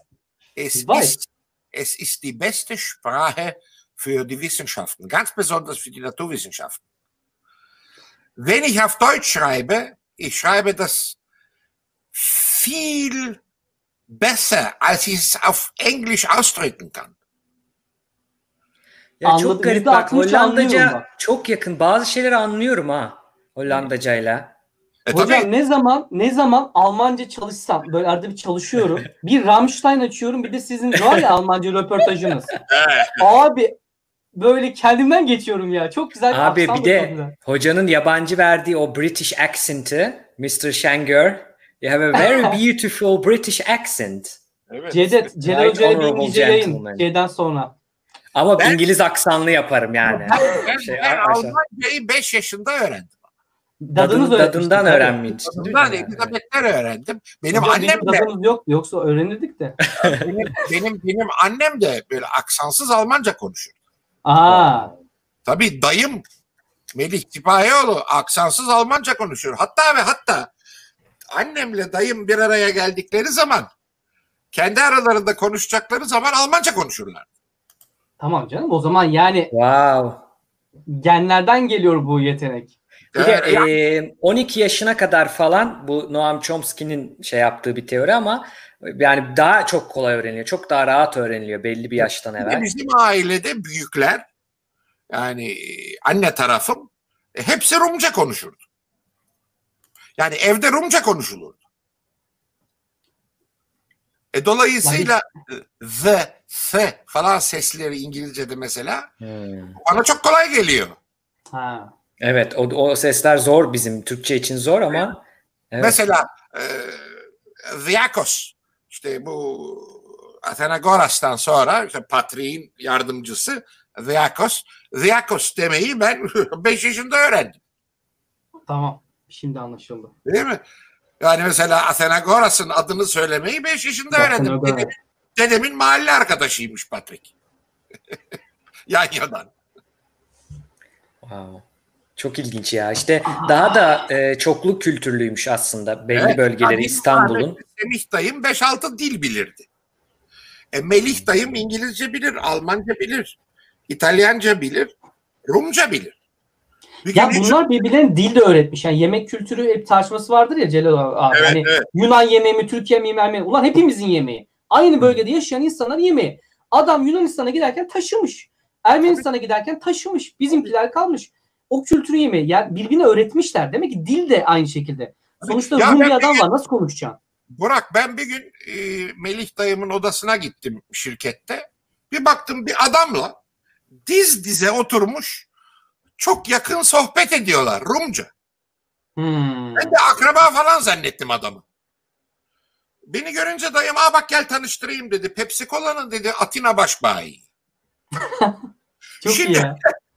es Ich weiß. ist es ist die beste Sprache für die Wissenschaften, ganz besonders für die Naturwissenschaften. Wenn ich auf Deutsch schreibe, ich schreibe das viel besser, als ich es auf Englisch ausdrücken kann. Ya Anladım. çok garip bak %60 anlıyorum Hollandaca çok yakın. Bazı şeyleri anlıyorum ha Hollandacayla. E Hocam tabii, ne zaman ne zaman Almanca çalışsam böyle arada bir çalışıyorum. bir Rammstein açıyorum bir de sizin var ya Almanca röportajınız. Abi böyle kendimden geçiyorum ya. Çok güzel Abi bir de güzel. hocanın yabancı verdiği o British accent'ı Mr. Şengör you have a very beautiful British accent. evet. Cevdet, Celal Right Hoca'yla bir honorable İngilizce yayın gentleman. şeyden sonra. Ama Ben- İngiliz aksanlı yaparım yani. Ben, Şey, ben Almancayı 5 yaşında öğrendim. Dadınız Dadın, dadından öğrenmiştim. Bundan Elizabeth'ten öğrendim. Benim Hocam annem de dadımız yok yoksa öğrenirdik de. benim, benim benim annem de böyle aksansız Almanca konuşur. Aa, Tabii dayım Melih Sipahioğlu aksansız Almanca konuşuyor. Hatta ve hatta annemle dayım bir araya geldikleri zaman kendi aralarında konuşacakları zaman Almanca konuşurlar. tamam canım o zaman yani Wow. genlerden geliyor bu yetenek. Bir de e, 12 yaşına kadar falan bu Noam Chomsky'nin şey yaptığı bir teori ama yani daha çok kolay öğreniliyor. Çok daha rahat öğreniliyor belli bir yaştan evvel. bizim ailede büyükler yani anne tarafım e, hepsi Rumca konuşurdu. Yani evde Rumca konuşulurdu. E dolayısıyla the, the falan sesleri İngilizce'de mesela Hmm. bana çok kolay geliyor. Ha. Evet o, o sesler zor bizim Türkçe için zor ama evet. Mesela e, Diakos işte bu Athenagoras'tan sonra işte Patriğin yardımcısı Diakos. Diakos demeyi ben 5 yaşında öğrendim. Tamam. Şimdi anlaşıldı. Değil mi? Yani mesela Athenagoras'ın adını söylemeyi 5 yaşında öğrendim. Dedemin, dedemin mahalle arkadaşıymış Patrik. Yan yanan. Wow. Çok ilginç ya. İşte daha da e, çokluk kültürlüymüş aslında belli Evet, bölgeleri yani İstanbul'un. Semih dayım 5-6 dil bilirdi. E, Melih dayım İngilizce bilir, Almanca bilir, İtalyanca bilir, Rumca bilir. Bir Ya hiç- bunlar birbirlerine dil de öğretmiş. Yani yemek kültürü hep tartışması vardır ya Celal abi. Evet, hani evet. Yunan yemeği mi, Türk yemeği mi, Ermeni? Ulan hepimizin yemeği. Aynı bölgede yaşayan insanlar yemeği. Adam Yunanistan'a giderken taşımış. Ermenistan'a giderken taşımış. Bizimkiler kalmış. O kültürü yemeği. Yani birbirine öğretmişler. Demek ki dil de aynı şekilde. Sonuçta Ya Rum bir adam var. Nasıl konuşacaksın? Burak ben bir gün e, Melih dayımın odasına gittim şirkette. Bir baktım bir adamla diz dize oturmuş çok yakın sohbet ediyorlar Rumca. Hmm. Ben de akraba falan zannettim adamı. Beni görünce dayım aa bak gel tanıştırayım dedi. Pepsi Cola'nın dedi Atina Başbayi. Çok Şimdi- iyi.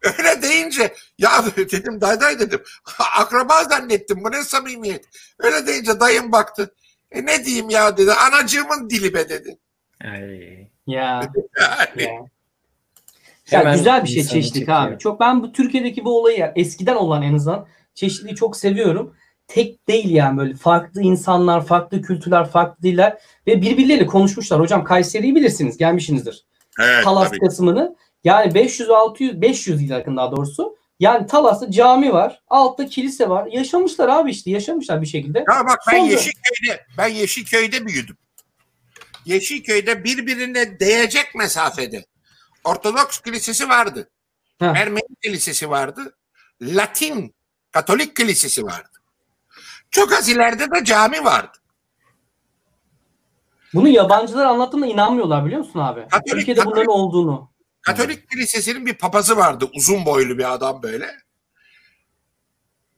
Öyle deyince ya dedim dayday dedim. Akraba zannettim bu ne samimiyet. Öyle deyince dayım baktı. E ne diyeyim ya dedi. Anacığımın dili be dedi. Ay. Ya. Yani, ya. Ya güzel bir şey çeşitlilik çekiyor. abi. Çok ben bu Türkiye'deki bu olayı yani eskiden olan en azından çeşitliliği çok seviyorum. Tek değil yani böyle farklı insanlar, farklı kültürler, farklı diller ve birbirleriyle konuşmuşlar. Hocam Kayseri'yi bilirsiniz, gelmişsinizdir. evet Talas tabii. kısmını. Yani 500 600 500 yıl yakın daha doğrusu. Yani Talas'ta cami var, altta kilise var. Yaşamışlar abi işte, yaşamışlar bir şekilde. Ya bak ben Sonra- Yeşilköy'de ben Yeşilköy'de büyüdüm. Yeşilköy'de birbirine değecek mesafede Ortodoks kilisesi vardı. Ha. Ermeni kilisesi vardı. Latin Katolik kilisesi vardı. Çok az ileride de cami vardı. Bunu yabancılar anlattığında inanmıyorlar biliyor musun abi? Katolik- Türkiye'de bunların Katolik- olduğunu. Katolik kilisesinin bir papazı vardı. Uzun boylu bir adam böyle.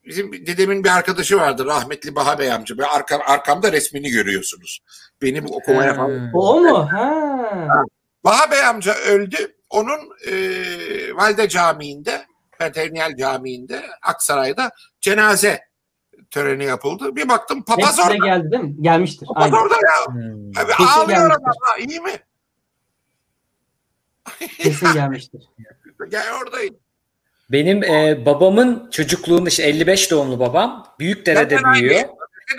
Bizim dedemin bir arkadaşı vardı. Rahmetli Baha Bey amca. Böyle arka, arkamda resmini görüyorsunuz. Benim okumaya Ha. falan. O mu? Ha. Baha Bey amca öldü. Onun e, Valide Camii'nde, Paterniyel Camii'nde, Aksaray'da cenaze töreni yapıldı. Bir baktım papaz Hepsi de orada. geldi değil mi? Gelmiştir. Papaz Aynen. orada ya. Hmm. Abi ağlıyor orada. İyi mi? Kesin gelmiştir. Gel oradayım. Benim e, babamın çocukluğunda işte 55 doğumlu babam Büyükdere'de Benden büyüyor. aynı.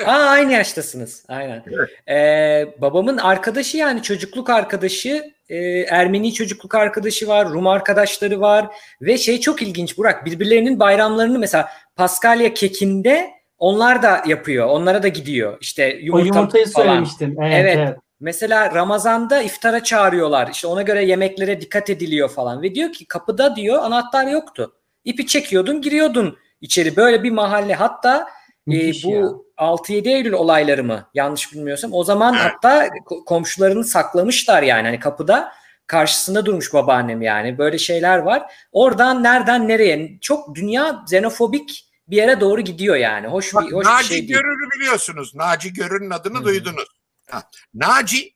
Aa aynı yaştasınız. Aynen. Ee, babamın arkadaşı yani çocukluk arkadaşı e, Ermeni çocukluk arkadaşı var, Rum arkadaşları var ve şey çok ilginç Burak birbirlerinin bayramlarını mesela Paskalya kekinde onlar da yapıyor. Onlara da gidiyor. İşte O yumurta yumurtayı falan. söylemiştin. Evet, Evet. evet. Mesela Ramazan'da iftara çağırıyorlar. İşte ona göre yemeklere dikkat ediliyor falan. Ve diyor ki kapıda diyor anahtar yoktu. İpi çekiyordun giriyordun içeri. Böyle bir mahalle. Hatta e, bu ya. 6-7 Eylül olayları mı? Yanlış bilmiyorsam. O zaman hatta ko- komşularını saklamışlar yani. Hani kapıda karşısında durmuş babaannem yani. Böyle şeyler var. Oradan nereden nereye? Çok dünya xenofobik bir yere doğru gidiyor yani. Hoş Bak, bir, hoş bir Naci şey değil. Görür'ü biliyorsunuz. Naci Görür'ün adını Hı. duydunuz. Ha, Naci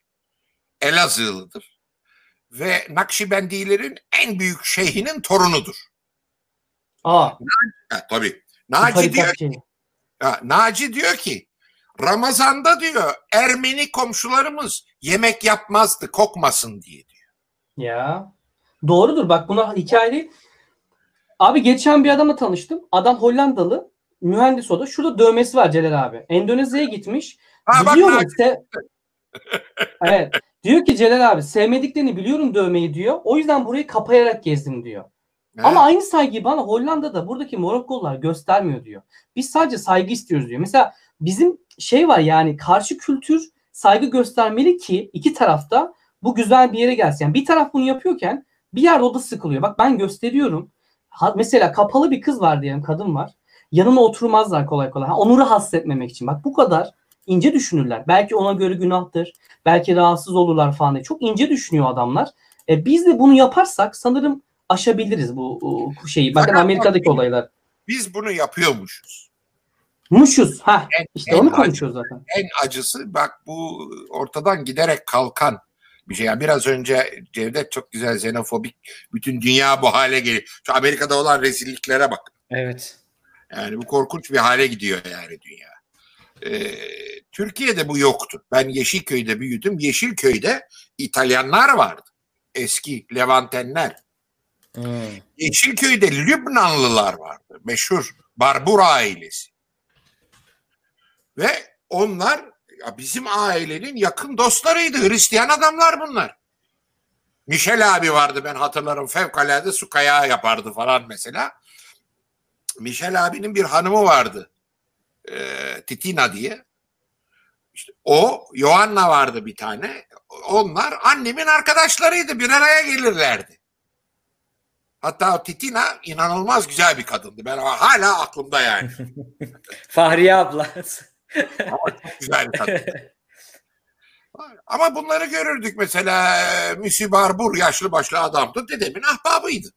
Elazığlıdır. Ve Nakşibendilerin en büyük şeyhinin torunudur. Aa, Ha, tabii. Naci diyor, şeyi. ha, Naci diyor ki Ramazan'da diyor Ermeni komşularımız yemek yapmazdı kokmasın diye diyor. Ya. Doğrudur bak buna hikaye değil. Abi geçen bir adamla tanıştım. Adam Hollandalı. Mühendis o da. Şurada dövmesi var Celal abi. Endonezya'ya gitmiş. Ha bak Biliyorum. Naci, se- evet. Diyor ki Celal abi sevmediklerini biliyorum dövmeyi diyor. O yüzden burayı kapayarak gezdim diyor. Ama aynı saygıyı bana Hollanda'da buradaki Morokkolular göstermiyor diyor. Biz sadece saygı istiyoruz diyor. Mesela bizim şey var yani karşı kültür saygı göstermeli ki iki tarafta bu güzel bir yere gelsin. Yani bir taraf bunu yapıyorken bir yerde o da sıkılıyor. Bak ben gösteriyorum. Ha, mesela kapalı bir kız var diyelim kadın var. Yanına oturmazlar kolay kolay. Ha, onu rahatsız etmemek için. Bak bu kadar ince düşünürler. Belki ona göre günahtır. Belki rahatsız olurlar falan diye. Çok ince düşünüyor adamlar. E, biz de bunu yaparsak sanırım aşabiliriz bu, bu şeyi. Bakın Amerika'daki olaylar. biz bunu yapıyormuşuz. Muşuz. Ha işte en onu acı- konuşuyoruz zaten. en acısı bak bu ortadan giderek kalkan bir şey. Yani biraz önce Cevdet çok güzel xenofobik bütün dünya bu hale geliyor. Şu Amerika'da olan rezilliklere bak. Evet. Yani bu korkunç bir hale gidiyor yani dünya. Ee, Türkiye'de bu yoktu. Ben Yeşilköy'de büyüdüm. Yeşilköy'de İtalyanlar vardı. Eski Levantenler. Hmm. Yeşilköy'de Lübnanlılar vardı. Meşhur Barbura ailesi. Ve onlar ya bizim ailenin yakın dostlarıydı. Hristiyan adamlar bunlar. Michel abi vardı ben hatırlarım. Fevkalade su kayağı yapardı falan mesela. Michel abinin bir hanımı vardı. Ee, Titina diye. İşte o, Joanna vardı bir tane. Onlar annemin arkadaşlarıydı. Bir araya gelirlerdi. Hatta o Titina inanılmaz güzel bir kadındı. Ben hala aklımda yani. Fahriye abla. Ama çok güzel bir kadın. Ama bunları görürdük mesela e, Müsü Barbur yaşlı başlı adamdı. Dedemin ahbabıydı.